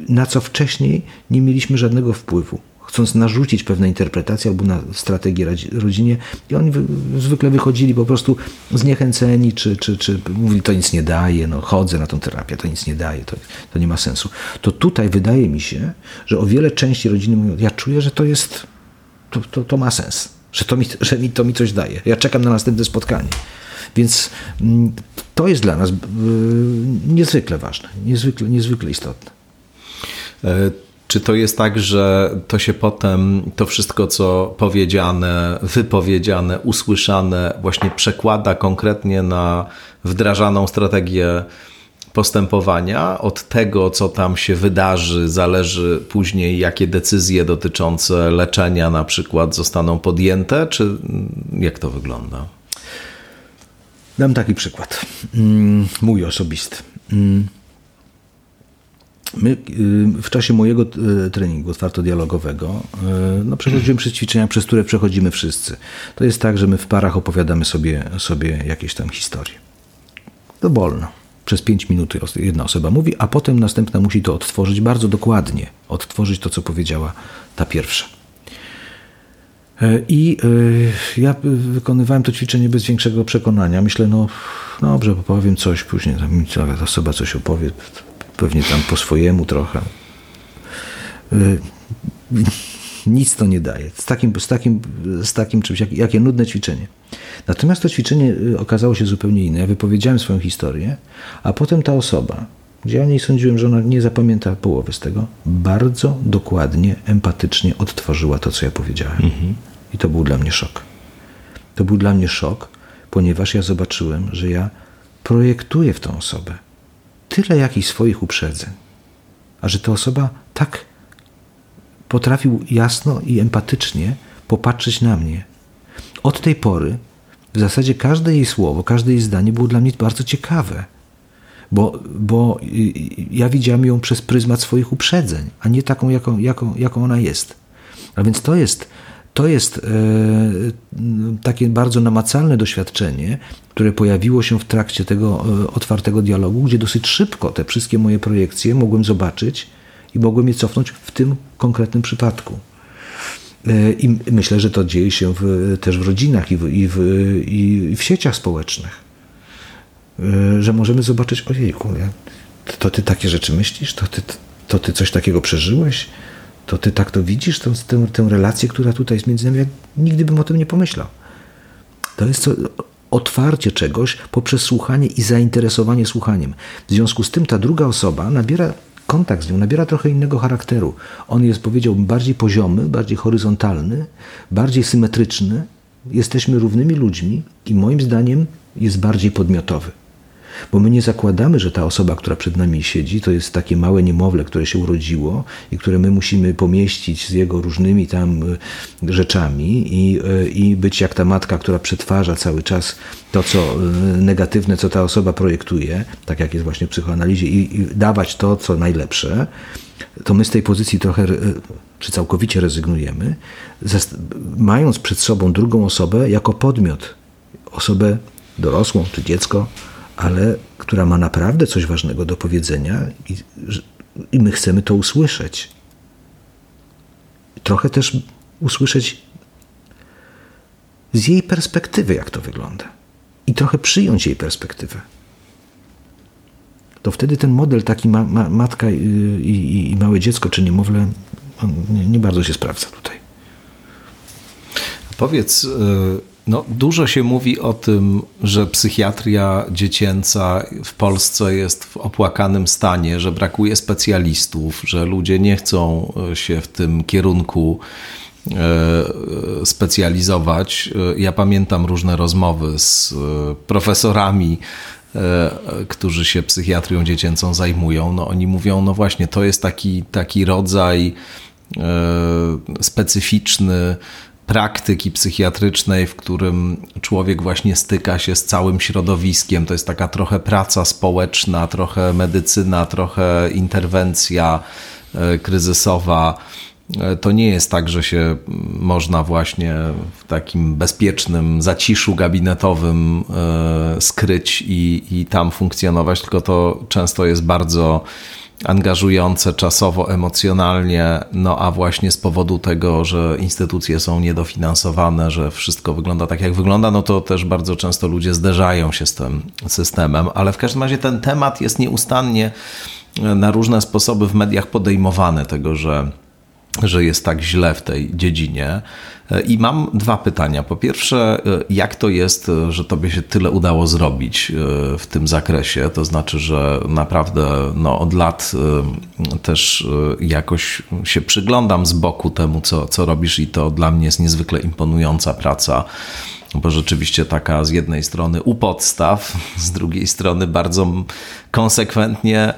na co wcześniej nie mieliśmy żadnego wpływu. Chcąc narzucić pewne interpretacje albo na strategię rodzinie, i oni zwykle wychodzili po prostu zniechęceni, czy, czy, czy mówili, to nic nie daje, no chodzę na tą terapię, to nic nie daje, to, to nie ma sensu. To tutaj wydaje mi się, że o wiele częściej rodziny mówią, ja czuję, że to jest, to, to, to ma sens, że to, mi, że mi, to mi coś daje. Ja czekam na następne spotkanie. Więc mm, to jest dla nas y, niezwykle ważne, niezwykle, niezwykle istotne. E, czy to jest tak, że to się potem, to wszystko, co powiedziane, wypowiedziane, usłyszane, właśnie przekłada konkretnie na wdrażaną strategię postępowania. Od tego, co tam się wydarzy, zależy później, jakie decyzje dotyczące leczenia na przykład zostaną podjęte, czy jak to wygląda? Dam taki przykład. Mm, mój osobisty. My y, w czasie mojego y, treningu otwarto-dialogowego y, no, przechodziłem przez ćwiczenia, przez które przechodzimy wszyscy. To jest tak, że my w parach opowiadamy sobie, sobie jakieś tam historie. Dowolno. Przez 5 minut jedna osoba mówi, a potem następna musi to odtworzyć bardzo dokładnie. Odtworzyć to, co powiedziała ta pierwsza. I ja wykonywałem to ćwiczenie bez większego przekonania. Myślę, no dobrze, powiem coś, później ta osoba coś opowie, pewnie tam po swojemu trochę. Y, nic to nie daje. Z takim, z takim, z takim czymś, jak, jakie nudne ćwiczenie. Natomiast to ćwiczenie y, okazało się zupełnie inne. Ja wypowiedziałem swoją historię, a potem ta osoba, gdzie ja niej sądziłem, że ona nie zapamięta połowy z tego, bardzo dokładnie, empatycznie odtworzyła to, co ja powiedziałem. Mhm. I to był dla mnie szok. To był dla mnie szok, ponieważ ja zobaczyłem, że ja projektuję w tą osobę tyle jakichś swoich uprzedzeń, a że ta osoba tak potrafił jasno i empatycznie popatrzeć na mnie. Od tej pory w zasadzie każde jej słowo, każde jej zdanie było dla mnie bardzo ciekawe, bo, bo ja widziałem ją przez pryzmat swoich uprzedzeń, a nie taką, jaką, jaką, jaką ona jest. A więc to jest to jest e, takie bardzo namacalne doświadczenie, które pojawiło się w trakcie tego e, otwartego dialogu, gdzie dosyć szybko te wszystkie moje projekcje mogłem zobaczyć i mogłem je cofnąć w tym konkretnym przypadku. E, I myślę, że to dzieje się w, też w rodzinach i w, i, w, i w sieciach społecznych. Że możemy zobaczyć, ojejku, to ty takie rzeczy myślisz? To ty, to ty coś takiego przeżyłeś? To ty tak to widzisz, tę, tę, tę relację, która tutaj jest między nami, ja nigdy bym o tym nie pomyślał. To jest to otwarcie czegoś poprzez słuchanie i zainteresowanie słuchaniem. W związku z tym ta druga osoba nabiera kontakt z nią nabiera trochę innego charakteru. On jest, powiedziałbym, bardziej poziomy, bardziej horyzontalny, bardziej symetryczny. Jesteśmy równymi ludźmi i moim zdaniem jest bardziej podmiotowy. Bo my nie zakładamy, że ta osoba, która przed nami siedzi, to jest takie małe niemowlę, które się urodziło i które my musimy pomieścić z jego różnymi tam e, rzeczami i, e, i być jak ta matka, która przetwarza cały czas to, co e, negatywne, co ta osoba projektuje, tak jak jest właśnie w psychoanalizie, i, i dawać to, co najlepsze, to my z tej pozycji trochę czy całkowicie rezygnujemy, mając przed sobą drugą osobę jako podmiot, osobę dorosłą czy dziecko, ale która ma naprawdę coś ważnego do powiedzenia i, i my chcemy to usłyszeć. Trochę też usłyszeć z jej perspektywy, jak to wygląda. I trochę przyjąć jej perspektywę. To wtedy ten model taki ma, ma, matka i, i, i, małe dziecko, czy niemowlę, nie, nie bardzo się sprawdza tutaj. Powiedz, y, no, dużo się mówi o tym, że psychiatria dziecięca w Polsce jest w opłakanym stanie, że brakuje specjalistów, że ludzie nie chcą e, się w tym kierunku e, specjalizować. E, ja pamiętam różne rozmowy z profesorami, którzy się psychiatrią dziecięcą zajmują. No, oni mówią, no właśnie, to jest taki, taki rodzaj specyficzny praktyki psychiatrycznej, w którym człowiek właśnie styka się z całym środowiskiem. To jest taka trochę praca społeczna, trochę medycyna, trochę interwencja e, kryzysowa. E, to nie jest tak, że się można właśnie w takim bezpiecznym zaciszu gabinetowym e, skryć i, i tam funkcjonować, tylko to często jest bardzo angażujące czasowo, emocjonalnie, no a właśnie z powodu tego, że instytucje są niedofinansowane, że wszystko wygląda tak, jak wygląda, no to też bardzo często ludzie zderzają się z tym systemem, ale w każdym razie ten temat jest nieustannie na różne sposoby w mediach podejmowany, tego, że że jest tak źle w tej dziedzinie. I mam dwa pytania. Po pierwsze, jak to jest, że tobie się tyle udało zrobić e, w tym zakresie? To znaczy, że naprawdę no, od lat e, też e, jakoś się przyglądam z boku temu, co, co robisz, i to dla mnie jest niezwykle imponująca praca bo rzeczywiście taka z jednej strony u podstaw, z drugiej strony bardzo konsekwentnie e,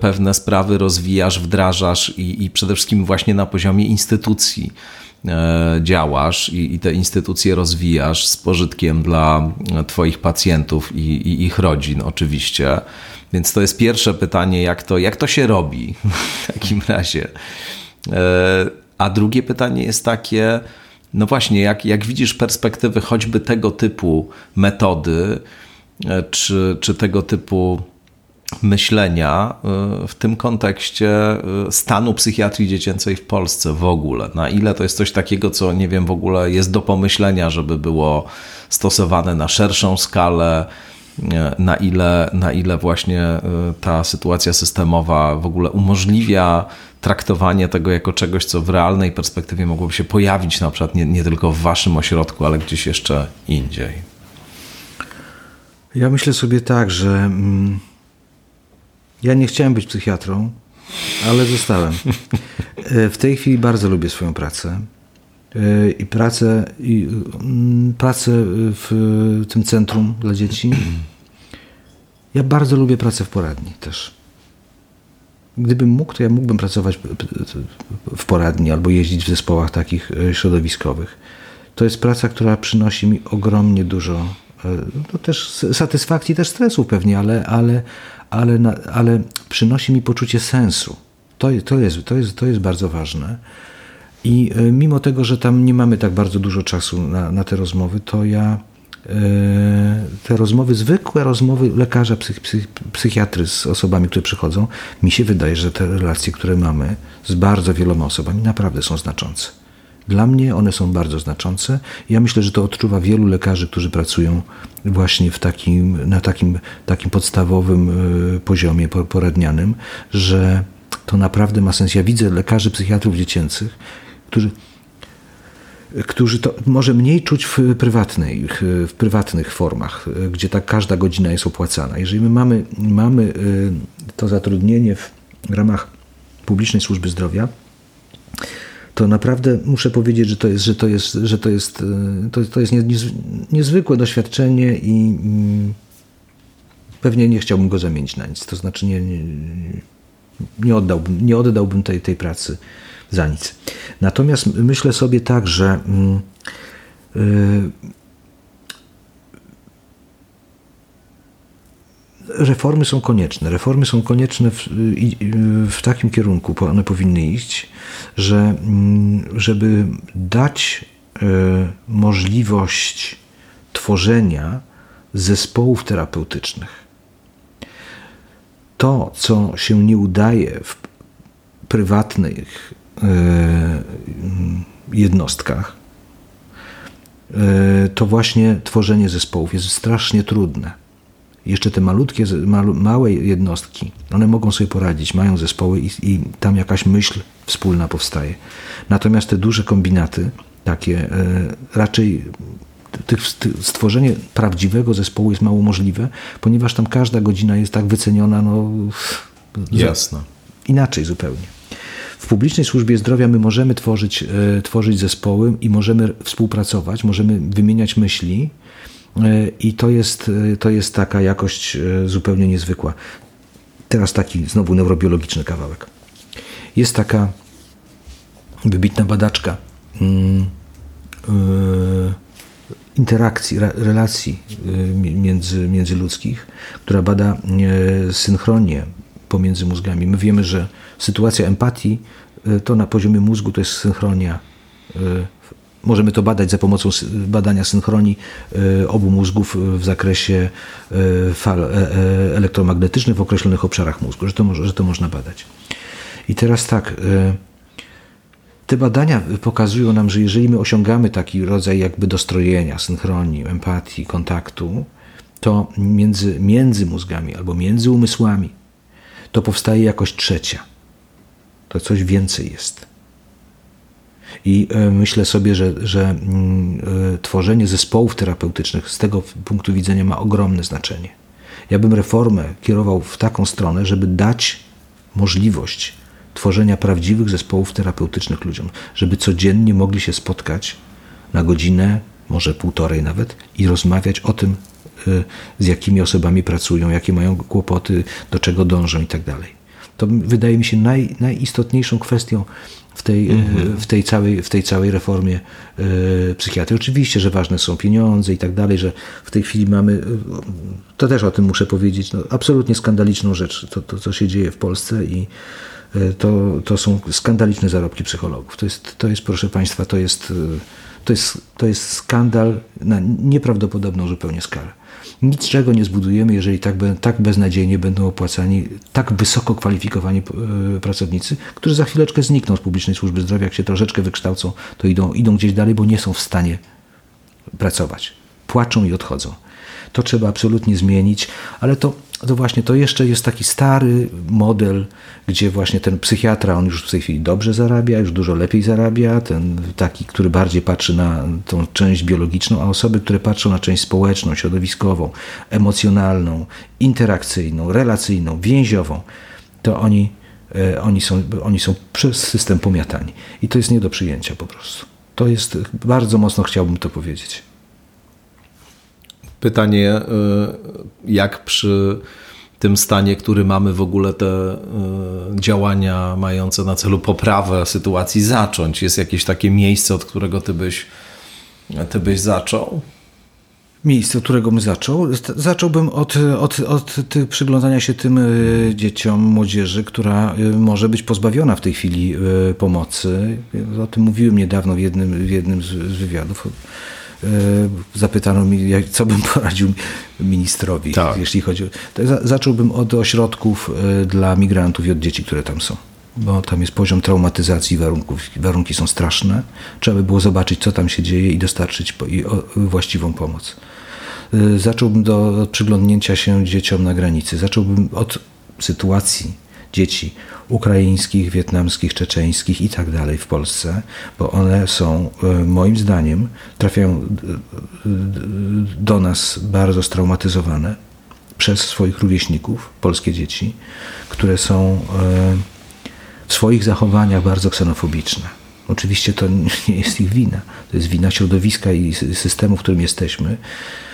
pewne sprawy rozwijasz, wdrażasz i, i przede wszystkim właśnie na poziomie instytucji e, działasz i, i, te instytucje rozwijasz z pożytkiem dla Twoich pacjentów i, i, ich rodzin, oczywiście. Więc to jest pierwsze pytanie, jak to, jak to się robi w takim razie. E, a drugie pytanie jest takie, no właśnie, jak, jak widzisz perspektywy choćby tego typu metody, e, czy, czy tego typu myślenia e, w tym kontekście stanu psychiatrii dziecięcej w Polsce w ogóle. Na ile to jest coś takiego, co nie wiem, w ogóle jest do pomyślenia, żeby było stosowane na szerszą skalę, na ile, na ile właśnie ta sytuacja systemowa w ogóle umożliwia traktowanie tego jako czegoś, co w realnej perspektywie mogłoby się pojawić na przykład nie, nie tylko w waszym ośrodku, ale gdzieś jeszcze indziej. Ja myślę sobie tak, że mm, ja nie chciałem być psychiatrą, ale zostałem. E, w tej chwili bardzo lubię swoją pracę. E, I pracę, i mm, pracę w tym centrum dla dzieci. Ja bardzo lubię pracę w poradni też. Gdybym mógł, to ja mógłbym pracować w poradni albo jeździć w zespołach takich e, środowiskowych. To jest praca, która przynosi mi ogromnie dużo no też satysfakcji, też stresu pewnie, ale, ale, ale, ale przynosi mi poczucie sensu. To, to, jest, to, jest, to jest bardzo ważne. I e, mimo tego, że tam nie mamy tak bardzo dużo czasu na, na te rozmowy, to ja e, te rozmowy, zwykłe rozmowy lekarza, psych, psych, psychiatry z osobami, które przychodzą, mi się wydaje, że te relacje, które mamy z bardzo wieloma osobami, naprawdę są znaczące. Dla mnie one są bardzo znaczące. Ja myślę, że to odczuwa wielu lekarzy, którzy pracują właśnie w takim, na takim, takim podstawowym e, poziomie poradnianym, że to naprawdę ma sens. Ja widzę lekarzy, psychiatrów dziecięcych, którzy którzy to może mniej czuć w, prywatnej, w prywatnych formach, gdzie tak każda godzina jest opłacana. Jeżeli my mamy, mamy y, to zatrudnienie w ramach publicznej służby zdrowia, to naprawdę muszę powiedzieć, że to jest, że to jest, że to jest, y, to, to jest niezwykłe doświadczenie i pewnie nie chciałbym go zamienić na nic. To znaczy nie, nie, nie oddałbym, nie oddałbym tej, tej pracy za nic. Natomiast myślę sobie tak, że yy, reformy są konieczne. Reformy są konieczne w, w, takim kierunku, one powinny iść, że mm, żeby dać y, możliwość tworzenia zespołów terapeutycznych. To, co się nie udaje w prywatnych E, jednostkach, e, to właśnie tworzenie zespołów jest strasznie trudne. Jeszcze te malutkie, małe jednostki, one mogą sobie poradzić, mają zespoły i, i tam jakaś myśl wspólna powstaje. Natomiast te duże kombinaty, takie e, raczej stworzenie prawdziwego zespołu jest mało możliwe, ponieważ tam każda godzina jest tak wyceniona, no. Jasne. Inaczej zupełnie. W publicznej służbie zdrowia my możemy tworzyć, e, tworzyć zespoły i możemy współpracować, możemy wymieniać myśli i to jest, e, to jest taka jakość zupełnie niezwykła. Teraz taki znowu neurobiologiczny kawałek. Jest taka wybitna badaczka mm, interakcji, relacji między, międzyludzkich, która bada synchronię pomiędzy mózgami. My wiemy, że sytuacja empatii e, to na poziomie mózgu to jest synchronia. E, możemy to badać za pomocą badania synchronii e, obu mózgów w zakresie fal elektromagnetycznych w określonych obszarach mózgu, że to, że to można badać. I teraz tak, te badania pokazują nam, że jeżeli my osiągamy taki rodzaj jakby dostrojenia, synchronii, empatii, kontaktu, to między, między mózgami albo między umysłami to powstaje jakość trzecia. To coś więcej jest. I e, myślę sobie, że, że mm, e, tworzenie zespołów terapeutycznych z tego punktu widzenia ma ogromne znaczenie. Ja bym reformę kierował w taką stronę, żeby dać możliwość tworzenia prawdziwych zespołów terapeutycznych ludziom, żeby codziennie mogli się spotkać na godzinę może półtorej nawet, i rozmawiać o tym, z jakimi osobami pracują, jakie mają kłopoty, do czego dążą i tak. To wydaje mi się naj, najistotniejszą kwestią w tej, mhm. w tej, całej, w tej całej reformie e, psychiatrii. Oczywiście, że ważne są pieniądze i tak dalej, że w tej chwili mamy, to też o tym muszę powiedzieć, no, absolutnie skandaliczną rzecz, to, to co się dzieje w Polsce i e, to, to są skandaliczne zarobki psychologów. To jest, to jest proszę Państwa, to jest, to jest, to jest skandal na nieprawdopodobną zupełnie skalę. Niczego nie zbudujemy, jeżeli tak, tak beznadziejnie będą opłacani tak wysoko kwalifikowani e, pracownicy, którzy za chwileczkę znikną z publicznej służby zdrowia. Jak się troszeczkę wykształcą, to idą, idą gdzieś dalej, bo nie są w stanie pracować. Płaczą i odchodzą. To trzeba absolutnie zmienić, ale to to właśnie to jeszcze jest taki stary model, gdzie właśnie ten psychiatra, on już w tej chwili dobrze zarabia, już dużo lepiej zarabia, ten taki, który bardziej patrzy na tą część biologiczną, a osoby, które patrzą na część społeczną, środowiskową, emocjonalną, interakcyjną, relacyjną, więziową, to oni, e, oni, są, oni są przez system pomiatani. I to jest nie do przyjęcia po prostu. To jest, bardzo mocno chciałbym to powiedzieć. Pytanie, y, jak przy tym stanie, który mamy w ogóle te y, działania mające na celu poprawę sytuacji zacząć? Jest jakieś takie miejsce, od którego ty byś, ty byś zaczął? Miejsce, od którego bym zaczął? Zacząłbym od, od, od przyglądania się tym y, dzieciom, młodzieży, która może być pozbawiona w tej chwili pomocy. O tym mówiłem niedawno w jednym, w jednym z, wywiadów E, zapytano mnie, co bym poradził ministrowi, tak. jeśli chodzi o... Zacząłbym od ośrodków e, dla migrantów i od dzieci, które tam są bo tam jest poziom traumatyzacji warunków, warunki są straszne. Trzeba by było zobaczyć, co tam się dzieje i dostarczyć właściwą pomoc. E, zacząłbym do, od przyglądnięcia się dzieciom na granicy. Zacząłbym od sytuacji dzieci ukraińskich, wietnamskich, czeczeńskich i tak dalej w Polsce, bo one są e, moim zdaniem trafiają e, do nas bardzo straumatyzowane przez swoich rówieśników, polskie dzieci, które są e, w swoich zachowaniach bardzo ksenofobiczne. Oczywiście to nie jest ich wina, to jest wina środowiska i systemu, w którym jesteśmy, E,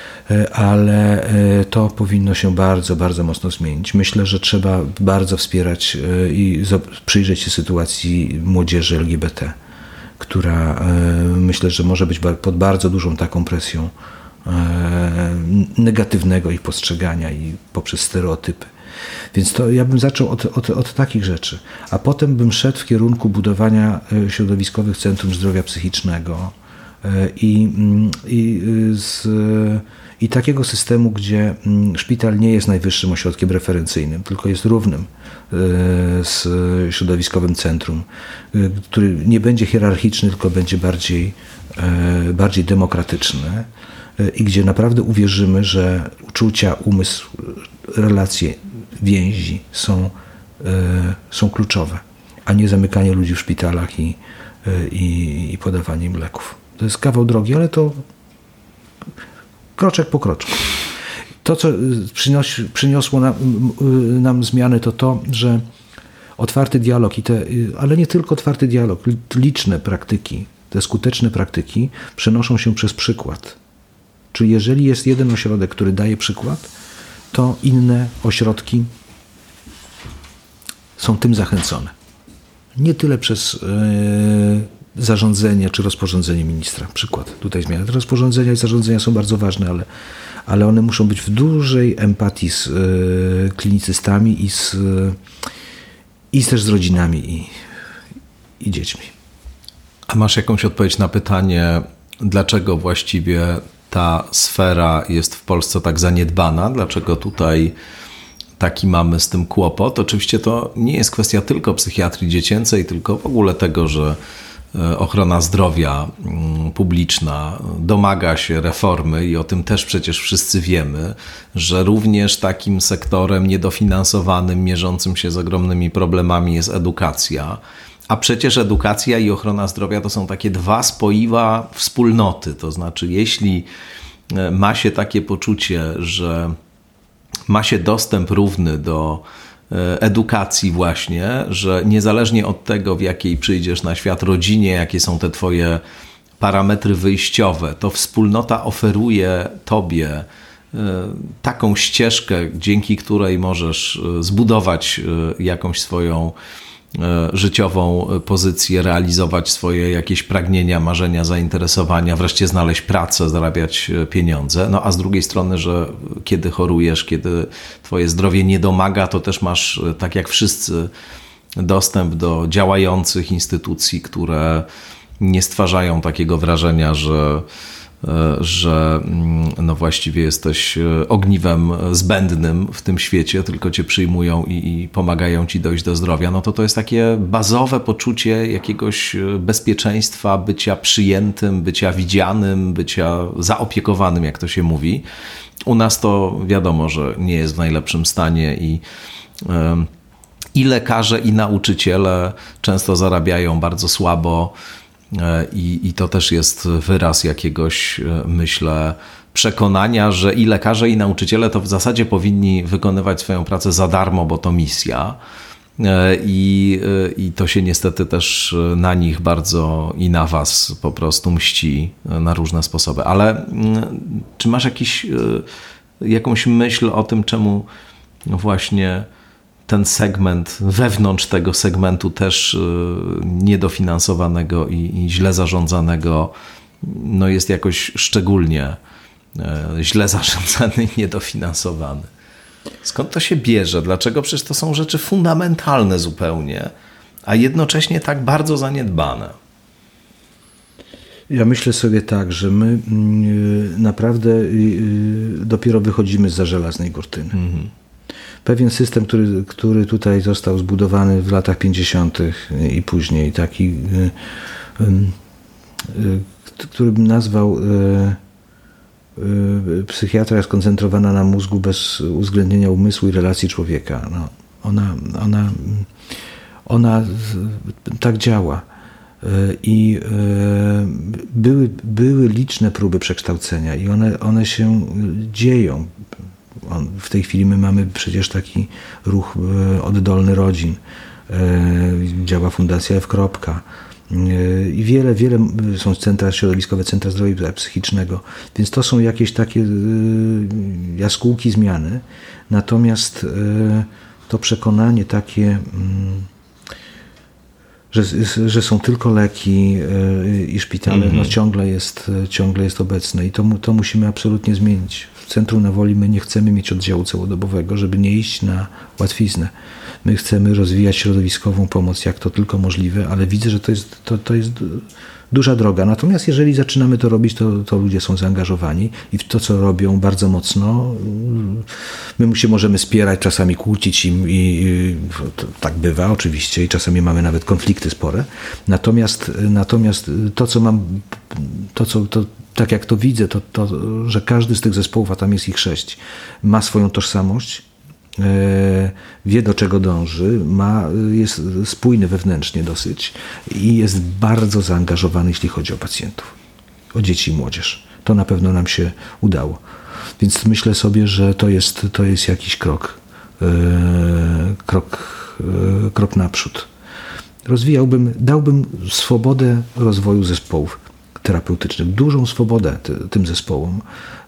ale e, to powinno się bardzo, bardzo mocno zmienić. Myślę, że trzeba bardzo wspierać e, i przyjrzeć się sytuacji młodzieży LGBT, która myślę, że może być pod bardzo dużą taką presją negatywnego ich postrzegania i poprzez stereotypy. Więc to ja bym zaczął od, od, od, takich rzeczy, a potem bym szedł w kierunku budowania środowiskowych centrum zdrowia psychicznego i, mm, i z i takiego systemu, gdzie mm, szpital nie jest najwyższym ośrodkiem referencyjnym, tylko jest równym e, z środowiskowym centrum, e, który nie będzie hierarchiczny, tylko będzie bardziej, e, bardziej demokratyczny i gdzie naprawdę uwierzymy, że uczucia, umysł, relacje, więzi są, są kluczowe, a nie zamykanie ludzi w szpitalach i, i, i podawanie im leków. To jest kawał drogi, ale to kroczek po kroczku. To, co przyniosło nam, nam zmiany, to to, że otwarty dialog, i te, ale nie tylko otwarty dialog, liczne praktyki, te skuteczne praktyki przenoszą się przez przykład. Czyli jeżeli jest jeden ośrodek, który daje przykład, to inne ośrodki są tym zachęcone. Nie tyle przez zarządzenie czy rozporządzenie ministra. Przykład tutaj zmiany. Rozporządzenia i zarządzenia są bardzo ważne, ale, ale one muszą być w dużej empatii z y, klinicystami i, z, i też z rodzinami i, i dziećmi. A masz jakąś odpowiedź na pytanie, dlaczego właściwie ta sfera jest w Polsce tak zaniedbana? Dlaczego tutaj taki mamy z tym kłopot? Oczywiście to nie jest kwestia tylko psychiatrii dziecięcej, tylko w ogóle tego, że ochrona zdrowia mm, publiczna domaga się reformy i o tym też przecież wszyscy wiemy, że również takim sektorem niedofinansowanym, mierzącym się z ogromnymi problemami jest edukacja. A przecież edukacja i ochrona zdrowia to są takie dwa spoiwa wspólnoty. To znaczy, jeśli e, ma się takie poczucie, że ma się dostęp równy do E, edukacji właśnie, że niezależnie od tego, w jakiej przyjdziesz na świat rodzinie, jakie są te twoje parametry wyjściowe, to wspólnota oferuje tobie taką ścieżkę, dzięki której możesz zbudować jakąś swoją E, życiową pozycję, realizować swoje jakieś pragnienia, marzenia, zainteresowania, wreszcie znaleźć pracę, zarabiać e, pieniądze. No a z drugiej strony, że kiedy chorujesz, kiedy twoje zdrowie nie domaga, to też masz, e, tak jak wszyscy, dostęp do działających instytucji, które nie stwarzają takiego wrażenia, że E, że mm, no właściwie jesteś e, ogniwem zbędnym w tym świecie, tylko cię przyjmują i, i, pomagają ci dojść do zdrowia, no to to jest takie bazowe poczucie jakiegoś e, bezpieczeństwa, bycia przyjętym, bycia widzianym, bycia zaopiekowanym, jak to się mówi. U nas to wiadomo, że nie jest w najlepszym stanie i i lekarze, i nauczyciele często zarabiają bardzo słabo E, I, I to też jest wyraz jakiegoś, e, myślę, przekonania, że i lekarze, i nauczyciele to w zasadzie powinni wykonywać swoją pracę za darmo, bo to misja. E, I, I to się niestety też na nich bardzo i na Was po prostu mści na różne sposoby. Ale mm, czy masz jakiś, jakąś myśl o tym, czemu właśnie ten segment, wewnątrz tego segmentu też y, niedofinansowanego i, i źle zarządzanego, no jest jakoś szczególnie y, źle zarządzany i niedofinansowany. Skąd to się bierze? Dlaczego? Przecież to są rzeczy fundamentalne zupełnie, a jednocześnie tak bardzo zaniedbane. Ja myślę sobie tak, że my mm, y, naprawdę dopiero wychodzimy z za żelaznej kurtyny. Mhm pewien system, który, który tutaj został zbudowany w latach 50. i później, taki, y, y, y, który bym nazwał psychiatria skoncentrowana na mózgu bez uwzględnienia umysłu i relacji człowieka. No, ona, ona, ona tak działa. I były, były liczne próby przekształcenia, i one, one się dzieją w tej chwili my mamy przecież taki ruch e, oddolny rodzin. E, działa Fundacja F. E, I wiele, wiele są centra środowiskowe, centra zdrowia psychicznego, więc to są jakieś takie jaskółki zmiany. Natomiast to przekonanie takie, mm, że, że są tylko leki i szpitale, mm -hmm. no mhm. ciągle jest, ciągle jest obecne i to, to musimy absolutnie zmienić w Centrum na Woli my nie chcemy mieć oddziału całodobowego, żeby nie iść na łatwiznę. My chcemy rozwijać środowiskową pomoc, jak to tylko możliwe, ale widzę, że to jest, to, to jest duża droga. Natomiast jeżeli zaczynamy to robić, to, to ludzie są zaangażowani i w to, co robią bardzo mocno, my się możemy spierać, czasami kłócić im i tak bywa oczywiście i czasami mamy nawet konflikty spore. Natomiast, natomiast to, co mam, to, co, to, tak jak to widzę, to, to, że każdy z tych zespołów, a tam jest ich sześć, ma swoją tożsamość, e, wie do czego dąży, ma, jest spójny wewnętrznie dosyć i jest bardzo zaangażowany, jeśli chodzi o pacjentów, o dzieci i młodzież. To na pewno nam się udało. Więc myślę sobie, że to jest, to jest jakiś krok, e, krok, e, krok naprzód. Rozwijałbym, dałbym swobodę rozwoju zespołów terapeutycznych, dużą swobodę tym zespołom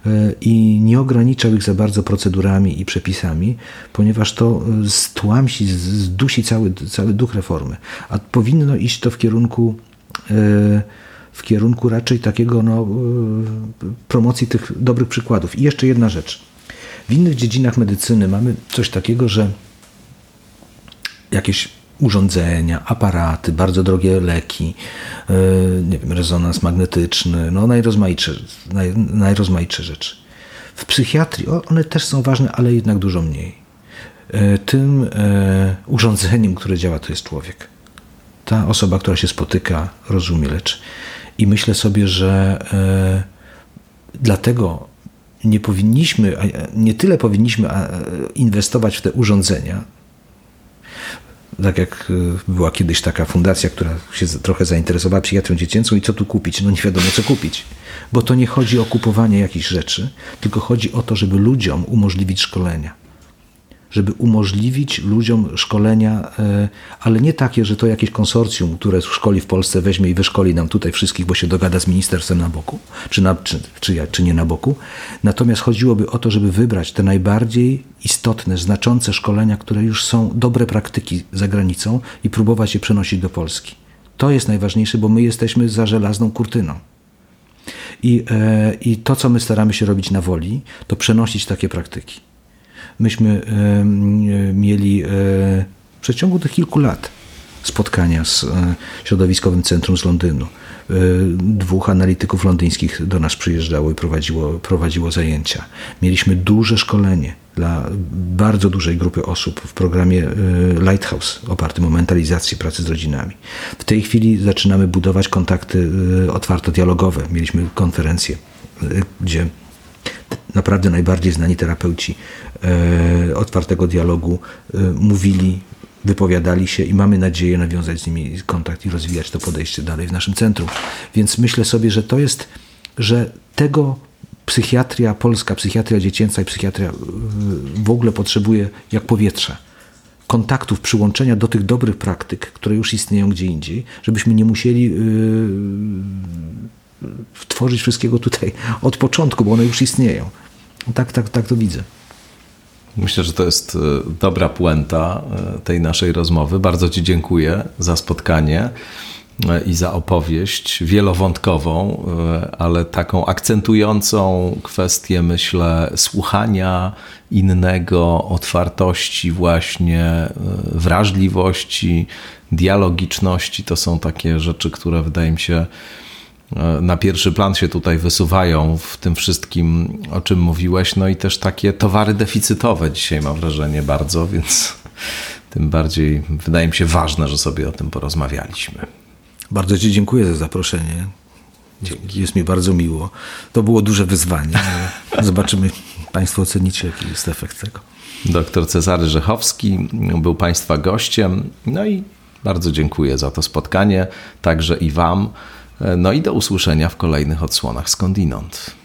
e, i nie ograniczał ich za bardzo procedurami i przepisami, ponieważ to e, stłamsi, zdusi cały, cały duch reformy. A powinno iść to w kierunku e, w kierunku raczej takiego no, promocji tych dobrych przykładów. I jeszcze jedna rzecz. W innych dziedzinach medycyny mamy coś takiego, że jakieś urządzenia, aparaty, bardzo drogie leki, e, nie wiem, rezonans magnetyczny, no najrozmaitsze, naj, najrozmaitsze rzeczy. W psychiatrii one też są ważne, ale jednak dużo mniej. E, tym e, urządzeniem, które działa, to jest człowiek. Ta osoba, która się spotyka, rozumie, leczy. I myślę sobie, że dlatego nie powinniśmy, nie tyle powinniśmy inwestować w te urządzenia, tak jak y, była kiedyś taka fundacja, która się trochę zainteresowała psychiatrią dziecięcą i co tu kupić? No nie wiadomo co kupić. Bo to nie chodzi o kupowanie jakichś rzeczy, tylko chodzi o to, żeby ludziom umożliwić szkolenia. Żeby umożliwić ludziom szkolenia, e, ale nie takie, że to jakieś konsorcjum, które szkoli w Polsce, weźmie i wyszkoli nam tutaj wszystkich, bo się dogada z ministerstwem na boku, czy, na, czy, czy, czy nie na boku. Natomiast chodziłoby o to, żeby wybrać te najbardziej istotne, znaczące szkolenia, które już są dobre praktyki za granicą i próbować je przenosić do Polski. To jest najważniejsze, bo my jesteśmy za żelazną kurtyną. I, e, I to, co my staramy się robić na woli, to przenosić takie praktyki. Myśmy e, mieli e, w przeciągu tych kilku lat spotkania z e, środowiskowym centrum z Londynu. Dwóch analityków londyńskich do nas przyjeżdżało i prowadziło, prowadziło zajęcia. Mieliśmy duże szkolenie dla bardzo dużej grupy osób w programie Lighthouse opartym o mentalizację pracy z rodzinami. W tej chwili zaczynamy budować kontakty otwarto-dialogowe. Mieliśmy konferencję, gdzie naprawdę najbardziej znani terapeuci otwartego dialogu mówili wypowiadali się i mamy nadzieję nawiązać z nimi kontakt i rozwijać to podejście dalej w naszym centrum. Więc myślę sobie, że to jest, że tego psychiatria polska, psychiatria dziecięca i psychiatria w ogóle potrzebuje jak powietrza. Kontaktów, przyłączenia do tych dobrych praktyk, które już istnieją gdzie indziej, żebyśmy nie musieli yy, tworzyć wszystkiego tutaj od początku, bo one już istnieją. Tak, tak, tak to widzę. Myślę, że to jest e, dobra puenta e, tej naszej rozmowy. Bardzo Ci dziękuję za spotkanie e, i za opowieść wielowątkową, ale taką akcentującą kwestię, myślę, słuchania innego, otwartości, właśnie wrażliwości, dialogiczności. To są takie rzeczy, które wydaje mi się na pierwszy plan się tutaj wysuwają w tym wszystkim, o czym mówiłeś. No i też takie towary deficytowe dzisiaj mam wrażenie bardzo, więc tym bardziej wydaje mi się ważne, że sobie o tym porozmawialiśmy. Bardzo Ci dziękuję za zaproszenie. Dzięki. Jest mi bardzo miło. To było duże wyzwanie. Zobaczymy, Państwo ocenicie, jaki jest efekt tego. Doktor Cezary Rzechowski był Państwa gościem. No i bardzo dziękuję za to spotkanie, także i Wam. No i do usłyszenia w kolejnych odsłonach skądinąd.